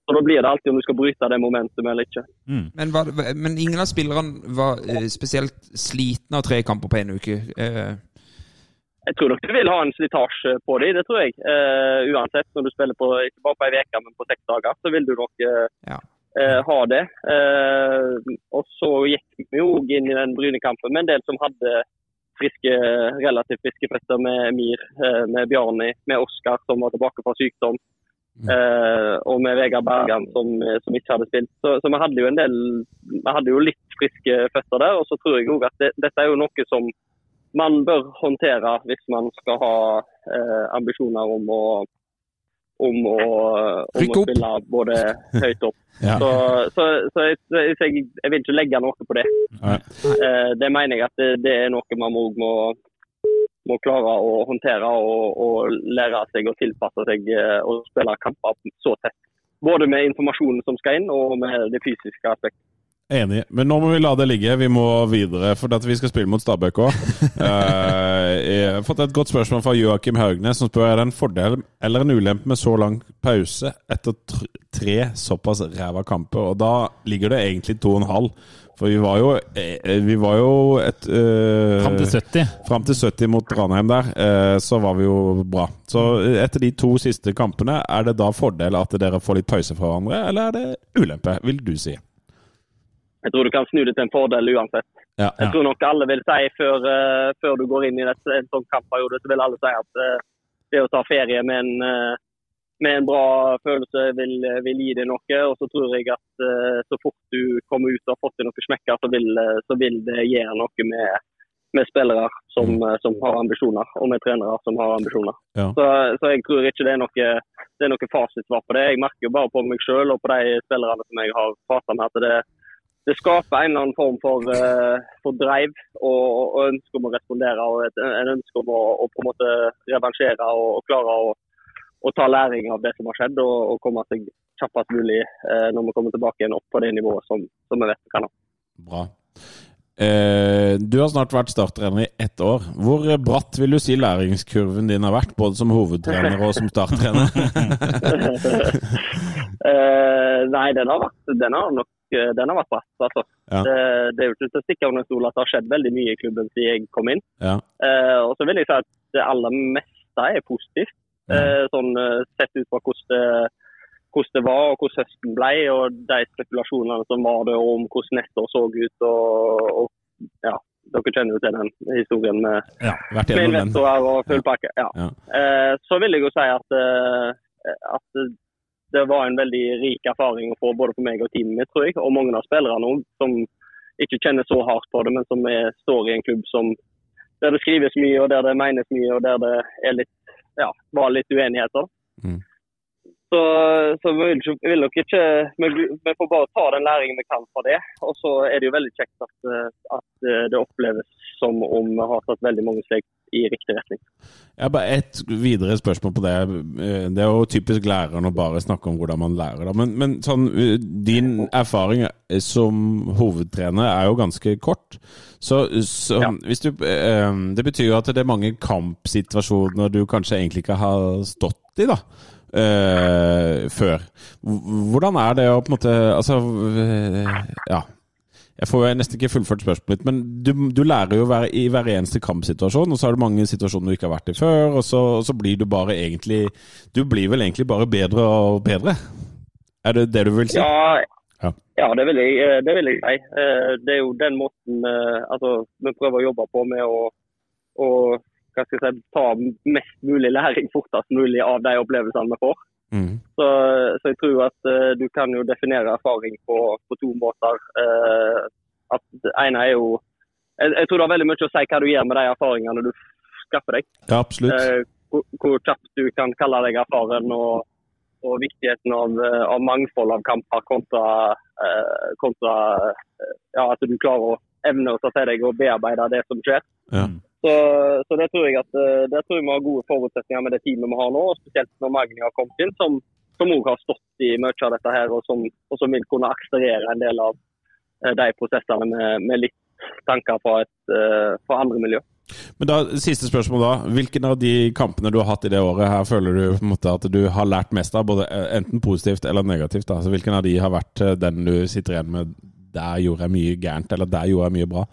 S5: så da blir det alltid om du skal bryte det momentumet eller ikke.
S3: Mm.
S2: Men, var, men ingen av spillerne var eh, spesielt slitne av tre kamper på en uke. Eh,
S5: Jeg tror nok du vil ha en slitasje på dem, det tror jeg. Eh, uansett, når du spiller på, ikke bare på ei uke, men på seks dager, så vil du nok eh,
S2: Ja.
S5: eh, ha det. Eh, og så gikk vi jo inn i den Brynekampen med en del som hadde friske, relativt friske fester med Emir, eh, med Bjarni, med Oskar som var tilbake fra sykdom. Eh, og med Vegard Bergan som, som ikke hadde spilt. Så, så vi hadde jo en del Vi hadde jo litt friske føtter der. Og så tror jeg òg at det, dette er jo noe som man bør håndtere hvis man skal ha uh, ambisjoner om å om å, om å spille både høyt opp.
S4: Ja.
S5: Så, så, så jeg, så jeg, jeg vil ikke legge noe på det. Eh, det mener jeg at det, det er noe man også må, må klare å håndtere og, og lære seg å tilpasse seg eh, og spille kamper så tett. Både med informasjonen som skal inn, og med det fysiske aspektet.
S4: Enig. Men nå må vi la det ligge. Vi må videre, for vi skal spille mot Stabæk òg. jeg har fått et godt spørsmål fra Joakim Haugnes, som spør er det en fordel eller en ulempe med så lang pause etter tre såpass ræva kamper. Og da ligger det egentlig to og en halv. For vi var jo, eh, vi var jo et uh,
S3: Fram til 70.
S4: Fram til 70 mot Ranheim der, uh, så var vi jo bra. Så eh, etter de to siste kampene, er det da fordel at dere får litt pause fra hverandre, eller er det ulempe, vil du si?
S5: Jeg tror du kan snu det til en fordel uansett.
S4: Ja.
S5: Jeg tror nok alle vil si før, uh, før du går inn i dette, en sånn kampperiode, så vil alle si at uh, det å ta ferie med en, eh, med en bra følelse vil, vil gi deg noe. Og så tror jeg at eh, så fort du kommer ut og har fått deg noen smekker, så vil, eh, så vil det gjøre noe med, med spillere som, eh, som har ambisjoner, og med trenere som har ambisjoner.
S4: Ja.
S5: Så, så jeg tror ikke det er noe, det er noe fasitsvar på det. Jeg merker jo bare på meg sjøl og på de spillerne som jeg har prata med, at det, det skaper en eller annen form for, for drive og, og ønske om å respondere. og et, En ønske om å, å på en måte revansjere og, og klare å, å ta læring av det som har skjedd, og, og komme seg kjappest mulig eh, når vi kommer tilbake igjen opp på det nivået som, som vi vet vi kan ha.
S4: Bra. Eh, du har snart vært starttrener i ett år. Hvor bratt vil du si læringskurven din har vært, både som hovedtrener og som starttrener?
S5: Eh, nei, den har vært, den har nok eh, den har vært bratt. Altså.
S4: Ja.
S5: Det, det er jo ikke til å stikke under stol at det har skjedd veldig mye i klubben siden jeg kom inn.
S4: ja.
S5: Eh, og så vil jeg si at det aller meste er positivt. Eh, sånn eh, sett ut fra hvordan det, hvordan det var og hvordan høsten ble, og de spekulasjonene som var det, om hvordan neste år så ut. og, og ja, dere kjenner jo til den historien med,
S3: Ja.
S5: Med investorer og full pakke. Ja.
S4: Ja.
S5: Eh, så vil jeg jo si at, eh, at det var en veldig rik erfaring å få både for meg og teamet mitt, tror jeg. Og mange av spillerne også, som ikke kjenner så hardt på det, men som er, står i en klubb som, der det skrives mye, og der det menes mye, og der det er litt, ja, var litt uenigheter.
S4: Mm.
S5: Så, så vi vil, vil nok ikke vi, vi får bare ta den læringen vi kan fra det. Og så er det jo veldig kjekt at, eh, at eh, det oppleves som om vi har tatt veldig mange steg i riktig retning.
S4: Jeg har bare Et videre spørsmål på det. Eh, Det er jo typisk læreren å bare snakke om hvordan man lærer. Men, men sånn, eh, din erfaring som hovedtrener er jo ganske kort. Så, så
S5: Ja.
S4: hvis du, eh, det betyr jo at det er mange kampsituasjoner du kanskje egentlig ikke har stått i, da. Uh, før. Hvordan er det å på en måte Altså, eh, ja. Jeg får nesten ikke fullført spørsmålet mitt, men du, du lærer jo hver, i hver eneste kampsituasjon, og så er det mange situasjoner du ikke har vært i før, og så, og så blir du bare egentlig Du blir vel egentlig bare bedre og bedre? Er det det du vil si?
S5: Ja,
S4: Ja.
S5: ja det, vil jeg, eh, det vil jeg si. Eh, Det er jo den måten eh, altså, vi prøver å jobbe på med å, å si, ta mest mulig læring fortest mulig av de opplevelsene vi får.
S4: Mm.
S5: Så, så jeg tror at uh, du kan jo definere erfaring på, på to måter. Uh, at det ene er jo jeg, jeg tror det har veldig mye å si hva du gjør med de erfaringene du skaffer deg.
S4: Ja, absolutt.
S5: Uh, hvor, kjapt du kan kalle deg erfaren, og, og viktigheten av, av mangfold av kamper kontra, kontra ja, at du klarer å evne å ta til deg og bearbeide det som skjer.
S4: Ja.
S5: Så, så det tror jeg at eh, der tror jeg vi har gode forutsetninger med det teamet vi har nå, spesielt når Magni har kommet inn, som som også har stått i mye av dette her, og som, og som vil kunne akselerere en del av eh, de prosessene med, med litt tanker fra, et, eh, fra andre miljø.
S4: Men da, Siste spørsmål da. Hvilken av de kampene du har hatt i det året her føler du på en måte at du har lært mest av, både enten positivt eller negativt? da? Så Hvilken av de har vært den du sitter igjen med der gjorde jeg mye gærent, eller der gjorde jeg mye bra?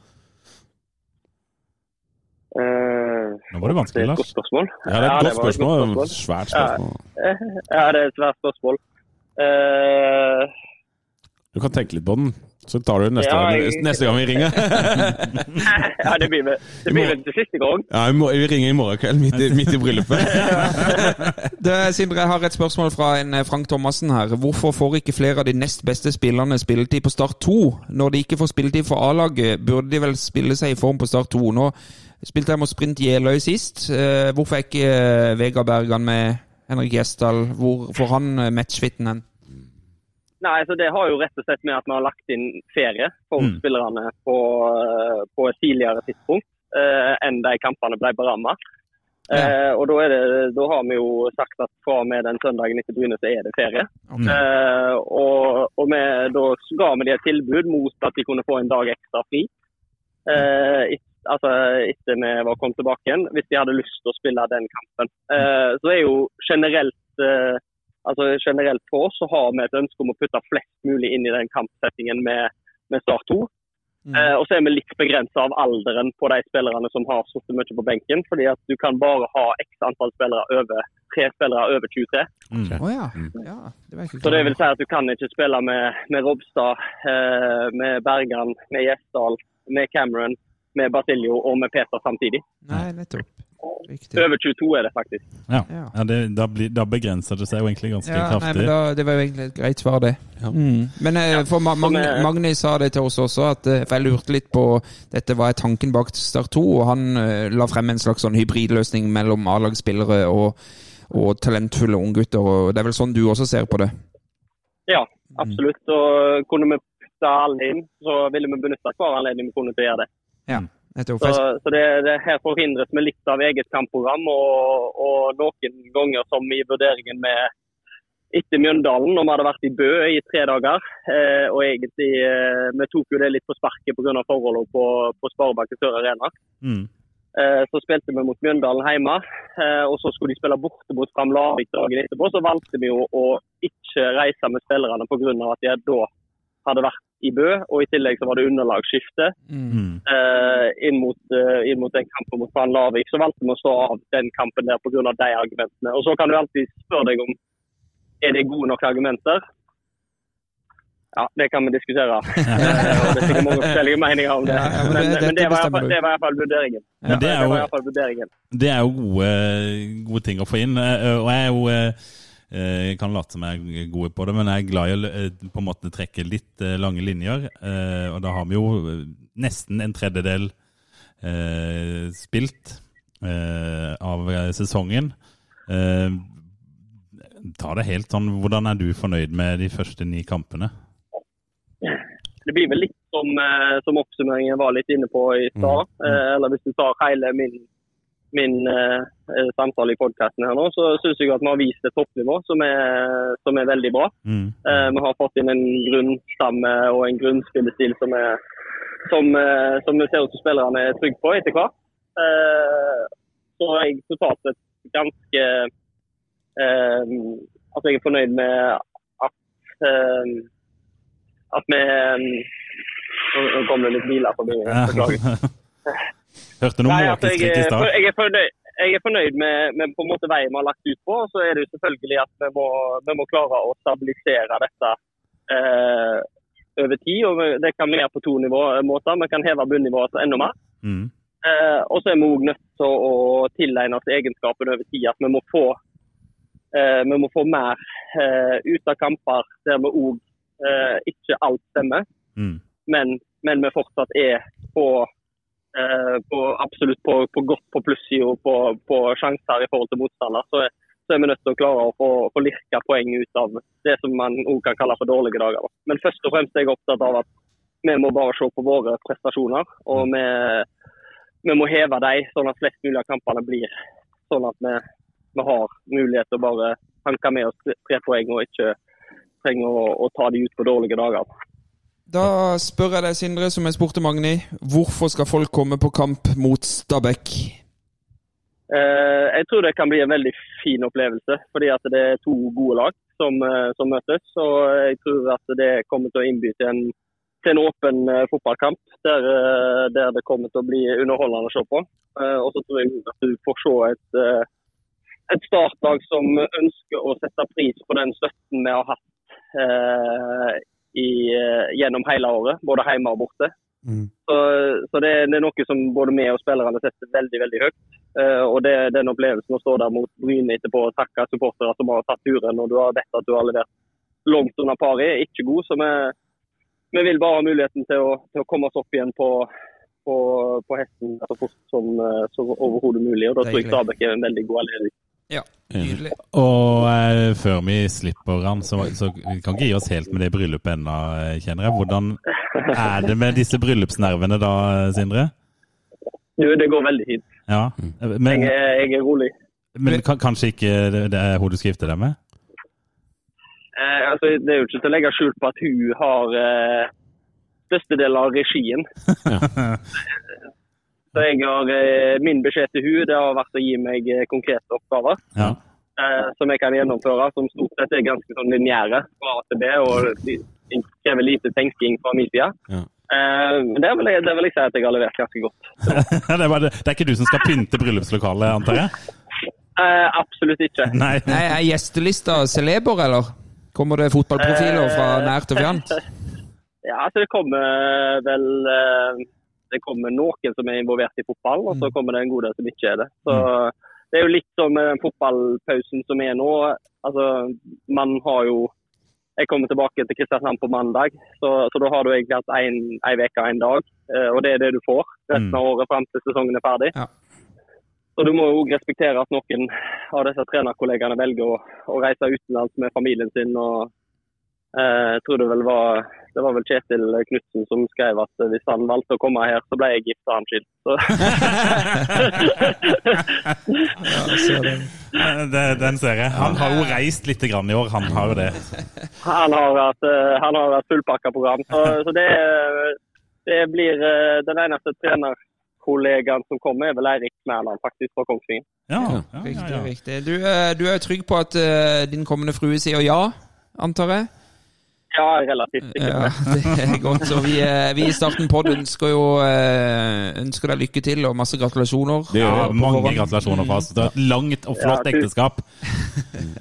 S3: Var det
S5: det
S3: vanskelig,
S5: er et
S3: Lars.
S5: godt spørsmål.
S4: Ja, det er et
S5: Ja,
S4: godt
S5: Et
S4: spørsmål.
S5: spørsmål.
S4: Svært spørsmål.
S5: Ja, det er et svært spørsmål. Uh,
S4: Du kan tenke litt på den, så tar du den neste,
S5: Ja,
S4: gang,
S5: jeg-
S4: neste gang vi ringer.
S5: ja, det blir vel det blir vel til siste gang.
S4: Ja, vi, må, vi ringer i morgen kveld, midt i, midt i bryllupet.
S2: du, Sindre, jeg har et spørsmål fra en eh, Frank Thomassen her. Hvorfor får ikke flere av de nest beste spillerne spilletid på Start 2? Når de ikke får spilletid for A-laget, burde de vel spille seg i form på Start 2? Nå spilte jeg mot Sprint Jeløy sist. Eh, Hvorfor er ikke eh, Vegard Bergan med Henrik Gjesdal? Hvor får han eh, matchfitten hen?
S5: Nei, så Det har jo rett og slett med at vi har lagt inn ferie for
S3: Mm.
S5: spillerne på, på et tidligere tidspunkt eh, enn de kampene ble beramma. Eh, og da, det, da har vi jo sagt at fra og med den søndagen etter Bryne så er det ferie. Eh, og og vi, da ga vi dem et tilbud mot at de kunne få en dag ekstra fri. Eh, altså etter vi var kommet tilbake igjen, hvis de hadde lyst til å spille den kampen. Eh, så er jo generelt eh, altså generelt på oss så har vi et ønske om å putte flest mulig inn i den kampsettingen med, med Start 2. Eh, og så er vi litt begrensa av alderen på de spillerne som har sittet mye på benken. fordi at du kan bare ha x antall spillere over tre spillere over 23.
S3: Mm.
S2: Ja. ja. Det ikke
S5: Så det vil si at du kan ikke spille med, med Robstad, eh, med Bergan, med Gjesdal, med Cameron, med Basilio og med Peter samtidig.
S2: Nei, nettopp. Viktig.
S5: Over 22 er det faktisk.
S3: Ja,
S2: Ja.
S3: det, da, blir, da begrenser det seg jo egentlig ganske
S2: Ja, nei,
S3: kraftig.
S2: men da, Det var jo egentlig et greit svar, det.
S4: Ja.
S2: Mm. Men eh, for Mag
S5: Mag
S2: Magni sa det til oss også, at, eh, for jeg lurte litt på Dette var tanken bak Start 2, og han eh, la frem en slags sånn hybridløsning mellom A-lagsspillere og, og talentfulle unggutter. og Det er vel sånn du også ser på det?
S5: Ja, absolutt. Og kunne vi putte alle inn, så ville vi benytte hver anledning vi kunne til å gjøre det.
S2: Nettopp.
S5: Så, så det, det her forhindres med litt av eget kampprogram, og, og noen ganger som i vurderingen med etter Mjøndalen, når vi hadde vært i Bø i tre dager. Eh, og egentlig, eh, Vi tok jo det litt på sparket pga. forholdene på, på Sparebanken Sør Arena.
S3: Mm.
S5: Eh, så spilte vi mot Mjøndalen hjemme, eh, og så skulle de spille borte mot Fram Larvik dagen etterpå. Så valgte vi jo å ikke reise med spillerne pga. at de da hadde vært i Bø, og i tillegg så var det underlagsskifte
S2: Mm.
S3: Mm.
S5: eh, inn, mot, uh, inn mot den kampen mot Van Larvik. Så valgte vi å stå av den kampen der pga. de argumentene. Og så kan du alltid spørre deg om er det gode nok argumenter. Ja, det kan vi diskutere. Eh, det er sikkert mange forskjellige meninger om det.
S2: Ja, men det-
S5: men, det, var i hvert fall- det var i vurderingen.
S3: Ja, det er
S5: var i
S3: jo,
S5: hvert fall vurderingen.
S3: det er jo gode, gode ting å få inn. eh, Og jeg er jo eh, jeg kan late som jeg er gode på det, men jeg er glad i å eh, på en måte trekke litt eh, lange linjer. eh, Og da har vi jo eh, nesten en tredjedel eh, spilt eh, av eh, sesongen. Eh, Ta det helt sånn, Hvordan er du fornøyd med de første ni kampene?
S5: Det blir vel litt som, eh, som oppsummeringen var litt inne på i stad. Mm. eller hvis du tar hele min, min eh, eh, samtale i podkasten her nå, så syns jeg at vi har vist et toppnivå som er, som er veldig bra.
S3: Mm.
S5: Eh, vi har fått inn en grunnstamme og en grunnspillestil som, er, som, eh, som vi ser ut som spillerne er trygge på etter hvert. Eh, så er jeg totalt sett ganske eh, At jeg er fornøyd med at eh, at vi Nå nå kom det litt biler forbi. Beklager.
S3: Hørte noe måkeskrik i stad.
S5: jeg er fornøyd, jeg er fornøyd med, med på en måte veien vi har lagt ut på. Så er det jo selvfølgelig at vi må, vi må klare å stabilisere dette eh, over tid. og Det kan vi gjøre på to nivå, måter. Vi kan heve bunnivået enda mer.
S3: Mm.
S5: Eh, og så er vi òg nødt til å, tilegne oss egenskapen over tid. At vi må få, eh, vi må få mer eh, ut av kamper der vi òg eh, ikke alt stemmer
S3: Mm.
S5: men, men vi fortsatt er på, på absolutt på, på godt på plussida på, på sjanser i forhold til motstander. Så, så er vi nødt til å klare å få, få lirka poeng ut av det som man også kan kalle for dårlige dager. da. Men først og fremst er jeg opptatt av at vi må bare se på våre prestasjoner. Og vi, vi må heve dem, sånn at flest mulig av kampene blir sånn at vi, vi har mulighet til å bare hanke med oss tre- poeng og ikke trenger å, å ta de ut på dårlige dager.
S2: Da spør jeg deg, Sindre, som jeg spurte Magni. Hvorfor skal folk komme på kamp mot Stabæk?
S5: Eh, jeg tror det kan bli en veldig fin opplevelse, fordi at det er to gode lag som, eh, som møtes. Og jeg tror at det kommer til å innby til en, til en åpen eh, fotballkamp der, der det kommer til å bli underholdende å se på. Og så tror jeg at du får se et, et startlag som ønsker å sette pris på den støtten vi har hatt eh, i, eh, gjennom hele året, både hjemme og borte. Så, så det, det er noe som både vi og spillerne setter veldig veldig høyt. Uh, og det, den opplevelsen å stå der mot Bryne etterpå og takke supportere som har tatt turen, og du har vet at du har levert langt under paret, er ikke god. Så vi, vi vil bare ha muligheten til å, til å komme oss opp igjen på, på, på hesten så fort som, eh, som overhodet mulig. Og da tror jeg. Stabæk er en veldig god anledning.
S2: Ja, nydelig.
S3: Og eh, før vi slipper han, så, så vi kan ikke gi oss helt med det bryllupet ennå, eh, kjenner jeg. Hvordan er det med disse bryllupsnervene da, Sindre?
S5: Du, det går veldig fint.
S3: Ja, Men,
S5: Jeg, er- jeg er rolig.
S3: men kanskje ikke det, det er hun du skal gifte deg med?
S5: Eh, altså, det er jo ikke til å legge skjul på at hun har eh, størstedelen av regien. Så jeg har, eh, Min beskjed til hun det har vært å gi meg eh, konkrete oppgaver
S3: Ja.
S5: eh, som jeg kan gjennomføre, som stort sett er ganske sånn lineære fra A til B, og krever lite tenking fra min side.
S4: Ja.
S5: Eh, men det vil, jeg, det vil jeg si at jeg har levert ganske godt.
S3: det, er bare, det det er ikke du som skal pynte bryllupslokalet, antar jeg?
S5: Eh, absolutt ikke.
S3: Nei.
S2: Nei, Er gjestelista celeber, eller? Kommer det fotballprofiler fra nært og fjernt?
S5: Ja, altså Det kommer vel eh, Det kommer noen som er involvert i fotball, og så kommer det en god del som ikke er det. Så Det er jo litt som den fotballpausen som er nå. Altså, Man har jo Jeg kommer tilbake til Kristiansand på mandag, så, så da har du egentlig hatt én uke og én dag. eh, Og det er det du får resten av året fram til sesongen er ferdig.
S2: Ja.
S5: Så du må jo respektere at noen av disse trenerkollegaene velger å, å reise utenlands med familien sin. og eh, jeg tror det vel var det var vel Kjetil Knutsen som skrev at hvis han valgte å komme her, så ble jeg gift og han skilt. Så.
S2: Ja, det.
S3: Det, den ser jeg. Han har jo reist litt grann i år, han har jo det.
S5: Han har hatt, eh, han har vært fullpakka program. Så, så det, det blir eh, den eneste trenerkollegaen som kommer, er vel Eirik Mæland faktisk fra Kongsvinger.
S3: Ja, ja,
S2: Riktig,
S3: ja.
S2: riktig. Du, eh, du er trygg på at eh, din kommende frue sier ja, antar jeg?
S5: Ja, relativt sikkert.
S2: Ja, det er godt. Så vi, eh, vi i Starten Pod ønsker jo eh, ønsker deg lykke til og masse gratulasjoner.
S4: Det gjør
S3: Ja, mange
S2: forhånd.
S3: gratulasjoner fra oss. Det er et langt og flott
S5: Ja, tusen-
S3: ekteskap.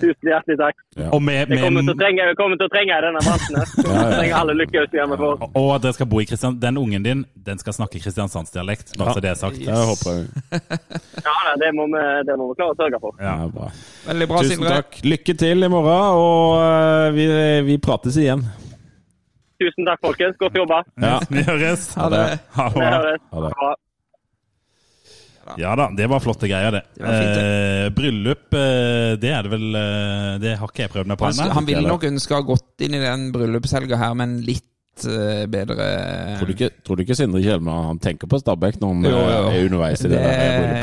S5: Tusen hjertelig takk.
S3: Og med,
S5: Jeg kommer til å trenge, jeg kommer til å trenge denne bransjen. Ja, Jeg trenger alle for.
S3: og at dere skal bo i Kristian... Den ungen din, den skal snakke kristiansandsdialekt, bare så det er sagt.
S4: Det håper jeg.
S5: Ja, nei, det må vi, det må vi klare å sørge for.
S3: Ja.
S4: Ja, bra.
S2: Veldig bra,
S4: Tusen
S2: Sindre.
S4: takk. Lykke til i morgen, og eh, vi, vi prates igjen.
S5: Tusen takk, folkens. Godt jobba.
S4: Ja.
S3: Vi høres.
S2: Ha det.
S3: Ha det.
S4: Ha det.
S5: Ha.
S3: Ja da, det var flotte greier, det.
S2: Det fint, fint,
S3: eh, bryllup, eh, det er det vel eh, Det har ikke jeg prøvd meg på
S2: Han,
S3: ennå.
S2: han ville nok ønske å ha gått inn i den bryllupshelga her med en litt eh, bedre
S4: Tror du ikke, tror du ikke Sindre Kjelmeland han tenker på Stabæk når han
S2: Jo, jo.
S4: eh, er underveis i det,
S2: det,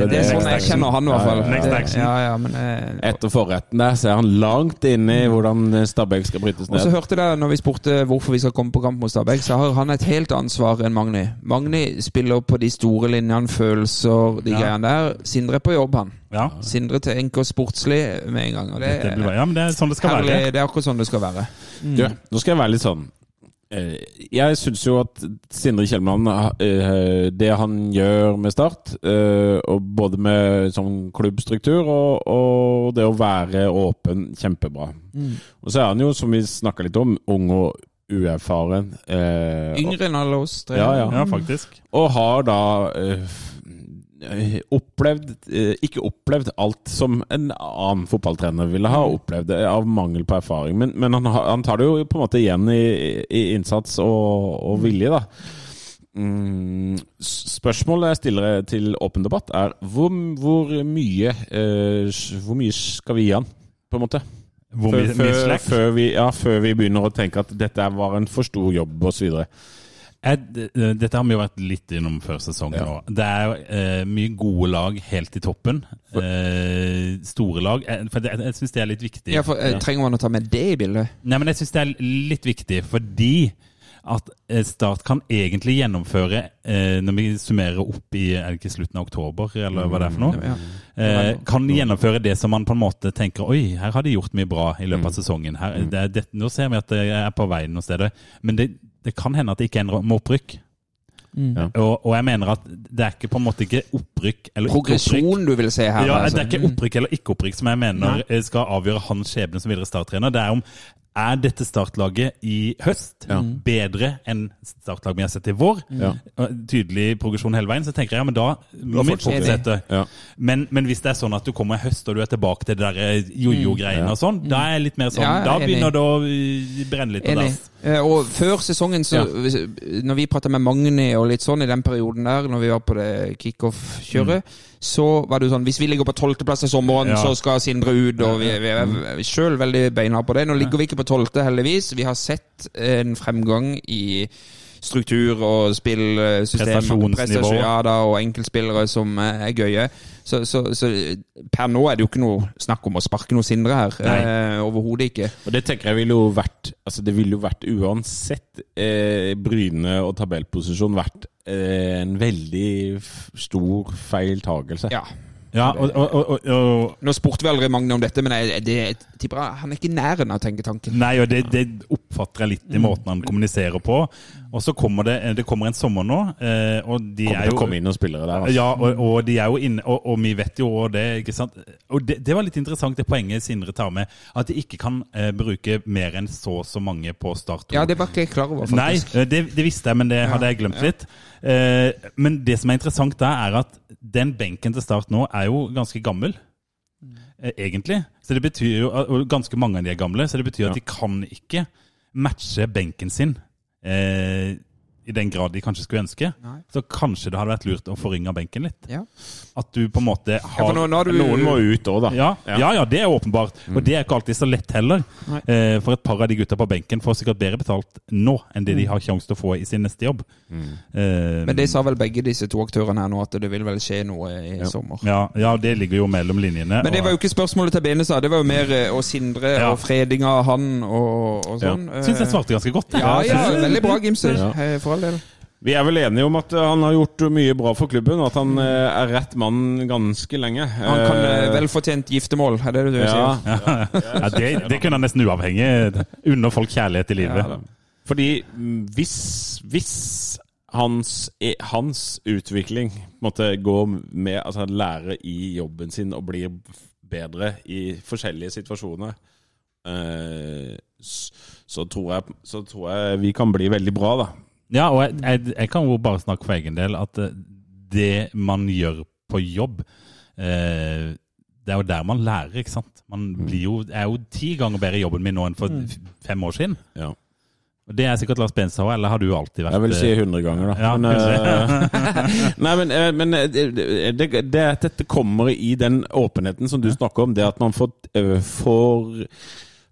S4: der
S2: det er sånn jeg kjenner han, i hvert fall.
S4: Ja, ja,
S3: Next
S4: ja.
S3: action.
S2: Ja, ja, men eh,
S4: Etter forretten der så er han langt inne i hvordan Stabæk skal brytes ned.
S2: Og så hørte jeg når vi spurte hvorfor vi skal komme på kamp mot Stabæk, så har han et helt ansvar enn Magni. Magni spiller på de store linjene, følelser, de
S3: Ja.
S2: greiene der. Sindre er på jobb, han.
S3: Ja,
S2: Sindre tenker sportslig med en gang. Og det,
S3: det blir ja, men det er sånn det skal
S2: herlig,
S3: være.
S2: det er akkurat sånn det skal være.
S4: Du, nå skal jeg være litt sånn Jeg syns jo at Sindre Kjelmeland, eh, det han gjør med Start, eh, og både med sånn klubbstruktur og, og det å være åpen, kjempebra. Og så er han jo, som vi snakka litt om, ung og uerfaren. eh,
S2: Yngre enn alle oss tre.
S4: Ja, ja.
S3: Ja, faktisk.
S4: Og har da eh, eh, opplevd eh, Ikke opplevd alt som en annen fotballtrener ville ha opplevd eh, av mangel på erfaring. Men, men han, han tar det jo på en måte igjen i, i innsats og, og vilje, da. Mm, spørsmålet jeg stiller til åpen debatt, er hvor, hvor mye eh, Hvor mye skal vi gi han, på en måte?
S3: Hvor mye,
S4: før, før, før, vi, ja, før vi begynner å tenke at dette var en for stor jobb, osv.
S3: Jeg, dette har vi jo vært litt innom før sesongen
S4: Ja.
S3: nå. Det er eh, mye gode lag helt i toppen. Uh, store lag. Eh, for det, jeg syns det er litt viktig.
S2: Ja, for uh, Trenger man å ta med det i bildet?
S3: Nei, men jeg syns det er litt viktig fordi at eh, Start kan egentlig gjennomføre, eh, når vi summerer opp i er det ikke slutten av oktober, eller hva det er for noe, eh, kan gjennomføre det som man på en måte tenker Oi, her har de gjort mye bra i løpet av
S4: Mm.
S3: sesongen. Her, det, er det, nå ser vi at det er på vei noen steder. Men det, det kan hende at det ikke ender med opprykk.
S4: Ja.
S3: Og, og jeg mener at det er ikke på en måte ikke opprykk eller ikke opprykk.
S2: Progresjon du vil se her?
S3: Ja,
S2: altså.
S3: Det er ikke opprykk eller ikke opprykk som jeg mener eh, skal avgjøre hans skjebne som videre starttrener. Det er om er dette startlaget i høst
S4: Ja.
S3: bedre enn startlaget vi har sett i vår.
S4: Ja.
S3: Tydelig progresjon hele veien. Så tenker jeg ja, men da må vi fortsette.
S4: Ja.
S3: Men, men hvis det er sånn at du kommer i høst og du er tilbake til det der eh, jojo-greiene
S4: Ja.
S3: og sånn, da er jeg litt mer sånn
S2: Ja,
S3: Da begynner det å eh, brenne litt på dass.
S2: Eh, Og før sesongen, så, når vi prata med Magni og litt sånn i den perioden der, når vi var på det kickoff-kjøret, så var det jo sånn Hvis vi ligger på tolvteplass i sommeren,
S3: Ja.
S2: så skal Sindre ut, og vi, vi er sjøl veldig beina på det. Nå ligger vi ikke på tolvte, heldigvis. Vi har sett en fremgang i struktur og spillsystem.
S3: Prestasjonsnivå.
S2: prestasjon- Ja da, og enkeltspillere som eh, er gøye. Så, så, så per nå er det jo ikke noe snakk om å sparke noe Sindre her. Eh, Overhodet ikke.
S4: Og det tenker jeg ville jo vært Altså det ville jo vært uansett eh, Bryne og tabellposisjon vært eh, en veldig f stor feiltagelse.
S2: Ja.
S3: Ja, og, og, og,
S2: Nå spurte vi aldri Magne om dette, men jeg, det, tipper han er ikke i nærheten av å tenke tanken.
S3: Nei, og det, det oppfatter jeg litt i måten han kommuniserer på. Og så kommer det, det kommer en sommer nå, eh, og de
S4: Kommer
S3: er
S4: til
S3: jo
S4: å komme inn noen spillere der. Altså.
S3: Ja, og, og de er jo inne, og, og vi vet jo også det, ikke sant. Og det, det var litt interessant, det poenget Sindre tar med, at de ikke kan eh, bruke mer enn så og så mange på start.
S2: Ja, det var ikke jeg klar over, faktisk.
S3: Nei, det, det visste jeg, men det hadde jeg glemt litt. Eh, men det som er interessant da, er at den benken til start nå er jo ganske gammel. eh, Egentlig. Så det betyr jo, Og ganske mange av de er gamle, så det betyr
S4: Ja.
S3: at de kan ikke matche benken sin. Eh, I den grad de kanskje skulle ønske.
S2: Nei.
S3: Så kanskje det hadde vært lurt å forringe benken litt.
S2: Ja.
S3: At du på en måte
S2: Ja,
S3: har
S2: for nå, nå har du
S4: Noen må ut òg, da.
S3: ja, ja, ja, det er åpenbart. Og det er ikke alltid så lett heller. Eh, for et par av de gutta på benken får sikkert bedre betalt nå enn det de
S2: Mm.
S3: har sjanse til å få i sin neste jobb. Eh,
S2: Men de sa vel begge disse to aktørene her nå, at det vil vel skje noe i sommer.
S3: ja, ja, det ligger jo mellom linjene.
S2: Men det var jo ikke spørsmålet til Benestad, det var jo mer eh, å Sindre
S3: Ja.
S2: og freding av han og, og sånn.
S3: Ja. syns jeg svarte ganske godt. jeg.
S2: Ja, ja, veldig bra, Gimse.
S4: Ja.
S2: Eh, For all del.
S4: Vi er vel enige om at eh, han har gjort mye bra for klubben, og at han eh, er rett mann ganske lenge.
S2: Han kan vel velfortjent giftermål, er det det du
S4: ja,
S2: sier?
S3: Ja, det, det kunne han nesten uavhengig. Unne folk kjærlighet i livet.
S2: Ja.
S4: Fordi mm, hvis, hvis hans, eh, hans utvikling måtte gå med altså lære i jobben sin og blir bedre i forskjellige situasjoner, eh, så, tror jeg, så tror jeg vi kan bli veldig bra, da.
S3: Ja, og jeg, jeg, jeg kan jo bare snakke for egen del at eh, det man gjør på jobb eh, Det er jo der man lærer, ikke sant? Man blir jo, er jo ti ganger bedre i jobben min nå enn for fem år siden.
S4: Ja.
S3: Og Det er sikkert Lars Benstad òg, eller har du alltid vært
S4: Jeg vil si
S3: eh,
S4: 100 ganger, da.
S3: Ja,
S4: men, eh, nei, men, eh, men eh, det, det, det, at dette kommer i den åpenheten som du snakker om, det at man får, eh, får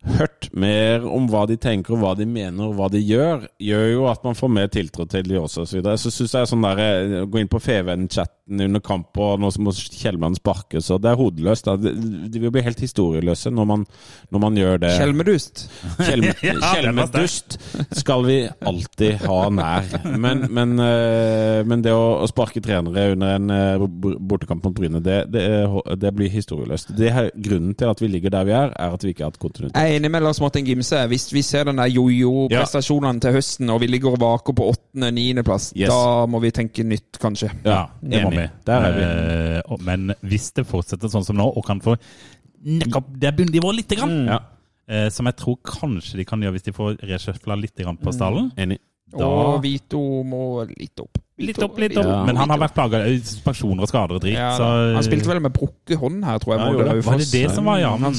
S4: hørt mer om hva de tenker, og hva de mener, og hva de gjør, gjør jo at man får mer tiltro til de også, osv. så videre. Så syns jeg sånn der eh, Gå inn på FVN-chatten under kamp, og nå må Kjellmann sparke, så det er hodeløst. Da. De, de vil bli helt historieløse når man, når man gjør det.
S2: Kjelmedust.
S4: Kjelmedust skal vi alltid ha nær. Men, men, eh, men det å, å sparke trenere under en eh, bortekamp mot Bryne, det, det, det blir historieløst. Det er grunnen til at vi ligger der vi er, er at vi ikke har hatt kontinuitet.
S2: Er enig med Lars Martin Gimse. Hvis vi ser den der jojo-prestasjonene til høsten, og vi ligger og vaker på åttende-niendeplass,
S4: Yes.
S2: da må vi tenke nytt, kanskje.
S3: Ja, det må vi.
S4: Der er vi.
S3: Eh, men hvis det fortsetter sånn som nå, og kan få nekka det bunnivået lite grann,
S4: Ja,
S3: eh, som jeg tror kanskje de kan gjøre hvis de får reshuffla litt grann på stallen
S4: enig.
S3: Da-
S2: Og Vito må litt opp.
S3: Litt opp, litt opp.
S4: Ja.
S3: Men han har vært plaga av suspensjoner og skader og drit.
S2: Ja,
S3: så,
S2: han spilte vel med brukket hånd her, tror jeg.
S4: Ja, det.
S3: Var det det som var, ja?
S2: Han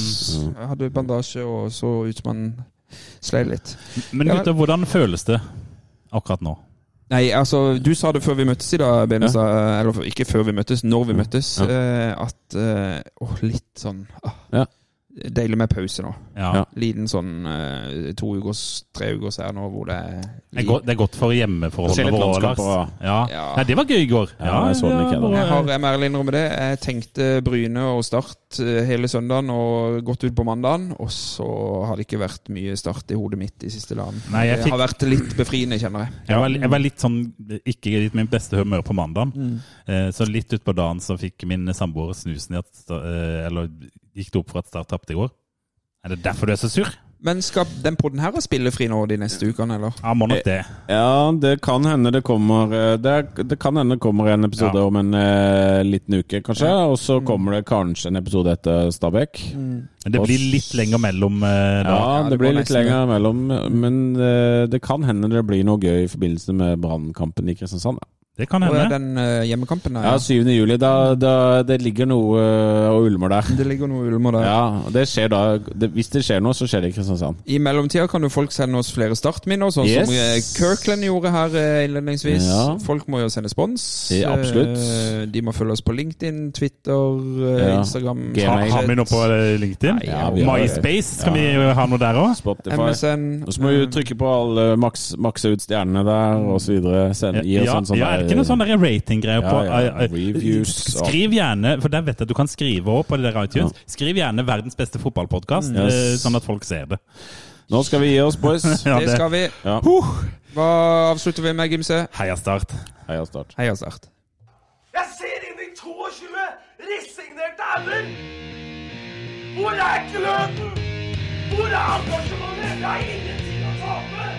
S2: hadde bandasje og så ut som han slei litt.
S3: Men
S2: Ja.
S3: gutter, hvordan føles det akkurat nå?
S2: Nei, altså, du sa det før vi møttes i dag, Benestad. Eller ikke før vi møttes, når vi møttes.
S4: Ja.
S2: eh, At eh, Åh, litt sånn ah,
S4: Ja.
S2: Deilig med pause nå.
S3: Ja.
S2: Liten sånn eh, to ukers, tre ukers her nå hvor det er
S3: Det, er godt, det er godt for hjemmeforholdene våre, Lars. Ja.
S2: Ja.
S3: Nei, det var gøy i går.
S4: Ja, jeg så den ikke, jeg,
S2: har jeg må ærlig innrømme det. Jeg tenkte Bryne og Start eh, hele søndagen og gått ut på mandagen. Og så har det ikke vært mye Start i hodet mitt de siste dagene.
S3: Nei,
S2: det
S3: fikk-
S2: har vært litt befriende, kjenner jeg.
S3: Jeg var, jeg var litt sånn ikke i min beste humør på mandagen.
S2: Mm.
S3: Eh, Så litt utpå dagen så fikk min samboer snusen i at eh, Eller gikk det opp for at Start tapte i går. Er det derfor du er så sur?
S2: Men skal den podden her ha spillefri nå de neste ukene, eller?
S3: Ja, må nok det.
S4: Ja, det kan hende det kommer eh, Det, er- det kan hende det kommer en episode
S3: Ja.
S4: om en eh, liten uke, kanskje. Og så kommer det kanskje en episode etter Stabæk.
S3: Men det blir litt lenger mellom eh, da.
S4: Ja,
S2: Ja,
S4: det
S2: det
S4: blir litt lenger mellom, men eh, det kan hende det blir noe gøy i forbindelse med Brannkampen i Kristiansand. da.
S3: Det kan hende.
S2: Og er den uh, hjemmekampen der?
S4: Ja, 7. juli. Da, da, det ligger noe eh, og ulmer der.
S2: Det ligger noe ulmer der.
S4: Ja, og det skjer da det, Hvis det skjer noe, så skjer det i Kristiansand.
S2: I mellomtida kan jo folk sende oss flere startminner, sånn
S4: Yes.
S2: som eh, Kirkland gjorde her innledningsvis.
S4: Ja.
S2: Folk må jo sende spons.
S4: Ja, absolutt.
S2: Eh, De må følge oss på LinkedIn, Twitter,
S4: Ja.
S2: Instagram.
S4: Gmail.
S3: Har, har vi noe på LinkedIn?
S2: Nei,
S4: Ja, vi
S3: MySpace, skal
S4: Ja.
S3: vi ha noe der òg?
S4: Spotify.
S2: MSN.
S4: Og så må vi trykke på alle maks, makse ut stjernene der, og så videre. Send, gi oss
S3: Ja,
S4: en sånn
S3: ja, ikke noe sånn rating-greier på
S4: Ja, ja,
S3: eh, eh,
S4: reviews
S3: Skriv gjerne, for der vet jeg at du kan skrive òg på det der iTunes. Skriv gjerne 'verdens beste fotballpodkast',
S4: Yes.
S3: eh, sånn at folk ser det.
S4: Nå skal vi gi oss, boys.
S3: Ja,
S2: Det skal vi.
S4: Ja.
S2: Hva avslutter vi med, Gimse?
S3: Heia Start.
S4: Heia Start.
S2: Heia Start.
S7: Jeg ser inn i 22 resignerte ender! Hvor er gløden? Hvor er engasjementet? Jeg har ingenting å tape!